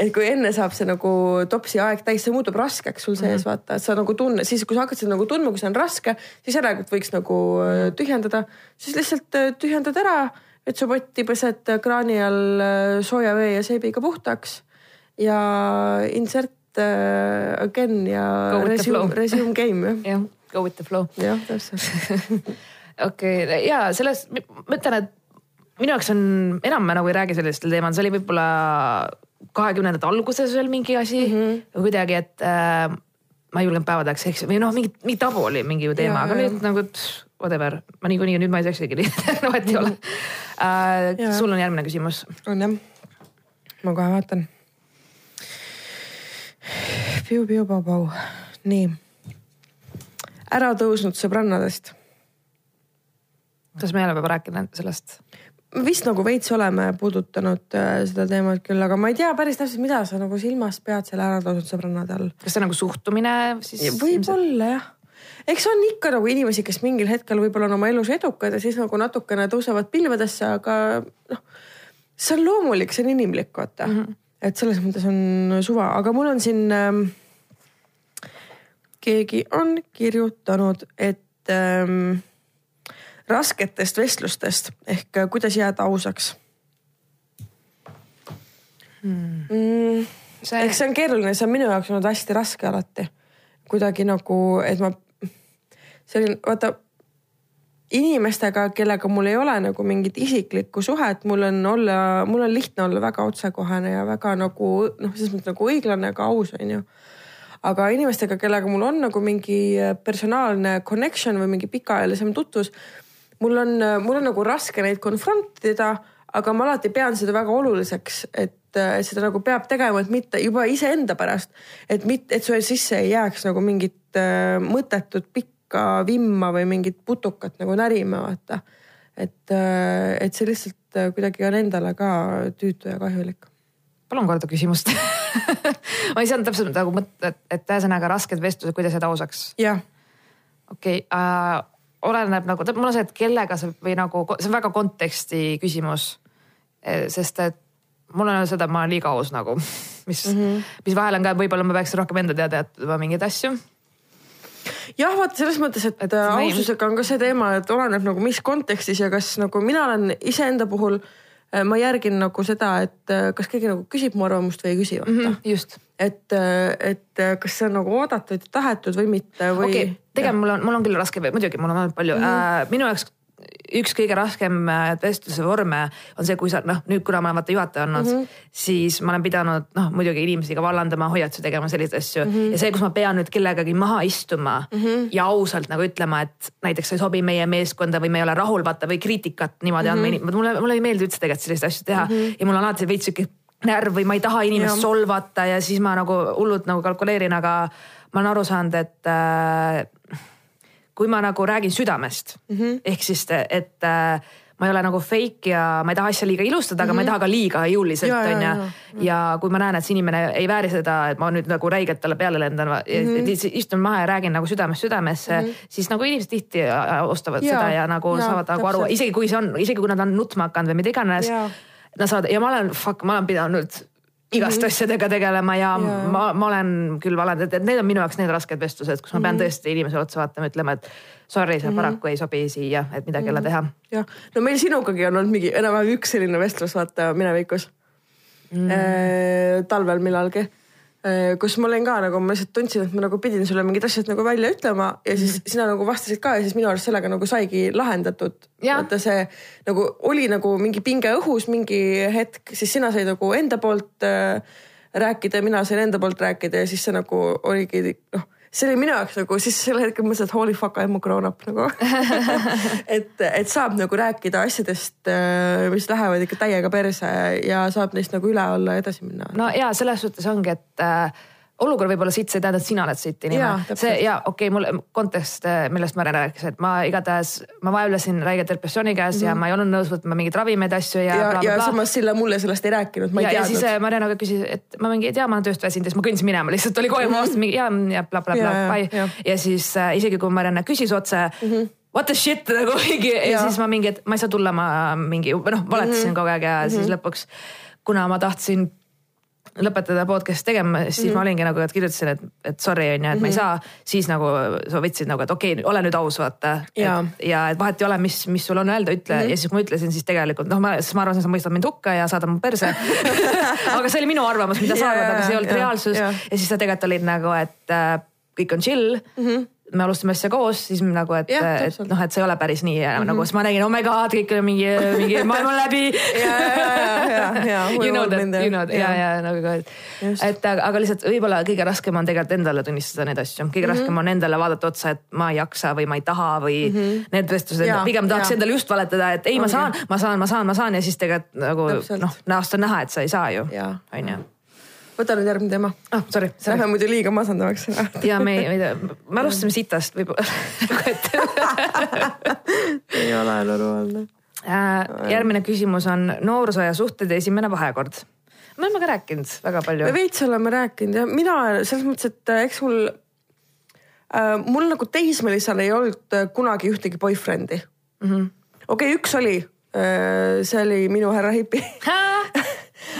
et kui enne saab see nagu topsi aeg täis, see muutub raskeks sul sees mm -hmm. vaata, et sa nagu tunne, siis kui sa hakkad seda nagu tundma, kui see on raske, siis järelikult võiks nagu äh, tühjendada, siis lihtsalt äh, tühjendad ära, vetsupotti pesed kraani all äh, sooja vee ja seebiga puhtaks ja insert again ja resume, resume game jah. jah, go with the flow. jah, täpselt okei ja selles, ma ütlen, et minu jaoks on, enam me nagu ei räägi sellistel teemadel, see oli võib-olla kahekümnendate alguses veel mingi asi mm -hmm. kuidagi, et äh, ma ei julgenud päevadeks eks või noh, mingi, mingi tabu oli mingi ju teema, aga nüüd nagu tss, whatever, ma niikuinii nüüd ma ei seksigi nii et ei ole uh,. Jaa. sul on järgmine küsimus. on jah? ma kohe vaatan. Piu-piu-pau-pau, nii. ära tõusnud sõbrannadest. kas me ei ole juba rääkinud sellest? Vist nagu veits oleme puudutanud äh, seda teemat küll, aga ma ei tea päris täpselt, mida sa nagu silmas pead selle ära tõusnud sõbrannade all. kas see on nagu suhtumine siis? võib-olla jah eks on ikka nagu inimesi, kes mingil hetkel võib-olla on oma elus edukad ja siis nagu natukene tõusevad pilvedesse, aga noh, see on loomulik, see on inimlik, vaata mm. -hmm. et selles mõttes on suva, aga mul on siin ähm,. keegi on kirjutanud, et ähm, rasketest vestlustest ehk äh, kuidas jääda ausaks Hmm. mm, see, eks see on keeruline, see on minu jaoks olnud hästi raske alati. kuidagi nagu, et ma, selline, vaata inimestega, kellega mul ei ole nagu mingit isiklikku suhet, mul on olla, mul on lihtne olla väga otsekohene ja väga nagu noh, selles mõttes nagu õiglane, aga aus on ju. aga inimestega, kellega mul on nagu mingi personaalne connection või mingi pikaajalisem tutvus, mul on, mul on nagu raske neid konfrontida, aga ma alati pean seda väga oluliseks, et et seda nagu peab tegema, et mitte juba iseenda pärast, et mitte, et su sisse ei jääks nagu mingit äh, mõttetut pikka vimma või mingit putukat nagu närima, vaata. et, et see lihtsalt äh, kuidagi on endale ka tüütu ja kahjulik. palun korda küsimust ma ei saanud täpselt nagu mõtta, et, et ühesõnaga rasked vestlused, kuidas jääda ausaks. jah. okei okay, äh,, oleneb nagu, mul on see, et kellega see või nagu, see on väga konteksti küsimus. sest et mul on seda, ma olen liiga aus nagu, mis mm, -hmm. mis vahel on ka, võib-olla ma peaks rohkem enda teada jätma mingeid asju. jah, vaata selles mõttes, et, et aususega on ka see teema, et oleneb nagu mis kontekstis ja kas nagu mina olen iseenda puhul äh, ma järgin nagu seda, et äh, kas keegi nagu küsib mu arvamust või ei küsi, vaata mm. -hmm, just. et, äh, et kas see on nagu oodatud tahetud või mitte või. okay,, tegelikult mul on, mul on küll raske, muidugi mul on olnud palju mm, -hmm. äh, minu jaoks üks kõige raskem vestluse vorme on see, kui sa noh, nüüd kuna ma olen vaata juhataja olnud mm, -hmm. siis ma olen pidanud noh, muidugi inimesi ka vallandama, hoiatusi tegema, selliseid asju mm. -hmm. ja see, kus ma pean nüüd kellegagi maha istuma mm -hmm. ja ausalt nagu ütlema, et näiteks sa ei sobi meie meeskonda või me ei ole rahul, vaata või kriitikat niimoodi mm -hmm. andma, mulle, mulle ei meeldi üldse tegelikult selliseid asju teha mm -hmm. ja mul on alati veits sihuke närv või ma ei taha inimest ja. solvata ja siis ma nagu hullult nagu kalkuleerin, aga ma olen aru saanud, et äh, kui ma nagu räägin südamest mm -hmm. ehk siis, et äh, ma ei ole nagu fake ja ma ei taha asja liiga ilustada, aga mm -hmm. ma ei mhm. taha ka liiga jõuliselt onju. ja kui ma näen, et see inimene ei vääri seda, et ma nüüd nagu räigelt talle peale lendan mm, -hmm. istun maha ja räägin nagu südamest südamesse mm, -hmm. siis nagu inimesed tihti ostavad ja, seda ja nagu ja, saavad nagu aru, isegi kui see on, isegi kui nad on nutma hakanud või mida iganes. Nad saavad ja ma olen, fuck, ma olen pidanud igast -hmm. asjadega tegelema ja, ja. ma, ma olen küll valanud, et need on minu jaoks need rasked vestlused, kus ma pean -hmm. tõesti inimesele otsa vaatama, ütlema, et sorry, see mm -hmm. paraku ei sobi siia, et midagi ei ole teha. jah, no meil sinugagi on olnud mingi enam-vähem üks selline vestlus, vaata minevikus mm. -hmm. talvel millalgi kus ma olin ka nagu, ma lihtsalt tundsin, et ma nagu pidin sulle mingid asjad nagu välja ütlema ja siis mm. sina nagu vastasid ka ja siis minu arust sellega nagu saigi lahendatud. vaata see nagu oli nagu mingi pinge õhus mingi hetk, siis sina said nagu enda poolt äh, rääkida ja mina sain enda poolt rääkida ja siis see nagu oligi noh see oli minu jaoks nagu siis sel hetkel mõtlesin, et holy fuck I am a grown up nagu et, et saab nagu rääkida asjadest, äh, mis lähevad ikka täiega perse ja saab neist nagu üle olla ja edasi minna. no ja selles suhtes ongi, et äh, olukord võib olla sitt, see ei tähenda, et sina oled sitt inimene. see ja okei okay,, mul kontekst, eh, millest Mare rääkis, et ma igatahes, ma vaevlesin räigelt depressiooni käes mm -hmm. ja mhm. ma ei olnud nõus võtma mingeid ravimeid, asju ja. ja, ja samas Sille mulle sellest ei rääkinud, ma ei ja, teadnud. ja siis Mariana ka küsis, et ma mingi, et jaa, ma olen tööst väsinud ja siis ma kõndisin minema, lihtsalt oli kogu aeg, ma vastasin mingi ja, ja blablabla, bye. ja siis äh, isegi kui Mariana küsis otse mm. -hmm what the shit nagu mingi ja. ja siis ma mingi, et ma ei saa tulla, ma mingi noh, valetasin mm -hmm. kogu aeg ja mm -hmm. siis mhm. lõpuks, kuna ma tahtsin lõpetada podcast'i tegema, siis mm -hmm. ma olingi nagu, et kirjutasin, et, et sorry on ju, et mm -hmm. ma ei mhm. saa. siis nagu sa võtsid nagu, et okei okay,, ole nüüd aus, vaata. ja et vahet ei ole, mis, mis sul on öelda, ütle mm -hmm. ja siis kui ma ütlesin, siis tegelikult noh, ma, siis ma arvasin, sa mõistad mind hukka ja saadad mu perse aga see oli minu arvamus, mida sa arvad, aga see ei olnud ja, reaalsus. Ja siis sa tegelikult olid nagu, et äh, kõik on chill mm. -hmm me alustame asja koos, siis nagu, et, et noh, et see ei ole päris nii mm -hmm. nagu, siis ma nägin, oh my god, kõik oli mingi, mingi läbi. ja, ja, ja, ja, You know that, you know that ja, ja nagu, et, Just. et aga, lihtsalt võib-olla kõige raskem on tegelikult endale tunnistada neid asju, kõige mm -hmm. raskem on endale vaadata otsa, et ma ei jaksa või ma ei taha või mm -hmm. need vestlused pigem tahaks jaa. endale just valetada, et ei, ma saan, ma saan, ma saan, ma saan ja siis tegelikult nagu noh, näost on näha, et sa ei saa ju, on ju. Võta nüüd järgmine teema. ah, sorry, Lähme sorry. muidu liiga masendavaks. ja me tea, me alustasime sitast võib-olla ei ole normaalne. Äh, järgmine küsimus on noorsooja suhted esimene vahekord. me oleme ka rääkinud väga palju me. veits oleme rääkinud ja mina selles mõttes, et äh, eks mul äh,, mul nagu teismelisena ei olnud äh, kunagi ühtegi boyfriend'i mm -hmm.. okei okay,, üks oli äh,, see oli minu härra Hipi.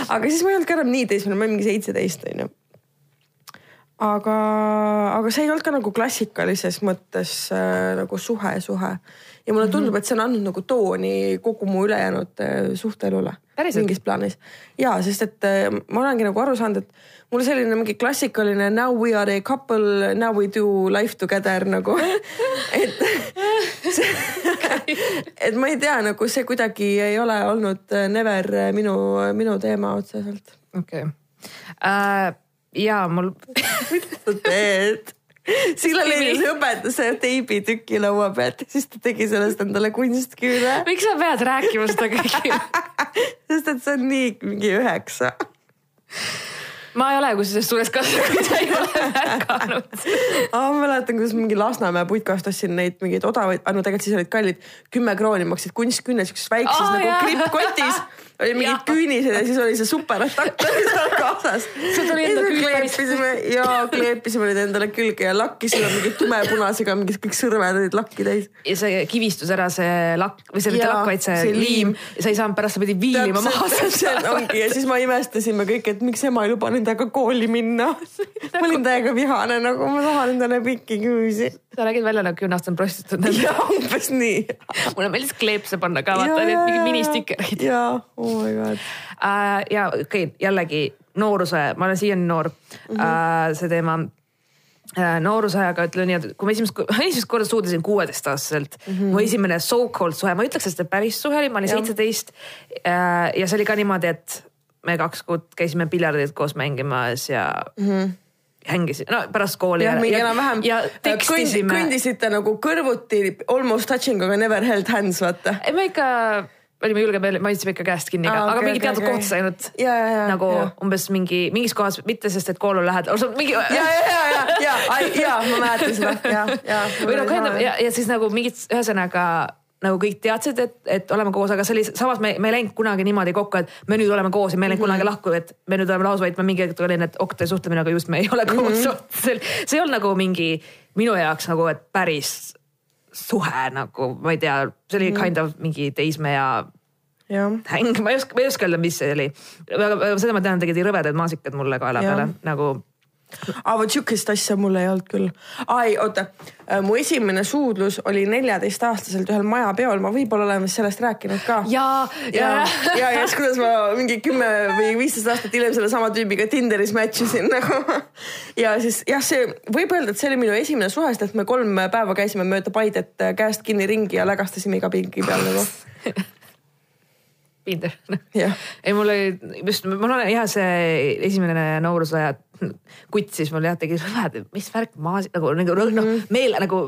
aga siis ma ei olnud ka enam nii teismeline, ma olin mingi seitseteist onju. aga, aga see ei olnud ka nagu klassikalises mõttes äh, nagu suhe, suhe. ja mulle tundub, et see on andnud nagu tooni kogu mu ülejäänud äh, suhteelule. Päriselt? mingis plaanis. ja sest, et äh, ma olengi nagu aru saanud, et mul selline mingi klassikaline now we are a couple, now we do life together nagu. et, et ma ei tea, nagu see kuidagi ei ole olnud äh, never äh, minu, minu teema otseselt. okei okay.. ja mul, mida sa teed? Silla Leidus õpetas selle teibitüki laua pealt siis ta tegi sellest endale kunstküüre. miks sa pead rääkima seda kõike? sest et see on nii mingi üheksa. Ma ei ole kusjuures suures kasvanud, kui sa ei ole märganud. ma mäletan, kuidas mingi Lasnamäe putkast ostsin neid mingeid odavaid, no tegelikult siis olid kallid, kümme krooni maksid kunstküüned siukses väikses oh, nagu krippkotis. Oli mingid küünised ja siis oli see superatakt oli seal kaasas. Sul tuli enda kleepisime ja kleepisime neid endale külge ja lakkisime mingi tumepunasega, mingid kõik sõrmed olid lakki täis. ja see kivistus ära see lakk või see mitte lakk, vaid see, see see liim liim. ja sa ei saanud pärast, sa pidid viilima maha täpselt ongi ja siis ma imestasime kõik, et miks ema ei luba nendega kooli minna. ma olin täiega vihane, nagu ma tahan endale pikki küüsi. Sa räägid välja nagu kümneaastane prostituut. ja umbes nii. mulle meeldis kleepse panna ka, vaata need mingi ministikerid. jaa, oh my god. äh, ja okei okay,, jällegi nooruse, ma olen siiani noor mm. -hmm. äh, see teema äh, noorusajaga ütlen nii, et kui ma esimest, esimest korda suudlesin kuueteistaastaselt mm, -hmm. mu esimene so-called suhe, ma ei ütleks, et see päris suhe oli, ma olin seitseteist ja see oli ka niimoodi, et me kaks kuud käisime piljardit koos mängimas ja mm -hmm. hängisin, no pärast kooli jah, mingi enam-vähem ja kõndi, tekstisime. kõndisite nagu kõrvuti almost touching, aga never held hands, vaata. ei, me ikka olime julged, me hoidsime ikka käest kinni Aa, ka, aga mingi okei, teatud okei. kohtades ainult Ja, ja, ja, nagu ja. umbes mingi mingis kohas, mitte sest, et kool on lähedal, mingi. ja, ja, ja, ja, ja, ja ma mäletan seda, ja, ja. või noh, ja, ja siis nagu mingid, ühesõnaga nagu kõik teadsid, et, et oleme koos, aga see oli samas me, me ei läinud kunagi niimoodi kokku, et me nüüd oleme koos ja me ei läinud kunagi lahku, et me nüüd oleme lahus, vaid ma mingi hetk olin, et okei, suhtleme, aga just me ei ole koos mm. -hmm. see, see ei olnud nagu mingi minu jaoks nagu, et päris suhe nagu, ma ei tea, see oli mm -hmm. kind of mingi teismeea jah, häng, ma ei oska, ma ei oska öelda, mis see oli. aga seda ma tean, tegid rõvedad maasikad mulle kaela peale nagu aga vot sihukest asja mul ei olnud küll. ai, oota, mu esimene suudlus oli neljateistaastaselt ühel majapeol, ma võib-olla olen vist sellest rääkinud ka. ja, ja ja, ja, ja siis kuidas ma mingi kümme või viisteist aastat hiljem sellesama tüübiga Tinderis match isin nagu. ja siis jah, see võib öelda, et see oli minu esimene suhe, sest et me kolm päeva käisime mööda Paidet äh, käest kinni ringi ja lägastasime iga pingi peal nagu. Pinder. jah, ei, mul oli just, mul on jah, see esimene noorusaja kutt siis mul jah tegi rõvedad, mis värk maas nagu, nagu noh, meel nagu,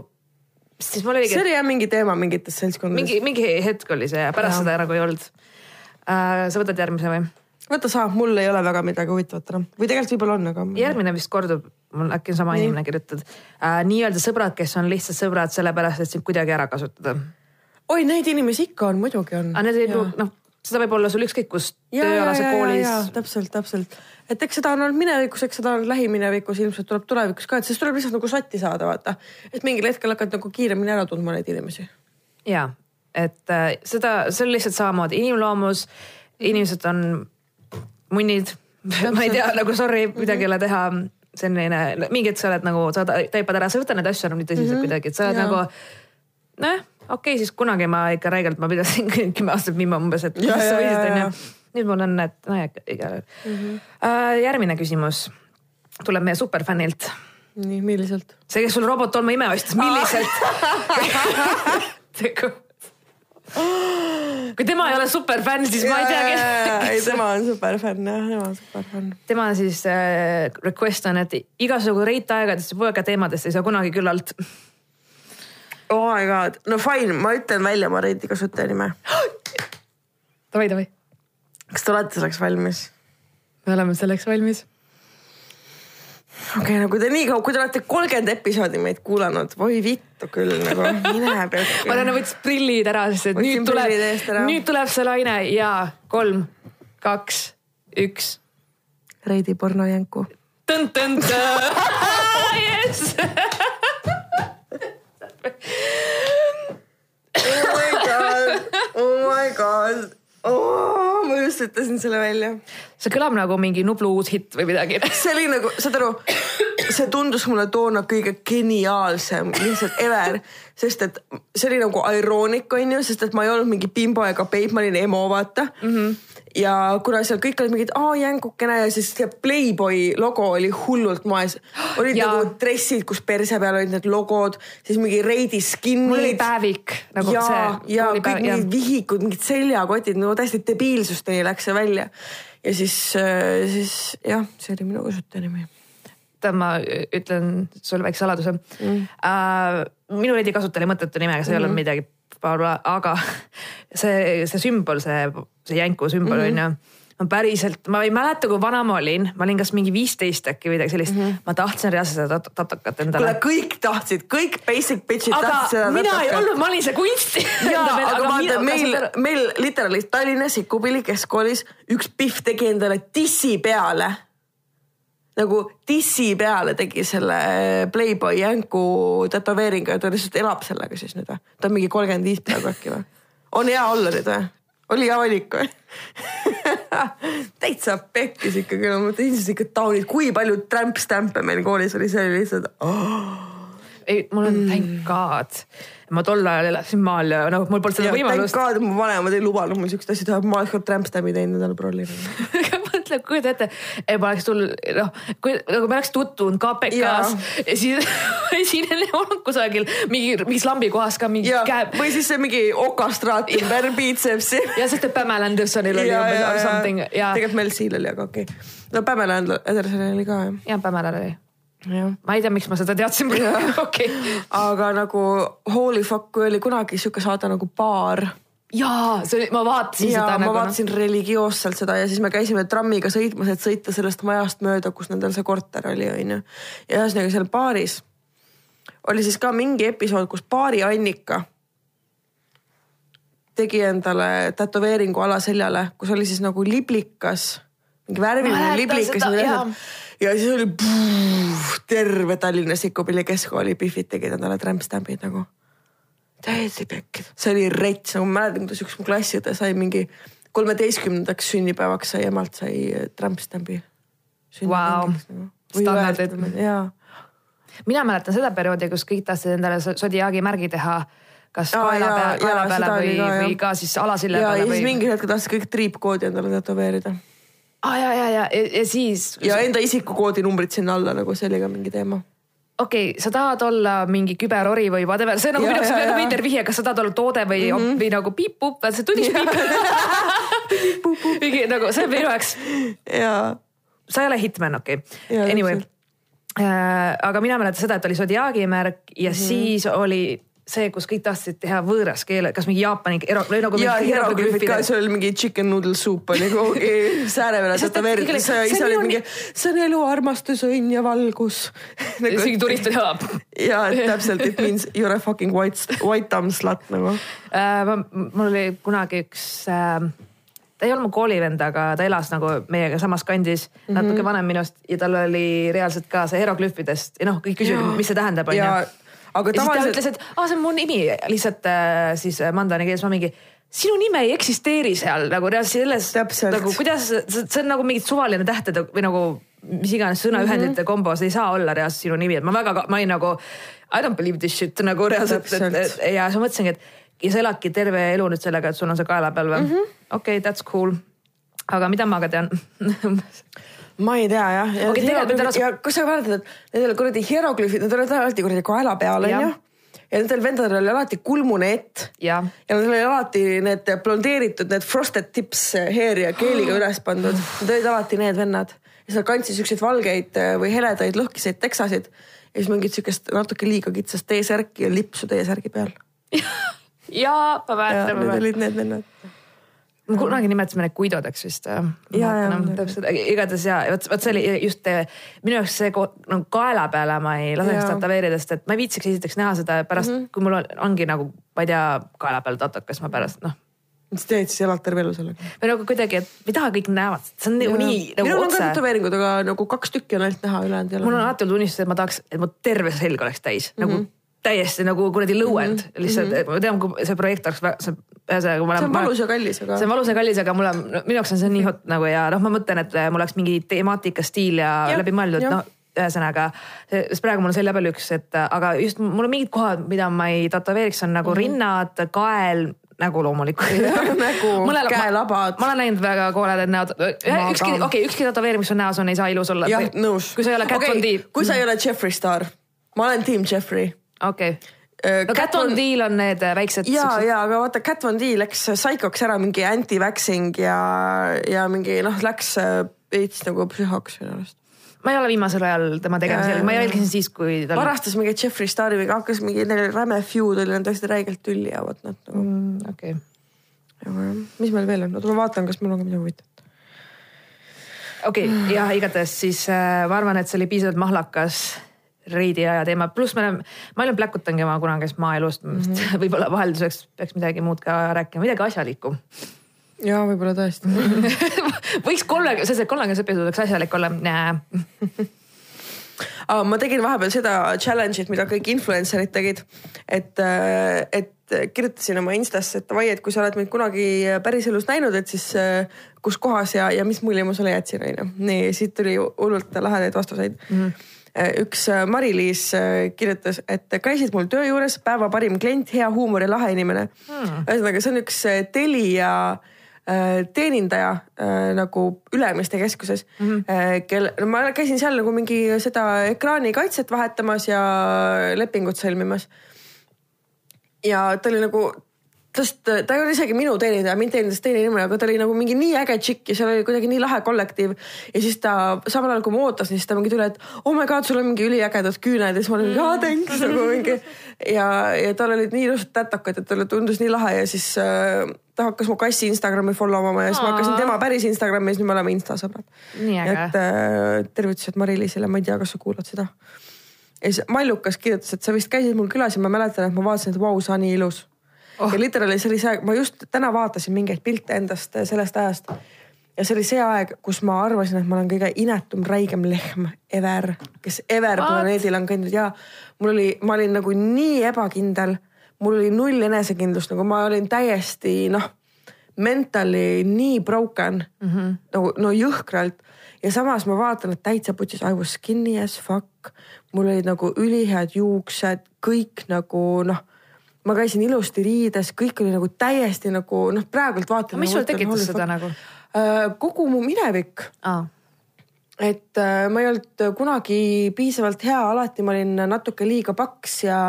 siis mul oligi see oli jah mingi teema mingites seltskondades mingi, mingi hetk oli see ja pärast Jaa. seda nagu ei olnud uh,. sa võtad järgmise või? võta sa, mul ei ole väga midagi huvitavat enam või tegelikult võib-olla on, aga. järgmine vist kordub, mul äkki on sama Nii. inimene kirjutatud uh,. nii-öelda sõbrad, kes on lihtsalt sõbrad sellepärast, et sind kuidagi ära kasutada. oi, neid inimesi ikka on, muidugi on. aga need ei pruugi, noh, seda võib olla sul ükskõik kus ja, ja, ja, ja, koolis ja täpselt, täpselt, et eks seda on olnud minevikus, eks seda on lähiminevikus, ilmselt tuleb tulevikus ka, et siis tuleb lihtsalt nagu sotti saada, vaata. et mingil hetkel hakkad nagu kiiremini ära tundma neid inimesi. ja et äh, seda, see on lihtsalt samamoodi inimloomus, inimesed on munnid, ma ei tea nagu sorry, midagi ei ole teha. selline, mingi hetk sa oled nagu, sa ta- taipad ära, sa ei võta neid asju enam nii tõsiselt mm -hmm. kuidagi, et sa oled Jaa. nagu nojah, okei okay,, siis kunagi ma ikka räigelt, ma pidasin kümme aastat mimma umbes, et Ja, kuidas sa ja, võisid ja, ja. onju. Nüüd mul on, et nojah, igal juhul Mhm. uh,. järgmine küsimus tuleb meie superfännilt nii, milliselt? see, kes sul robot olma ime ostis, milliselt? kui tema ei ole superfänn, siis ma ei tea, ei, kes. tema on superfänn jah, tema on superfänn. tema siis äh, request on, et igasugu reitaegadesse poega teemadest ei saa kunagi küllalt. Oh my god, no fine, ma ütlen välja oma reidi kasutaja nime. davai, davai, kas te olete selleks valmis? me oleme selleks valmis. okei okay,, no kui te nii kaua, kui te olete kolmkümmend episoodi meid kuulanud, voi vittu küll nagu, mine pekki. Marianne võttis prillid ära, sest et Võtsin nüüd tuleb nüüd tuleb see laine ja kolm, kaks, üks. Reidi pornojänku. tõn-tõn-tõn. Yes. oh my god, oh my god oh,. Ütlesin selle välja. see kõlab nagu mingi Nublu uus hitt või midagi. see oli nagu, saad aru, see tundus mulle toona kõige geniaalsem lihtsalt ever, sest et see oli nagu iroonik onju, sest et ma ei olnud mingi bimbo ega peip, ma olin emo vaata mm. -hmm. ja kuna seal kõik olid mingid, aa jänkukene ja siis see Playboy logo oli hullult moes. olid Ja- ja. nagu dressid, kus perse peal olid need logod, siis mingi reidi skin'id. mul oli päevik nagu ja, see. ja kõik mingid vihikud, mingid seljakotid, no täiesti debiilsusteni läks see välja. ja siis, siis jah, see oli minu kasutajanimi. tead, ma ütlen sulle väikse saladuse mm.. Uh, minu veidi kasutaja oli mõttetu nimega, see mm -hmm. ei olnud midagi, aga see, see sümbol, see, see jänku sümbol on mm -hmm. ju ma päriselt, ma ei mäleta, kui vana ma olin, ma olin kas mingi viisteist äkki või midagi sellist mm, -hmm. ma tahtsin reaalselt seda tat- tatokat kuule endale., kõik tahtsid, kõik basic bitch'id tahtsid seda mina ei olnud, ma olin see kunsti. ja, aga vaata meil, meil literaali Tallinnas Sikupilli keskkoolis üks Pihv tegi endale dissi peale. Nagu dissi peale tegi selle Playboy jänku tätoveeringu ja ta lihtsalt elab sellega siis nüüd või? ta on mingi kolmkümmend viis peaaegu äkki või? on hea olla nüüd või? oli hea valik või? täitsa pekkis ikka küll, ma mõtlen inimesed ikka taunid, kui palju tramp-stampe meil koolis oli, see oli lihtsalt oh.. ei, mul on thank god. Ma tol ajal elasin maal ja nagu mul polnud seda võimalust. ka mu vanemad ei lubanud mul siukest asja teha, ma oleks ka tramp-stam'i teinud endale prolli. mõtle, kujuta ette, et ma oleks tulnud, noh, kui nagu me oleks tutvunud KPK-s ja siis esinejana olnud kusagil mingi, mingis lambi kohas ka mingi ja käe. või siis see mingi okastraat ümber biitsepsi. ja sest, et Pamela Andersonil oli umbes something ja, tegelikult Mel Seal oli, aga okei okay.. no Pamela Anderson oli ka jah. ja Pamela oli. jah. ma ei tea, miks ma seda teadsin praegu, okei. aga nagu holy fuck, kui oli kunagi sihuke saade nagu Baar jaa, see oli, ma vaatasin ja seda ma nagu. vaatasin religioosselt seda ja siis me käisime trammiga sõitmas, et sõita sellest majast mööda, kus nendel see korter oli, onju. ja ühesõnaga seal baaris oli siis ka mingi episood, kus baari Annika tegi endale tätoveeringu alaseljale, kus oli siis nagu liblikas, mingi värviline liblikas ja siis oli puh, terve Tallinna Sikupilli keskkooli pihvid tegid endale trämpstämbid nagu. Täiesti pekkid, see oli rets, nagu ma mäletan, kuidas üks mu klassiõde sai mingi kolmeteistkümnendaks sünnipäevaks sai emalt sai trämpstambi. Vau. Standardid. jaa, mina mäletan seda perioodi, kus kõik tahtsid endale so- Zodiaagi märgi teha. Kas Aa, kaela jaa, peale, kaela peale või või ka siis alasilja ja, ja peale siis mingil hetkel tahtsid kõik triipkoodi endale tätoveerida aa ja, ja, ja, ja siis. ja enda isikukoodi numbrid sinna alla nagu see oli ka mingi teema. okei okay,, sa tahad olla mingi küberori või whatever, see on nagu minu jaoks ja, väga veider vihje, kas sa tahad olla toode või mm, -hmm. või nagu piip-pup, see tunnis piip. mingi nagu see on minu jaoks, ja, sa ei ole hitman, okei Jaa, okay.. Anyway äh,, aga mina mäletan seda, et oli Zodiaagi märk ja mm -hmm. siis oli see, kus kõik tahtsid teha võõras keele, kas mingi Jaapani ero- või nagu ja hieroglüüfid ka, seal oli mingi chicken noodle soup oli kuhugi sääre peale Sest et tätoveeritud, sa see ise olid mingi, see on elu, armastus, õnn ja valgus nagu, isegi turistid ja ja et täpselt, it means you are a fucking white, white dumb slut nagu. ma- mul oli kunagi üks äh, ta ei olnud mu koolivend, aga ta elas nagu meiega samas kandis mm, -hmm. natuke vanem minust ja tal oli reaalselt ka see hieroglüüfidest ja noh, kõik küsisid, mis see tähendab, onju. Aga siis ta tavaliselt ütles, et aa, see on mu nimi lihtsalt äh, siis äh, mandani keeles, ma mingi sinu nime ei eksisteeri seal nagu selles, Täpselt. nagu kuidas, see on nagu mingi suvaline tähtede või nagu mis iganes sõnaühendite mm -hmm. kombo, see ei saa olla reaalselt sinu nimi, et ma väga, ma olin nagu I don't believe this shit nagu reaalselt, ja siis ma mõtlesingi, et ja sa eladki terve elu nüüd sellega, et sul on see kaela peal või -hmm.? okei okay,, that's cool. aga mida ma ka tean ma ei tea jah. ja, Okei, tegelikult ja, kas sa mäletad, et nendel kuradi hieroglüüfid, need olid alati kuradi kaela peal onju. ja nendel vendadel oli alati kulmune ett ja nad olid alati need blondeeritud, need frosted tips hair ja keeliga üles pandud. Nad olid alati need vennad ja nad kandsid siukseid valgeid äh, või heledaid lõhkiseid teksasid ja siis mingit siukest natuke liiga kitsast T-särki ja lipsu T-särgi peal. ja ma mäletan, need olid need vennad. Me kunagi nimetasime neid kuidodeks vist. Ja, ja, täpselt, igatahes ja vot, vot see oli just eh, minu jaoks see nagu kaela peale ma ei laseks Jaa. tätoveerida, sest et ma ei viitsiks esiteks näha seda pärast mm, Mhm. -hmm. kui mul on, ongi nagu, ma ei tea, kaela peal tatokas, ma pärast noh. mis teed siis elad terve elu sellega? või nagu kuidagi, et taha kõik näevad, see on nagu nii nagu minul on ka otse. tätoveeringud, aga nagu kaks tükki on ainult näha, ülejäänud ei ole. mul on alati olnud unistus, et ma tahaks, et mu terve selg oleks täis mm -hmm. nagu täiesti nagu kuradi lõuend mm -hmm. lihtsalt -hmm. ma tean, kui see projekt oleks, see ühesõnaga. see on valus ja kallis, aga see on valus ja kallis, aga mulle, minu jaoks on see nii hot nagu ja noh, ma mõtlen, et mul oleks mingi temaatika, stiil ja, ja Jah, läbi mõeldud, jah. noh ühesõnaga, sest praegu mul on selja peal üks, et aga just mul on mingid kohad, mida ma ei tätoveeriks, on nagu mm -hmm. rinnad, kael, nägu loomulikult nägu, käelabad. ma olen näinud väga kooledaid näod, Ma ükski, okei okay,, ükski tätoveering, mis on näos on, ei saa ilus olla. jah, nõus. kui sa ei ole Kat Von D. kui sa ei ole Jeffrey Star, ma olen tiim Jeffrey. okei, no Kat Von D-l on need väiksed. ja, ja aga vaata, Kat Von D läks psychoks ära mingi anti-vaxxing ja, ja mingi noh, läks äh, veits nagu psühhoks minu arust. ma ei ole viimasel ajal tema tegemisi jälginud, ma jälgisin siis, kui tal. varastas mingi Jeffrey Stari või hakkas mingi neil räme feud oli, nad läksid räigelt tülli ja vot nad nagu mm.. okei, mis meil veel on, oota ma vaatan, kas mul on ka midagi huvitavat. okei okay,, jah, igatahes siis äh, ma arvan, et see oli piisavalt mahlakas reidi aja teema, pluss me oleme, ma olen pläkutangi oma kunagisest maaelust mm, -hmm. võib-olla vahelduseks peaks midagi muud ka rääkima, midagi asjalikku. ja võib-olla tõesti. võiks kolme, see, kolmekümnes episood võiks asjalik olla. Aa, ma tegin vahepeal seda challenge'it, mida kõik influencer'id tegid, et, et kirjutasin oma Instasse, et davai, et kui sa oled mind kunagi päriselus näinud, et siis äh, kus kohas ja, ja mis mulje ma sulle jätsin, onju. nii, siit tuli hullult lahedaid vastuseid mm. -hmm üks äh, Mari-Liis äh, kirjutas, et käisid mul töö juures, päeva parim klient, hea huumor ja lahe inimene mm.. ühesõnaga, see on üks äh, Telia äh, teenindaja äh, nagu Ülemiste keskuses mm, -hmm. kel, ma käisin seal nagu mingi seda ekraanikaitset vahetamas ja lepingut sõlmimas. ja ta oli nagu, tast, ta ei ole isegi minu teenindaja, mind teenindas teine inimene, aga ta oli nagu mingi nii äge tšikk ja seal oli kuidagi nii lahe kollektiiv. ja siis ta samal ajal, kui ma ootasin, siis ta mingi tuli, et oh my god, sul on mingi üliägedad küüned ja siis ma olin mingi aa thanks nagu mingi. ja, ja tal olid nii ilusad tätokad, et talle tundus nii lahe ja siis äh, ta hakkas mu kassi Instagrami follow oma ja siis ma Aa. hakkasin tema päris Instagrami ja siis nüüd me oleme instasõbrad. Et äh, tervitused Mari-Liisile, ma ei tea, kas sa kuulad seda. ja siis Mallukas kirjutas, et sa vist käisid mul külas ja ma mäletan, et ma vaatasin, et vau, sa nii ilus oh.. ja literaali see oli see aeg, ma just täna vaatasin mingeid pilte endast äh, sellest ajast. ja see oli see aeg, kus ma arvasin, et ma olen kõige inetum, räigem lehm ever, kes ever What? planeedil on käinud ja mul oli, ma olin nagu nii ebakindel, mul oli null enesekindlust, nagu ma olin täiesti noh, mentally nii broken mm -hmm. nagu no jõhkralt ja samas ma vaatan, et täitsa putis I was skinny as fuck, mul olid nagu ülihead juuksed, kõik nagu noh, ma käisin ilusti riides, kõik oli nagu täiesti nagu noh, praegult vaatan. mis sul tekitas seda nagu? kogu mu minevik aa, et äh, ma ei olnud kunagi piisavalt hea, alati ma olin natuke liiga paks ja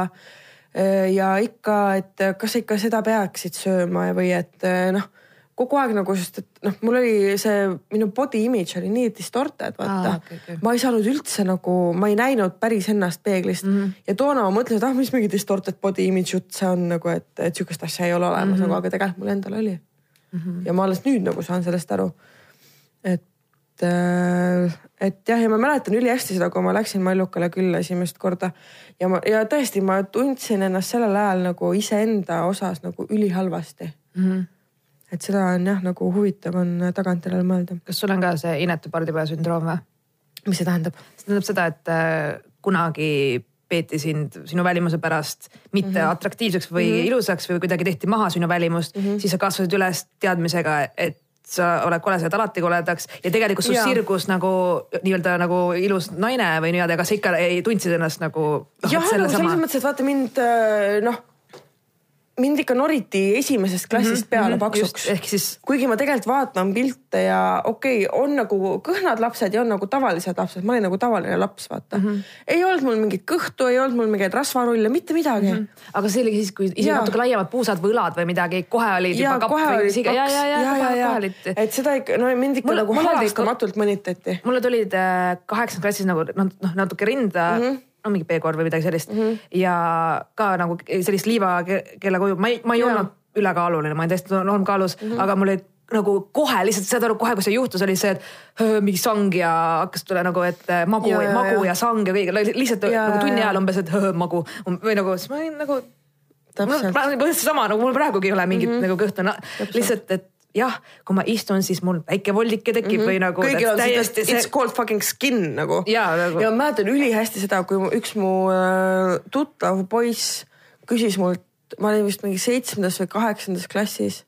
ja ikka, et kas sa ikka seda peaksid sööma või et äh, noh, kogu aeg nagu, sest et noh, mul oli see minu body image oli nii distorted, vaata Aa, okei, okei. ma ei saanud üldse nagu, ma ei näinud päris ennast peeglist mm -hmm. ja toona ma mõtlesin, et ah, mis mingi distorted body image jutt see on nagu, et, et sihukest asja ei ole olemas mm, -hmm. nagu, aga tegelikult mul endal oli mm. -hmm. ja ma alles nüüd nagu saan sellest aru. et, et jah, ja ma mäletan ülihästi seda, kui ma läksin Mallukale külla esimest korda ja ma ja tõesti, ma tundsin ennast sellel ajal nagu iseenda osas nagu ülihalvasti mm. -hmm. Et seda on jah, nagu huvitav on tagantjärele mõelda, kas sul on ka see inetu pardipoja sündroom või? mis see tähendab see tähendab seda, et äh, kunagi peeti sind sinu välimuse pärast mitte mm -hmm. atraktiivseks või mm -hmm. ilusaks või kuidagi tehti maha sinu välimust mm, -hmm. siis sa kasvasid üles teadmisega, et sa oled kole, sa jääd alati koledaks ja tegelikult sul sirgus nagu nii-öelda nagu ilus naine või nii-öelda, aga sa ikka ei tundsid ennast nagu noh, jah, nagu selles mõttes, et vaata mind äh, noh, mind ikka noriti esimesest klassist peale paksuks. ehk siis kuigi ma tegelikult vaatan pilte ja okei okay,, on nagu kõhnad lapsed ja on nagu tavalised lapsed, ma olin nagu tavaline laps, vaata mm. -hmm. ei olnud mul mingit kõhtu, ei olnud mul mingeid rasvarulle, mitte midagi mm. -hmm. aga see oli siis, kui isegi Jaa. natuke laiemad puusad või õlad või midagi, kohe olid ja juba kapp või siga- ja, ja, ja, ja, ja, ja. et seda ikka, no mind ikka Mul- nagu halastamatult mõnitati. mulle tulid äh, kaheksandas klassis nagu noh natuke rinda mm. -hmm no mingi B-korv või midagi sellist mm -hmm. ja ka nagu sellist liivakella kuju, ma ei, ma ei Jaa. olnud ülekaaluline, ma olin täiesti normkaalus mm, -hmm. aga mul oli nagu kohe lihtsalt saad aru, kohe kui see juhtus, oli see, et öö, mingi sang ja hakkas tule nagu, et äh, magu ja, magu ja, ja sang ja kõik, lihtsalt Jaa, nagu tunni ajal umbes, et öö, magu või nagu, siis ma olin nagu Täpselt. põhimõtteliselt sama nagu mul praegugi ei ole mingit mm -hmm. nagu kõhtu, lihtsalt, et jah, kui ma istun, siis mul väike voldike tekib mm -hmm. või nagu kõigil on täiesti see it's called fucking skin nagu. Nagu- ja ma mäletan ülihästi seda, kui üks mu äh, tuttav poiss küsis mult, ma olin vist mingi seitsmendas või kaheksandas klassis.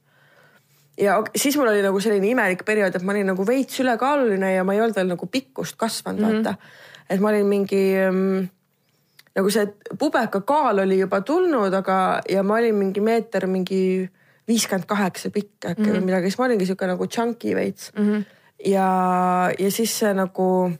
ja siis mul oli nagu selline imelik periood, et ma olin nagu veits ülekaaluline ja ma ei olnud veel nagu pikkust kasvanud mm, -hmm. vaata. et ma olin mingi ähm, nagu see pubeka kaal oli juba tulnud, aga, ja ma olin mingi meeter mingi viiskümmend kaheksa pikk äkki mm -hmm. või midagi, siis ma olingi sihuke nagu chunky veits mm. -hmm. ja, ja siis see nagu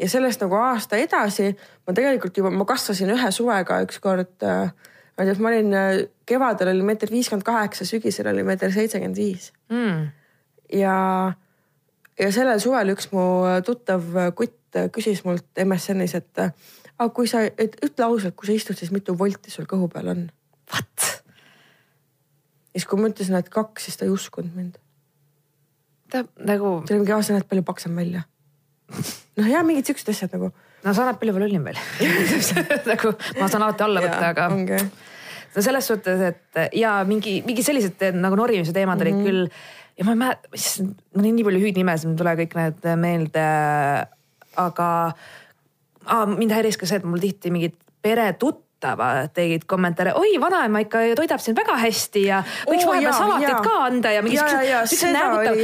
ja sellest nagu aasta edasi ma tegelikult juba, ma kasvasin ühe suvega ükskord äh, ma ei tea, ma olin äh, kevadel oli meeter viiskümmend kaheksa, sügisel oli meeter seitsekümmend viis mm. ja, ja sellel suvel üks mu tuttav kutt küsis mult MSN-is, et aga kui sa, et ütle ausalt, kui sa istud, siis mitu volti sul kõhu peal on? What? Ja siis, kui ma ütlesin, et kaks, siis ta ei uskunud mind. ta nagu, see oli mingi, aa, sa näed palju paksem välja. noh, ja mingid siuksed asjad nagu. no sa näed palju lollim veel nagu ma saan alati alla võtta, aga ongi. no selles suhtes, et ja mingi, mingi sellised nagu norimise teemad mm -hmm. olid küll ja ma ei mäleta, issand, mul on nii palju hüüdnimesid, mul ei tule kõik need meelde. aga ah, mind häiris ka see, et mul tihti mingid peretuttavad tegid kommentaare, oi, vanaema ikka toidab sind väga hästi ja võiks Oo, vahepeal salatit ka anda ja mingi siukse näägutav-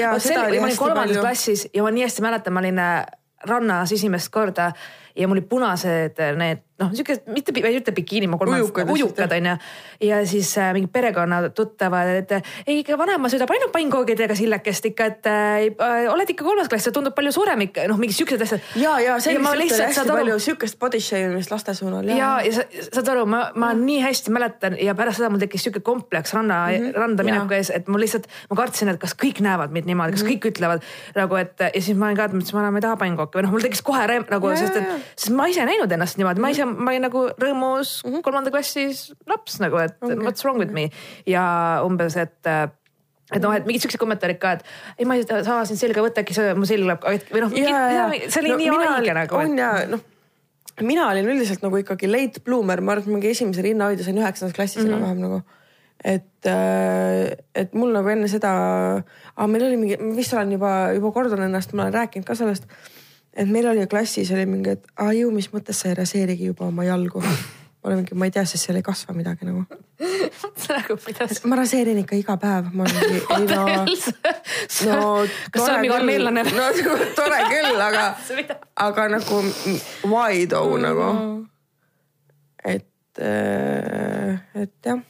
ma olin kolmandas klassis ja ma nii hästi mäletan, ma olin äh, rannas esimest korda ja mul olid punased äh, need noh, siuke mitte, ma ei ütle bikiini, ma kolmandas Ujukad onju. ja siis äh, mingi perekonna tuttavad, et ei ikka vanaema söödab ainult pannkoogidega sillekest ikka, et äh, oled ikka kolmas klass, see tundub palju suurem ikka, noh, mingid siuksed asjad. ja, ja sellist juttu hästi aru- palju, siukest body shame'imist laste suunal. ja, ja sa, saad aru, ma, ma nii hästi mäletan ja pärast seda mul tekkis sihuke kompleks ranna mm, -hmm. randa mineku ees, et mul lihtsalt, ma kartsin, et kas kõik näevad mind niimoodi, kas mm -hmm. kõik ütlevad nagu, et ja siis ma olin ka, et ma ei taha pannkooki või noh, mul tekkis kohe nagu, sest et, sest ma ise ei näinud ennast niimoodi, ma ise, ma olin nagu rõõmus mm -hmm. kolmanda klassis laps nagu, et okay. what's wrong with me ja umbes, et et noh, et mingid siuksed kommentaarid ka, et ei, ma ei saa sind selga võtta, äkki see mu selg läheb või noh, see oli no, nii haige nagu. on ja noh, mina olin üldiselt nagu ikkagi late bloomer, ma arvan, et mingi esimese rinnahoidja sain üheksandas klassis mm -hmm. enam-vähem nagu. et, et mul nagu enne seda, meil oli mingi, ma vist olen juba, juba kordan ennast, ma olen rääkinud ka sellest. Et meil oli klassis oli mingi, et aa ju, mis mõttes sa ei raseerigi juba oma jalgu. ma olin mingi, ma ei tea, sest seal ei kasva midagi nagu. nagu mida sa ma raseerin ikka iga päev, ma olen mingi, ei no no mingi armeellane? no tore küll, aga aga nagu why though nagu. et, et jah.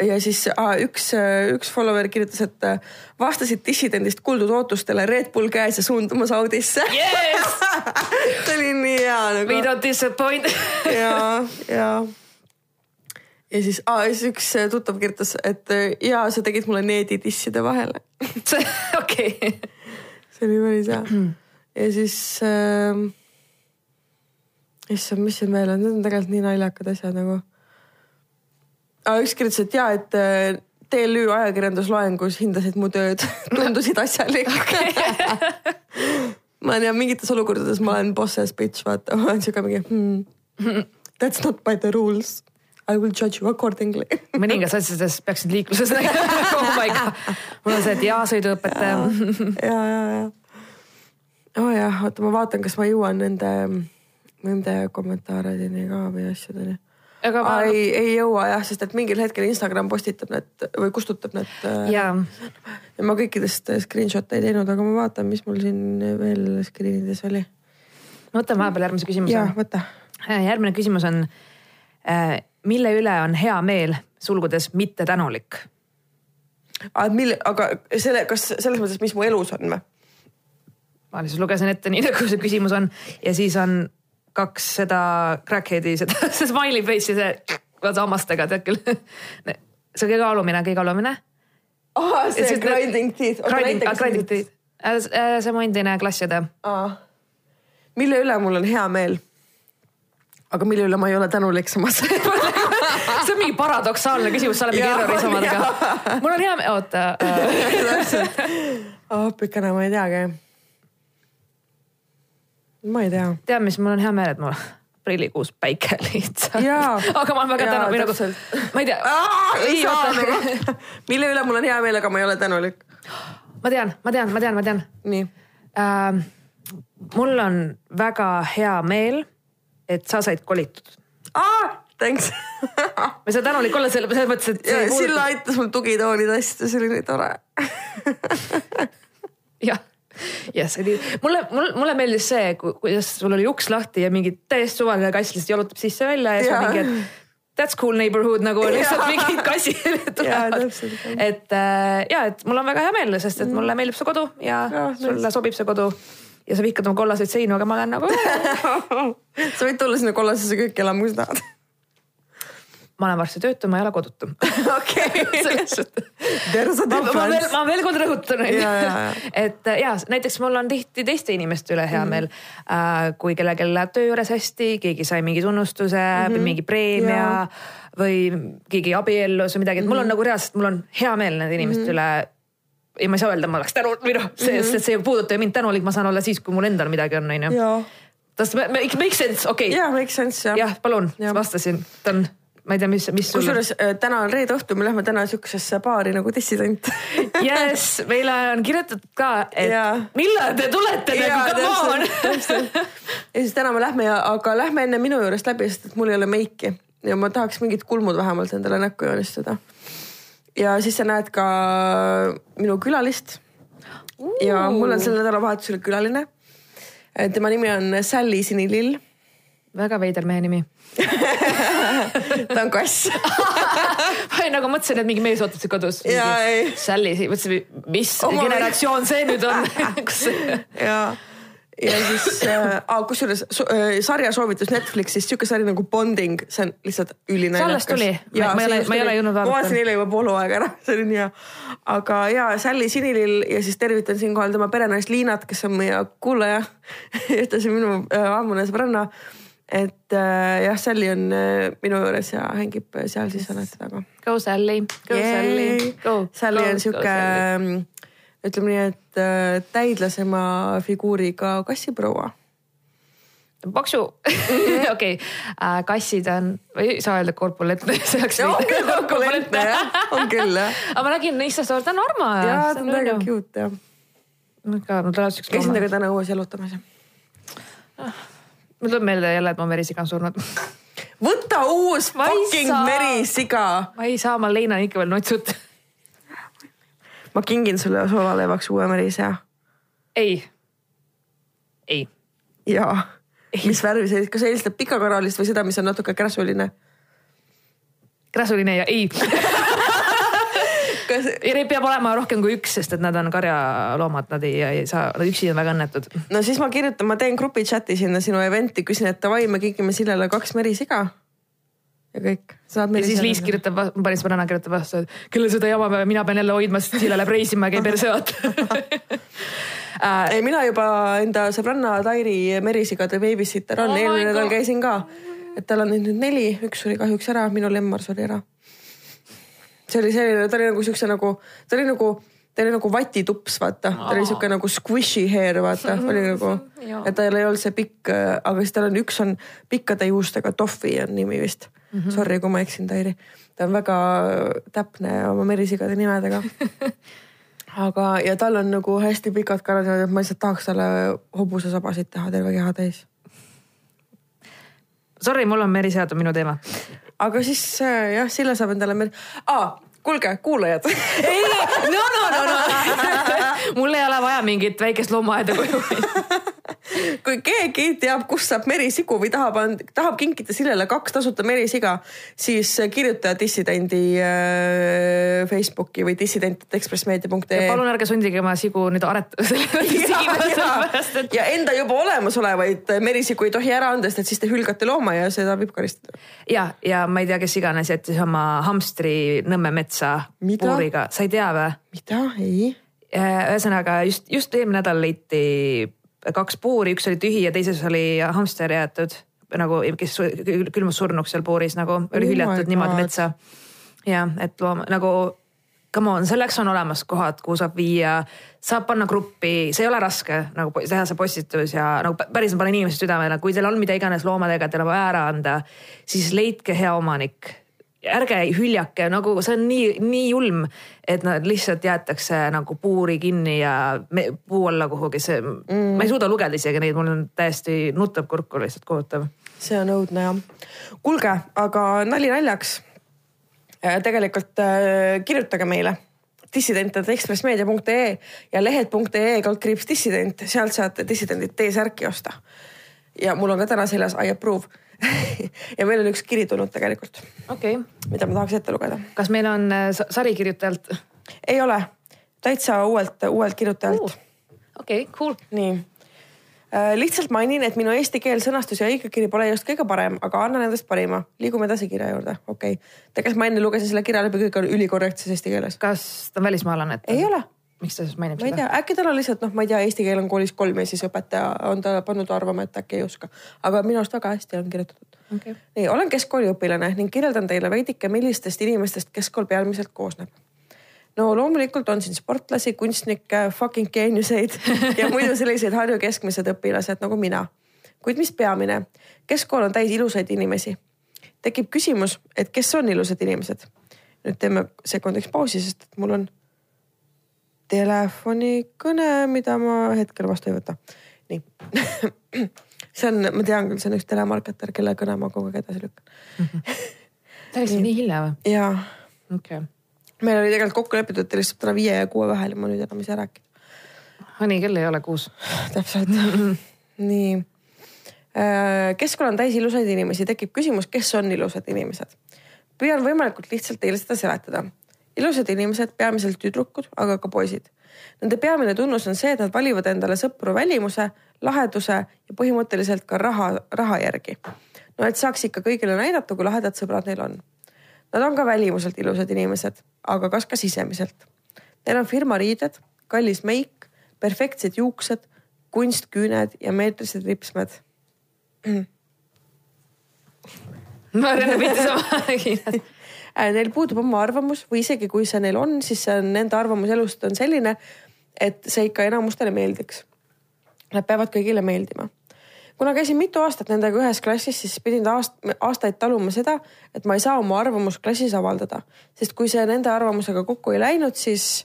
Ja siis ah, üks, üks follower kirjutas, et äh, vastasid dissidendist kuuldud ootustele Red Bull käes ja suundumas Audisse yes! see oli nii hea We nagu. don't disappoint ja, ja. ja siis ah,, siis üks äh, tuttav kirjutas, et äh, ja sa tegid mulle needi disside vahele okei see oli päris hea. ja siis äh,, issand, mis siin veel on, need on tegelikult nii naljakad asjad nagu ah,. üks kirjutas, et ja, et äh, TLÜ ajakirjandusloengus hindasid mu tööd tundusid asjalik ma tean, mingites olukordades ma olen boss's bitch, vaata, ma olen siuke mingi hmm, that's not by the rules. I will judge you accordingly mõningates asjades peaksid liikluses nägema oh my god. mul on see, et jaa, sõiduõpetaja. ja, ja, ja. oo oh jah, oota, ma vaatan, kas ma jõuan nende, nende kommentaarideni ka või asjadeni. Aga ma, ei, ei jõua jah, sest et mingil hetkel Instagram postitab need või kustutab need. jaa, ja ma kõikidest screenshot'e ei teinud, aga ma vaatan, mis mul siin veel screen ides oli. ma võtan vahepeal järgmise küsimuse. ja võta. järgmine küsimus on, mille üle on hea meel sulgudes mitte tänulik. aga mille, aga selle, kas selles mõttes, mis mu elus on või? ma lihtsalt lugesin ette nii nagu see küsimus on ja siis on kaks seda crackhead'i, seda, see smiley face'i, see vaata hammastega, tead küll. see kõige alumine, kõige alumine. aa, see siis need- grinding teeth. Grinding, grinding teeth. see mu endine klassiõde. mille üle mul on hea meel? aga mille üle ma ei ole tänulik samas see on mingi paradoksaalne küsimus, sa oled mingi erroris omadega. mul on hea meel, oota äh,. appikene, ma ei teagi. Ma ei tea. tead, mis mul on hea meel, et mul aprillikuus päike lihtsalt. Aga ma olen väga Jaa, tänu, või nagu ma ei tea. ei saa nagu, mille üle mul on hea meel, aga ma ei ole tänulik. ma tean, ma tean, ma tean, ma tean nii. äh,. mul on väga hea meel, et sa said kolitud. thanks. ma ei saa tänulik olla selle, selles mõttes, et ei Silla aitas mul tugitooli tõsta, see oli nii tore. jah, oli, mulle, mulle, mulle meeldis see, kuidas sul oli uks lahti ja mingi täiesti suvaline kass lihtsalt jalutab sisse-välja ja siis on mingi, et that's cool neighborhood nagu lihtsalt mingid kassid tulevad et äh, ja, et mul on väga hea meel, sest et mulle meeldib su kodu ja, Jaa, sulle nice. sobib see kodu. ja sa vihkad oma kollaseid seinu, aga ma olen nagu, sa võid tulla sinna kollasesse kööki elama, kui sa tahad. Ma olen varsti töötu, ma ei ole kodutu. okei. selles suhtes ma, veel, ma veel kord rõhutan, Ja, ja, ja. et äh, ja näiteks mul on tihti teiste inimeste üle Mhm. hea meel äh,. kui kellelgi läheb töö juures hästi, keegi sai mingi tunnustuse mm, -hmm. mingi preemia Ja. ja. või keegi abiellus või midagi, et mul on nagu reaalselt, mul on hea meel nende inimeste mm -hmm. üle ja ma ei saa öelda, ma oleks tänu või noh, see mm, -hmm. see ei puuduta ju mind tänulik, ma saan olla siis, kui mul endal midagi on, onju. tas make make sense, okei okay.. jaa, makes sense jah. jah, palun Jah., vastasin, ta on, ma ei tea, mis, mis sul. kusjuures äh, täna on reede õhtu, me lähme täna siuksesse baari nagu dissident. jess, meile on kirjutatud ka, et Jaa. millal te tulete nagu, come on. ja siis täna me lähme ja, aga lähme enne minu juurest läbi, sest et mul ei ole meiki ja ma tahaks mingid kulmud vähemalt endale näkku joonistada. ja siis sa näed ka minu külalist. ja mul on sel nädalavahetusel külaline. tema nimi on Sally Sinilill, väga veider mehe nimi. Ta on kass. ma nagu mõtlesin, et mingi mees ootab sind kodus. Sally, mõtlesin, mis Oma- generatsioon see nüüd on ja, ja siis äh,, kusjuures äh, sarja soovitus Netflixis, sihuke sari nagu Bonding, see on lihtsalt ülinaljakas. alles tuli? Ma- ma ei ole- ma ei ole jõudnud vaadata. ma vaatasin eile juba pool hooaega ära, see oli nii hea. aga ja Sally Sinilill ja siis tervitan siinkohal tema perenaist Liinat, kes on meie kuulaja, ühtlasi minu äh, ammune sõbranna. Et äh, jah, Sally on äh, minu juures ja hängib seal siis Aneti taga. Go Sally, go Sally, go. Sally on sihuke, ütleme nii, et äh, täidlasema figuuriga kassiproua paksu, okei, kassid on, ei saa öelda korpulentne, see oleks. on küll korpulentne jah, on küll jah. aga ma nägin Instastory, ta on armas. ja ta on väga. cute jah. käisin temaga täna õues jalutamas. Mul tuleb meelde jälle, et mu merisiga on surnud. võta uus Ma fucking saa. merisiga. ma ei saa, ma leinan ikka veel nutsut. ma kingin sulle soolaleevaks uue merise. ei, ei jaa. mis värvi see, kas sa eelistad pikakaralist või seda, mis on natuke kräsuline? krasuline ja ei. neid peab olema rohkem kui üks, sest et nad on karjaloomad, nad ei, ei saa, nad üksi on väga õnnetud. no siis ma kirjutan, ma teen grupi chat'i sinna sinu event'i, küsin, et davai, me kingime Sillele kaks merisiga. ja kõik. ja siis Liis. kirjutab, ma panin sõbranna kirjutab vastu, et kellel seda jama mina pean jälle hoidma, sest Sille läheb reisima ja käib perse vaata. ei, mina juba enda sõbranna Tairi merisigade babysitter on Oh eelmine nädal käisin ka. et tal on neid nüüd neli, üks suri kahjuks ära, minu lemmar suri ära. See oli selline, ta oli nagu siukse nagu, ta oli nagu, ta oli nagu vatitups, vaata, ta oli siuke nagu squishy hair, vaata, oli nagu et tal ei olnud see pikk, aga siis tal on üks on pikkade juustega, Tohvi on nimi vist mm. -hmm. Sorry, kui ma eksin, Tairi. ta on väga täpne oma merisigade nimedega aga, ja tal on nagu hästi pikad karvad, et ma lihtsalt tahaks talle hobusesabasid teha terve keha täis. Sorry, mul on merisead on minu teema. Aga siis äh, jah, Sille saab endale mer- ah,, kuulge, kuulajad. ei, no, no, no, no. mul ei ole vaja mingit väikest loomaaeda koju. kui keegi teab, kust saab merisigu või tahab, tahab kinkida Sillele kaks tasuta merisiga, siis kirjuta dissidendi äh, Facebooki või dissident.ekspressmeedia.ee. palun ärge sundige oma sigu nüüd aretusele ja, ja, ja enda juba olemasolevaid merisigu ei tohi ära anda, sest et siis te hülgate looma ja seda võib karistada. ja, ja ma ei tea, kes iganes jättis oma hamstri Nõmme metsa Mida? puuriga, sa ei tea või? mida, ei? ühesõnaga just, just eelmine nädal leiti kaks puuri, üks oli tühi ja teises oli hamster jäetud. Nagu, kes külmus surnuks seal puuris nagu oli Oh hüljatud niimoodi metsa. ja et loom nagu come on, selleks on olemas kohad, kuhu saab viia, saab panna gruppi, see ei ole raske nagu teha see postitus ja nagu pä- päriselt panen inimeste südamele, kui teil on mida iganes loomadega, teil on vaja ära anda, siis leidke hea omanik ärge hüljake, nagu see on nii, nii julm, et nad lihtsalt jäetakse nagu puuri kinni ja me, puu alla kuhugi, see mm., ma ei suuda lugeda isegi neid, mul on täiesti nutab kurku lihtsalt kohutav. see on õudne jah. kuulge, aga nali naljaks. tegelikult äh, kirjutage meile dissident.ekspressmeedia.ee ja lehed.ee kaldkriips dissident, sealt saate dissidendid T-särki osta. ja mul on ka täna seljas I approve ja meil on üks kiri tulnud tegelikult, okei okay., mida ma tahaks ette lugeda. kas meil on äh, sa- sarikirjutajalt? ei ole, täitsa uuelt, uuelt kirjutajalt. okei, cool. nii Äh, lihtsalt mainin, et minu eesti keel, sõnastus ja õigekiri pole just kõige parem, aga annan endast parima. liigume edasi kirja juurde, okei okay.. tegelikult ma enne lugesin selle kirja läbi, kõik on ülikorrektses eesti keeles. kas ta on välismaalane? ei ole, miks ta siis mainib ma ei seda? tea, äkki tal on lihtsalt noh, ma ei tea, eesti keel on koolis kolm ja siis õpetaja on ta pannud arvama, et äkki ei oska. aga minu arust väga hästi on kirjutatud Okay. nii, olen keskkooliõpilane ning kirjeldan teile veidike, millistest inimestest keskkool peamiselt koosneb. no loomulikult on siin sportlasi, kunstnikke, fucking geeniuseid ja muidu selliseid Harju keskmised õpilased nagu mina. kuid mis peamine, keskkool on täis ilusaid inimesi. tekib küsimus, et kes on ilusad inimesed. nüüd teeme sekundiks pausi, sest mul on telefonikõne, mida ma hetkel vastu ei võta. nii see on, ma tean küll, see on üks telemarketer, kelle kõne ma kogu aeg edasi lükkan. päris nii hilja või? ja okei okay. meil oli tegelikult kokku lepitud, et ta lihtsalt täna viie ja kuue vahel ja ma nüüd enam ei saa rääkida. Honey, kell ei ole kuus. täpselt nii. keskkonna on täis ilusaid inimesi, tekib küsimus, kes on ilusad inimesed. püüan võimalikult lihtsalt teile seda seletada. Ilusad inimesed, peamiselt tüdrukud, aga ka poisid. Nende peamine tunnus on see, et nad valivad endale sõpru välimuse, laheduse ja põhimõtteliselt ka raha, raha järgi. no et saaks ikka kõigile näidata, kui lahedad sõbrad neil on. Nad on ka välimuselt ilusad inimesed, aga kas ka sisemiselt. Neil on firmariided, kallis meik, perfektsed juuksed, kunstküüned ja meetrised ripsmed. ma arvan, et mitte sama Äh, Neil puudub oma arvamus või isegi kui see neil on, siis see on nende arvamus elust on selline, et see ikka enamustele meeldiks. Nad peavad kõigile meeldima. kuna käisin mitu aastat nendega ühes klassis, siis pidin aast, aastaid taluma seda, et ma ei saa oma arvamust klassis avaldada, sest kui see nende arvamusega kokku ei läinud, siis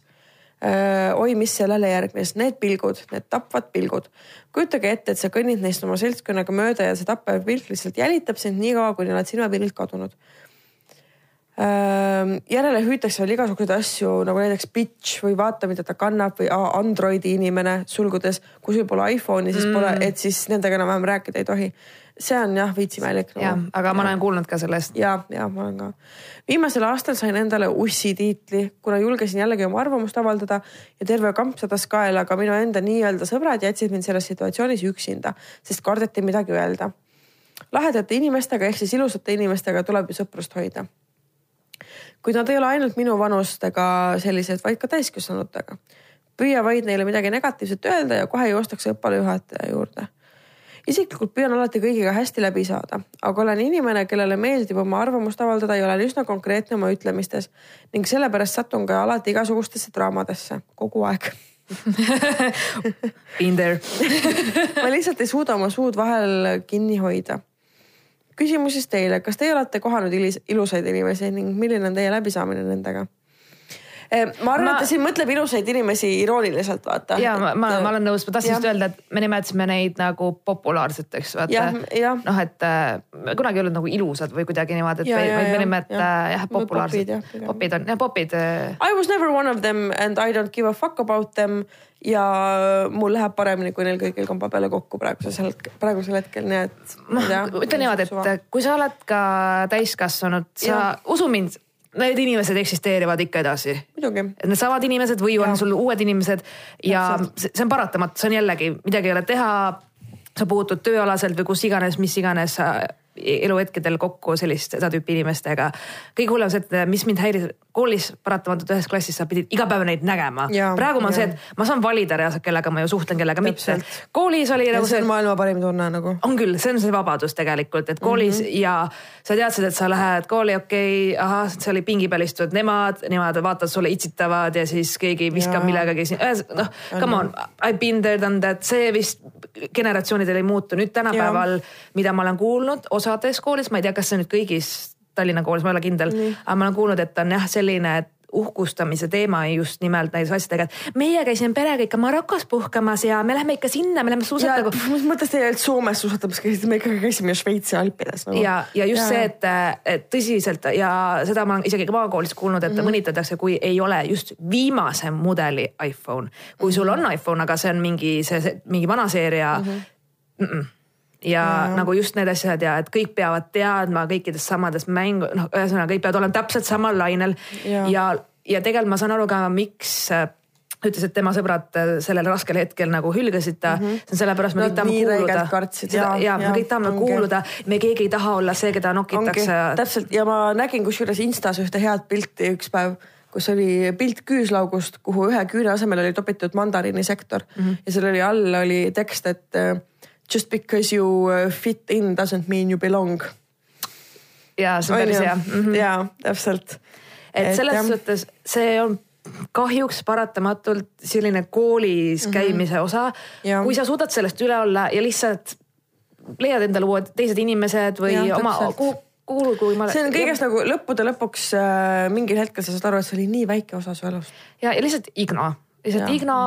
öö, oi, mis sellele järgnes, need pilgud, need tapvad pilgud. kujutage ette, et sa kõnnid neist oma seltskonnaga mööda ja see tappev pilk lihtsalt jälitab sind nii kaua, kuni oled silmapiirilt kadunud järele hüütakse veel igasuguseid asju nagu näiteks bitch või vaata, mida ta kannab või Androidi inimene sulgudes, kui sul pole iPhone'i, siis mm. pole, et siis nendega enam-vähem rääkida ei tohi. see on jah veits imelik nagu. jah, aga ma olen kuulnud ka sellest. ja, ja ma olen ka. viimasel aastal sain endale ussi tiitli, kuna julgesin jällegi oma arvamust avaldada ja terve kamp sadas kaela, aga minu enda nii-öelda sõbrad jätsid mind selles situatsioonis üksinda, sest kardeti midagi öelda. lahedate inimestega ehk siis ilusate inimestega tuleb ju sõprust hoida kuid nad ei ole ainult minu vanustega sellised, vaid ka täiskasvanutega. püüa vaid neile midagi negatiivset öelda ja kohe joostakse õppealajuhataja juurde. isiklikult püüan alati kõigiga hästi läbi saada, aga olen inimene, kellele meeldib oma arvamust avaldada ja olen üsna konkreetne oma ütlemistes ning sellepärast satun ka alati igasugustesse draamadesse kogu aeg Been there ma lihtsalt ei suuda oma suud vahel kinni hoida. Küsimus siis teile, kas teie olete kohanud ilusaid inimesi ning milline on teie läbisaamine nendega? Ma arvan, Ma- et ta siin mõtleb ilusaid inimesi irooniliselt, vaata. ja ma, ma, ma olen nõus, ma tahtsin just öelda, et me nimetasime neid nagu populaarseteks, vaata noh, et äh, kunagi ei olnud nagu ilusad või kuidagi niimoodi, et Ja, ja, me ja, jah. äh, jah, populaarsed jah, pigem. popid on, jah, popid äh, I was never one of them and I don't give a fuck about them ja mul läheb paremini, kui neil kõigil kamba peale kokku praegusel hetkel, praegusel hetkel, nii et. ma ütlen niimoodi, et kui sa oled ka täiskasvanud, sa Jah. usu mind, need inimesed eksisteerivad ikka edasi. et needsamad inimesed või on Jah. sul uued inimesed ja see see on paratamatu, see on jällegi midagi ei ole teha. sa puutud tööalaselt või kus iganes, mis iganes eluhetkedel kokku sellist, seda tüüpi inimestega. kõige hullem see, et mis mind häiris koolis paratamatult ühes klassis sa pidid iga päev neid nägema. Praegu on see, et ma saan valida reaalselt, kellega ma ju suhtlen, kellega Täpselt. mitte. koolis oli ja nagu see see on maailma parim tunne nagu. on küll, see on see vabadus tegelikult, et koolis mm -hmm. ja sa teadsid, et sa lähed kooli, okei okay,, ahah, seal oli pingi peal istuvad nemad, nemad vaatavad sulle, itsitavad ja siis keegi viskab millegagi siin, noh, come on, I been there done that, see vist generatsioonidel ei muutu, nüüd tänapäeval, mida ma olen kuulnud osades koolis, ma ei tea, kas see nüüd kõigis Tallinna koolis, ma ei ole kindel, aga ma olen kuulnud, et on jah, selline, et uhkustamise teema just nimelt näiteks asjadega, et meie käisime perega ikka Marokos puhkamas ja me lähme ikka sinna, me lähme suusatagu mis mõttes teie ainult Soomes suusatamas käisite, me ikkagi käisime Šveitsi alpides nagu. ja, ja just ja. see, et, et tõsiselt ja seda ma olen isegi ka maakoolis kuulnud, et mm -hmm. mõnitatakse, kui ei ole just viimase mudeli iPhone. kui sul on iPhone, aga see on mingi see, see mingi vana seeria mm. -mm. Ja, ja nagu just need asjad ja et kõik peavad teadma kõikidest samadest mängu, noh, ühesõnaga kõik peavad olema täpselt samal lainel Ja. ja, ja, ja tegelikult ma saan aru ka, miks äh, ütles, et tema sõbrad äh, sellel raskel hetkel nagu hülgasid ta mm. -hmm. see on sellepärast, me Nad kõik tahame kuuluda. ja, jaa, ja me kõik tahame ongi. kuuluda, me keegi ei taha olla see, keda nokitakse. täpselt ja ma nägin kusjuures Instas ühte head pilti üks päev, kus oli pilt küüslaugust, kuhu ühe küüne asemel oli topitud mandariinisektor mm. -hmm. ja seal oli all oli tekst, et uh, just because you uh, fit in doesn't mean you belong. ja see on päris hea mm. -hmm. ja täpselt. et selles jah. suhtes see on kahjuks paratamatult selline koolis käimise osa. Mhm. Jah. kui sa suudad sellest üle olla ja lihtsalt leiad endale uued teised inimesed või Jah, oma kuhu, kuhu, kui ma. see on kõigest nagu lõppude lõpuks äh, mingil hetkel sa saad aru, et see oli nii väike osa su elust. ja, ja lihtsalt igno lihtsalt igno?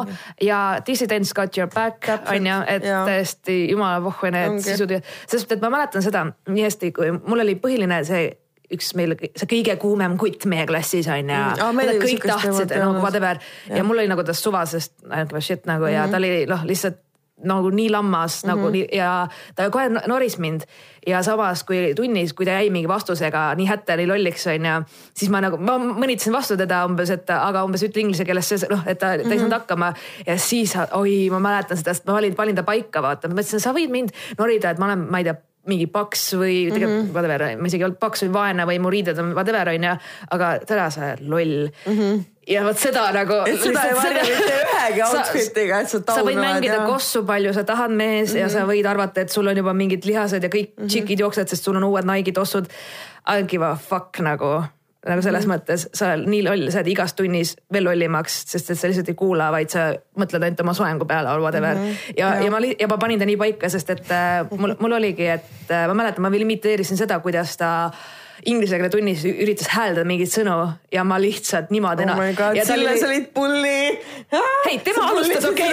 Ja dissidents got your back on ju, et jaa. täiesti jumala pohhu need sisud, sest et ma mäletan seda nii hästi, kui mul oli põhiline see üks meil see kõige kuumem kutt meie klassis on Mm, meil Nad oli kõik tahtsid nagu whatever. Ja. ja mul oli nagu tast suva, sest I don't give a shit nagu ja ta oli noh, lihtsalt nagu nii lammas mm -hmm. nagu nii ja ta kohe no- noris mind ja samas kui tunnis, kui ta jäi mingi vastusega nii hätta nii lolliks onju, siis ma nagu, ma mõnitasin vastu teda umbes, et aga umbes ütle inglise keeles noh, et ta, ta ei Mhm. saanud hakkama ja siis oi, ma mäletan seda, sest ma olin, panin ta paika, vaata, ma mõtlesin, sa võid mind norida, et ma olen, ma ei tea mingi paks või tegelikult mm -hmm. whatever, ma isegi ei olnud paks või vaene või mu riided on whatever onju, aga täna sa oled loll mm. -hmm. ja vot seda nagu. Et seda ei varja mitte ühegi outfit'iga, et sa sa võid mängida jah. kossu palju sa tahad mees mm -hmm. ja sa võid arvata, et sul on juba mingid lihased ja kõik mm -hmm. tšikid jooksevad, sest sul on uued Nike'i tossud. I don't give a fuck nagu nagu selles mm mõttes sa nii loll, sa jääd igas tunnis veel lollimaks, sest et sa lihtsalt ei kuula, vaid sa mõtled ainult oma soengu peale or whatever mm. -hmm. ja, ja. ja ma, ja ma panin ta nii paika, sest et äh, mul, mul oligi, et äh, ma mäletan, ma imiteerisin seda, kuidas ta inglise keele tunnis üritas hääldada mingeid sõnu ja ma lihtsalt niimoodi. oh Sille, sa olid pulli. Hei, tema alustas, okei.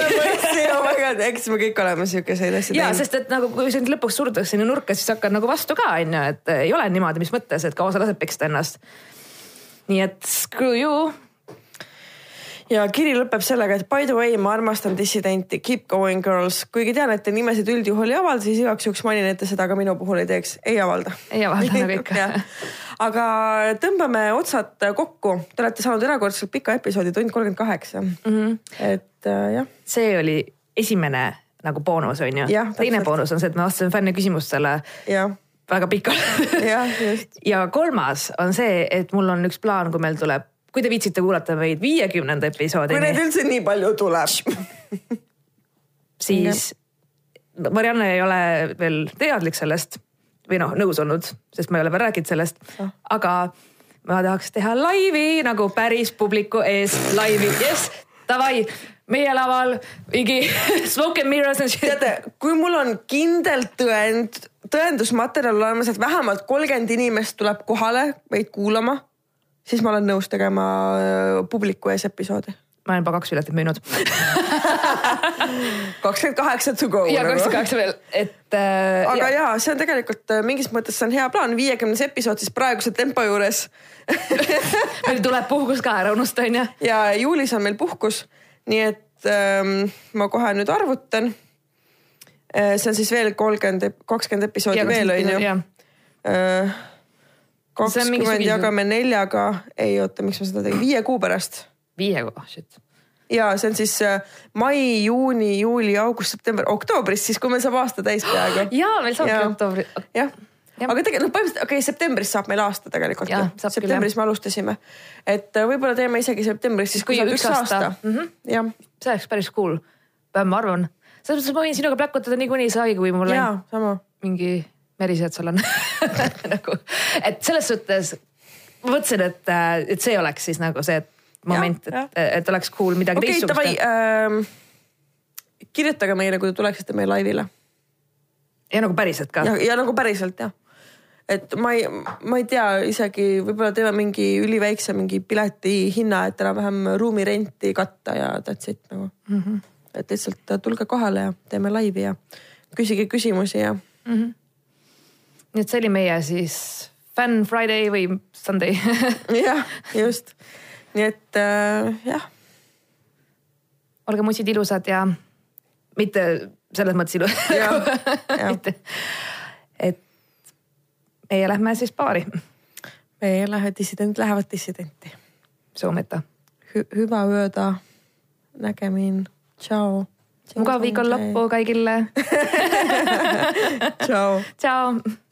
oh my god, eks me kõik oleme siukeseid asju ja teinud. sest et nagu kui sind lõpuks surutakse sinna nurka, siis hakkad nagu vastu ka onju, et ei ole niimoodi, mis mõttes, et kaua sa lased peksta ennast. Nii et screw you. ja kiri lõpeb sellega, et by the way, ma armastan dissidenti, keep going girls. kuigi tean, et te nimesid üldjuhul ei avalda, siis igaks juhuks mainin, et te seda ka minu puhul ei teeks. ei avalda. ei avalda nagu ikka. aga tõmbame otsad kokku. Te olete saanud erakordselt pika episoodi, tund kolmkümmend kaheksa. Mhm. et äh, jah. see oli esimene nagu boonus on ju. Teine boonus on see, et me vastasime fänni küsimustele jah, väga pikalt ja kolmas on see, et mul on üks plaan, kui meil tuleb, kui te viitsite kuulata meid viiekümnenda kui neid episoodini, üldse nii palju tuleb. siis Marianne ei ole veel teadlik sellest või noh, nõus olnud, sest ma ei ole veel rääkinud sellest Ah. aga ma tahaks teha laivi nagu päris publiku ees laivi, jess, davai, meie laval mingi smoke and mirrors and shit. teate, kui mul on kindel tõend, tõendusmaterjal olemas, et vähemalt kolmkümmend inimest tuleb kohale meid kuulama, siis ma olen nõus tegema publiku ees episoodi ma olen juba kaks piletit müünud kakskümmend kaheksa to go. ja kakskümmend kaheksa veel, et äh,. aga ja. ja see on tegelikult äh, mingis mõttes see on hea plaan, viiekümnes episood siis praeguse tempo juures meil tuleb puhkus ka ära unustada onju. ja juulis on meil puhkus, nii et ähm, ma kohe nüüd arvutan. See on siis veel kolmkümmend, kakskümmend episoodi ja, veel äh, kakskümmend jagame neljaga, ei oota, miks ma seda tegin, viie kuu pärast viie kuu, shit ja see on siis äh, mai, juuni, juuli, august, september, oktoobris, siis kui meil saab aasta täis peaaegu. ja meil saabki oktoobri. jah Ja. aga tegelikult noh, põhimõtteliselt okei okay,, septembris saab meil aasta tegelikult. septembris küll, me alustasime, et äh, võib-olla teeme isegi septembris, siis kui, kui saab üks aasta, aasta.. Mm -hmm. jah. see oleks päris cool, ma arvan. Selles mõttes ma võin sinuga pläkutada niikuinii saagi, kui mul on mingi meriseadsalal nagu, et selles suhtes ma mõtlesin, et, äh, et see oleks siis nagu see, moment, et, et oleks cool midagi okay, teistsugust teha äh,. kirjutage meile, kui te tuleksite meie laivile. ja nagu päriselt ka. ja, nagu päriselt jah et ma ei, ma ei tea isegi võib-olla teeme mingi üliväikse mingi pileti hinna, et enam-vähem ruumirenti katta ja that's it nagu mm. -hmm. Et lihtsalt tulge kohale ja teeme laivi ja küsige küsimusi ja mm. -hmm. nii et see oli meie siis Fan Friday või Sunday jah, just nii et äh, jah. olge mussid ilusad ja mitte selles mõttes ilusad et meie lähme siis baari. meie lähe, dissident lähevad dissidenti. Soometa Hü. hüva ööda. nägemin, tšau. mugav viikonloppu kõigile tšau. tšau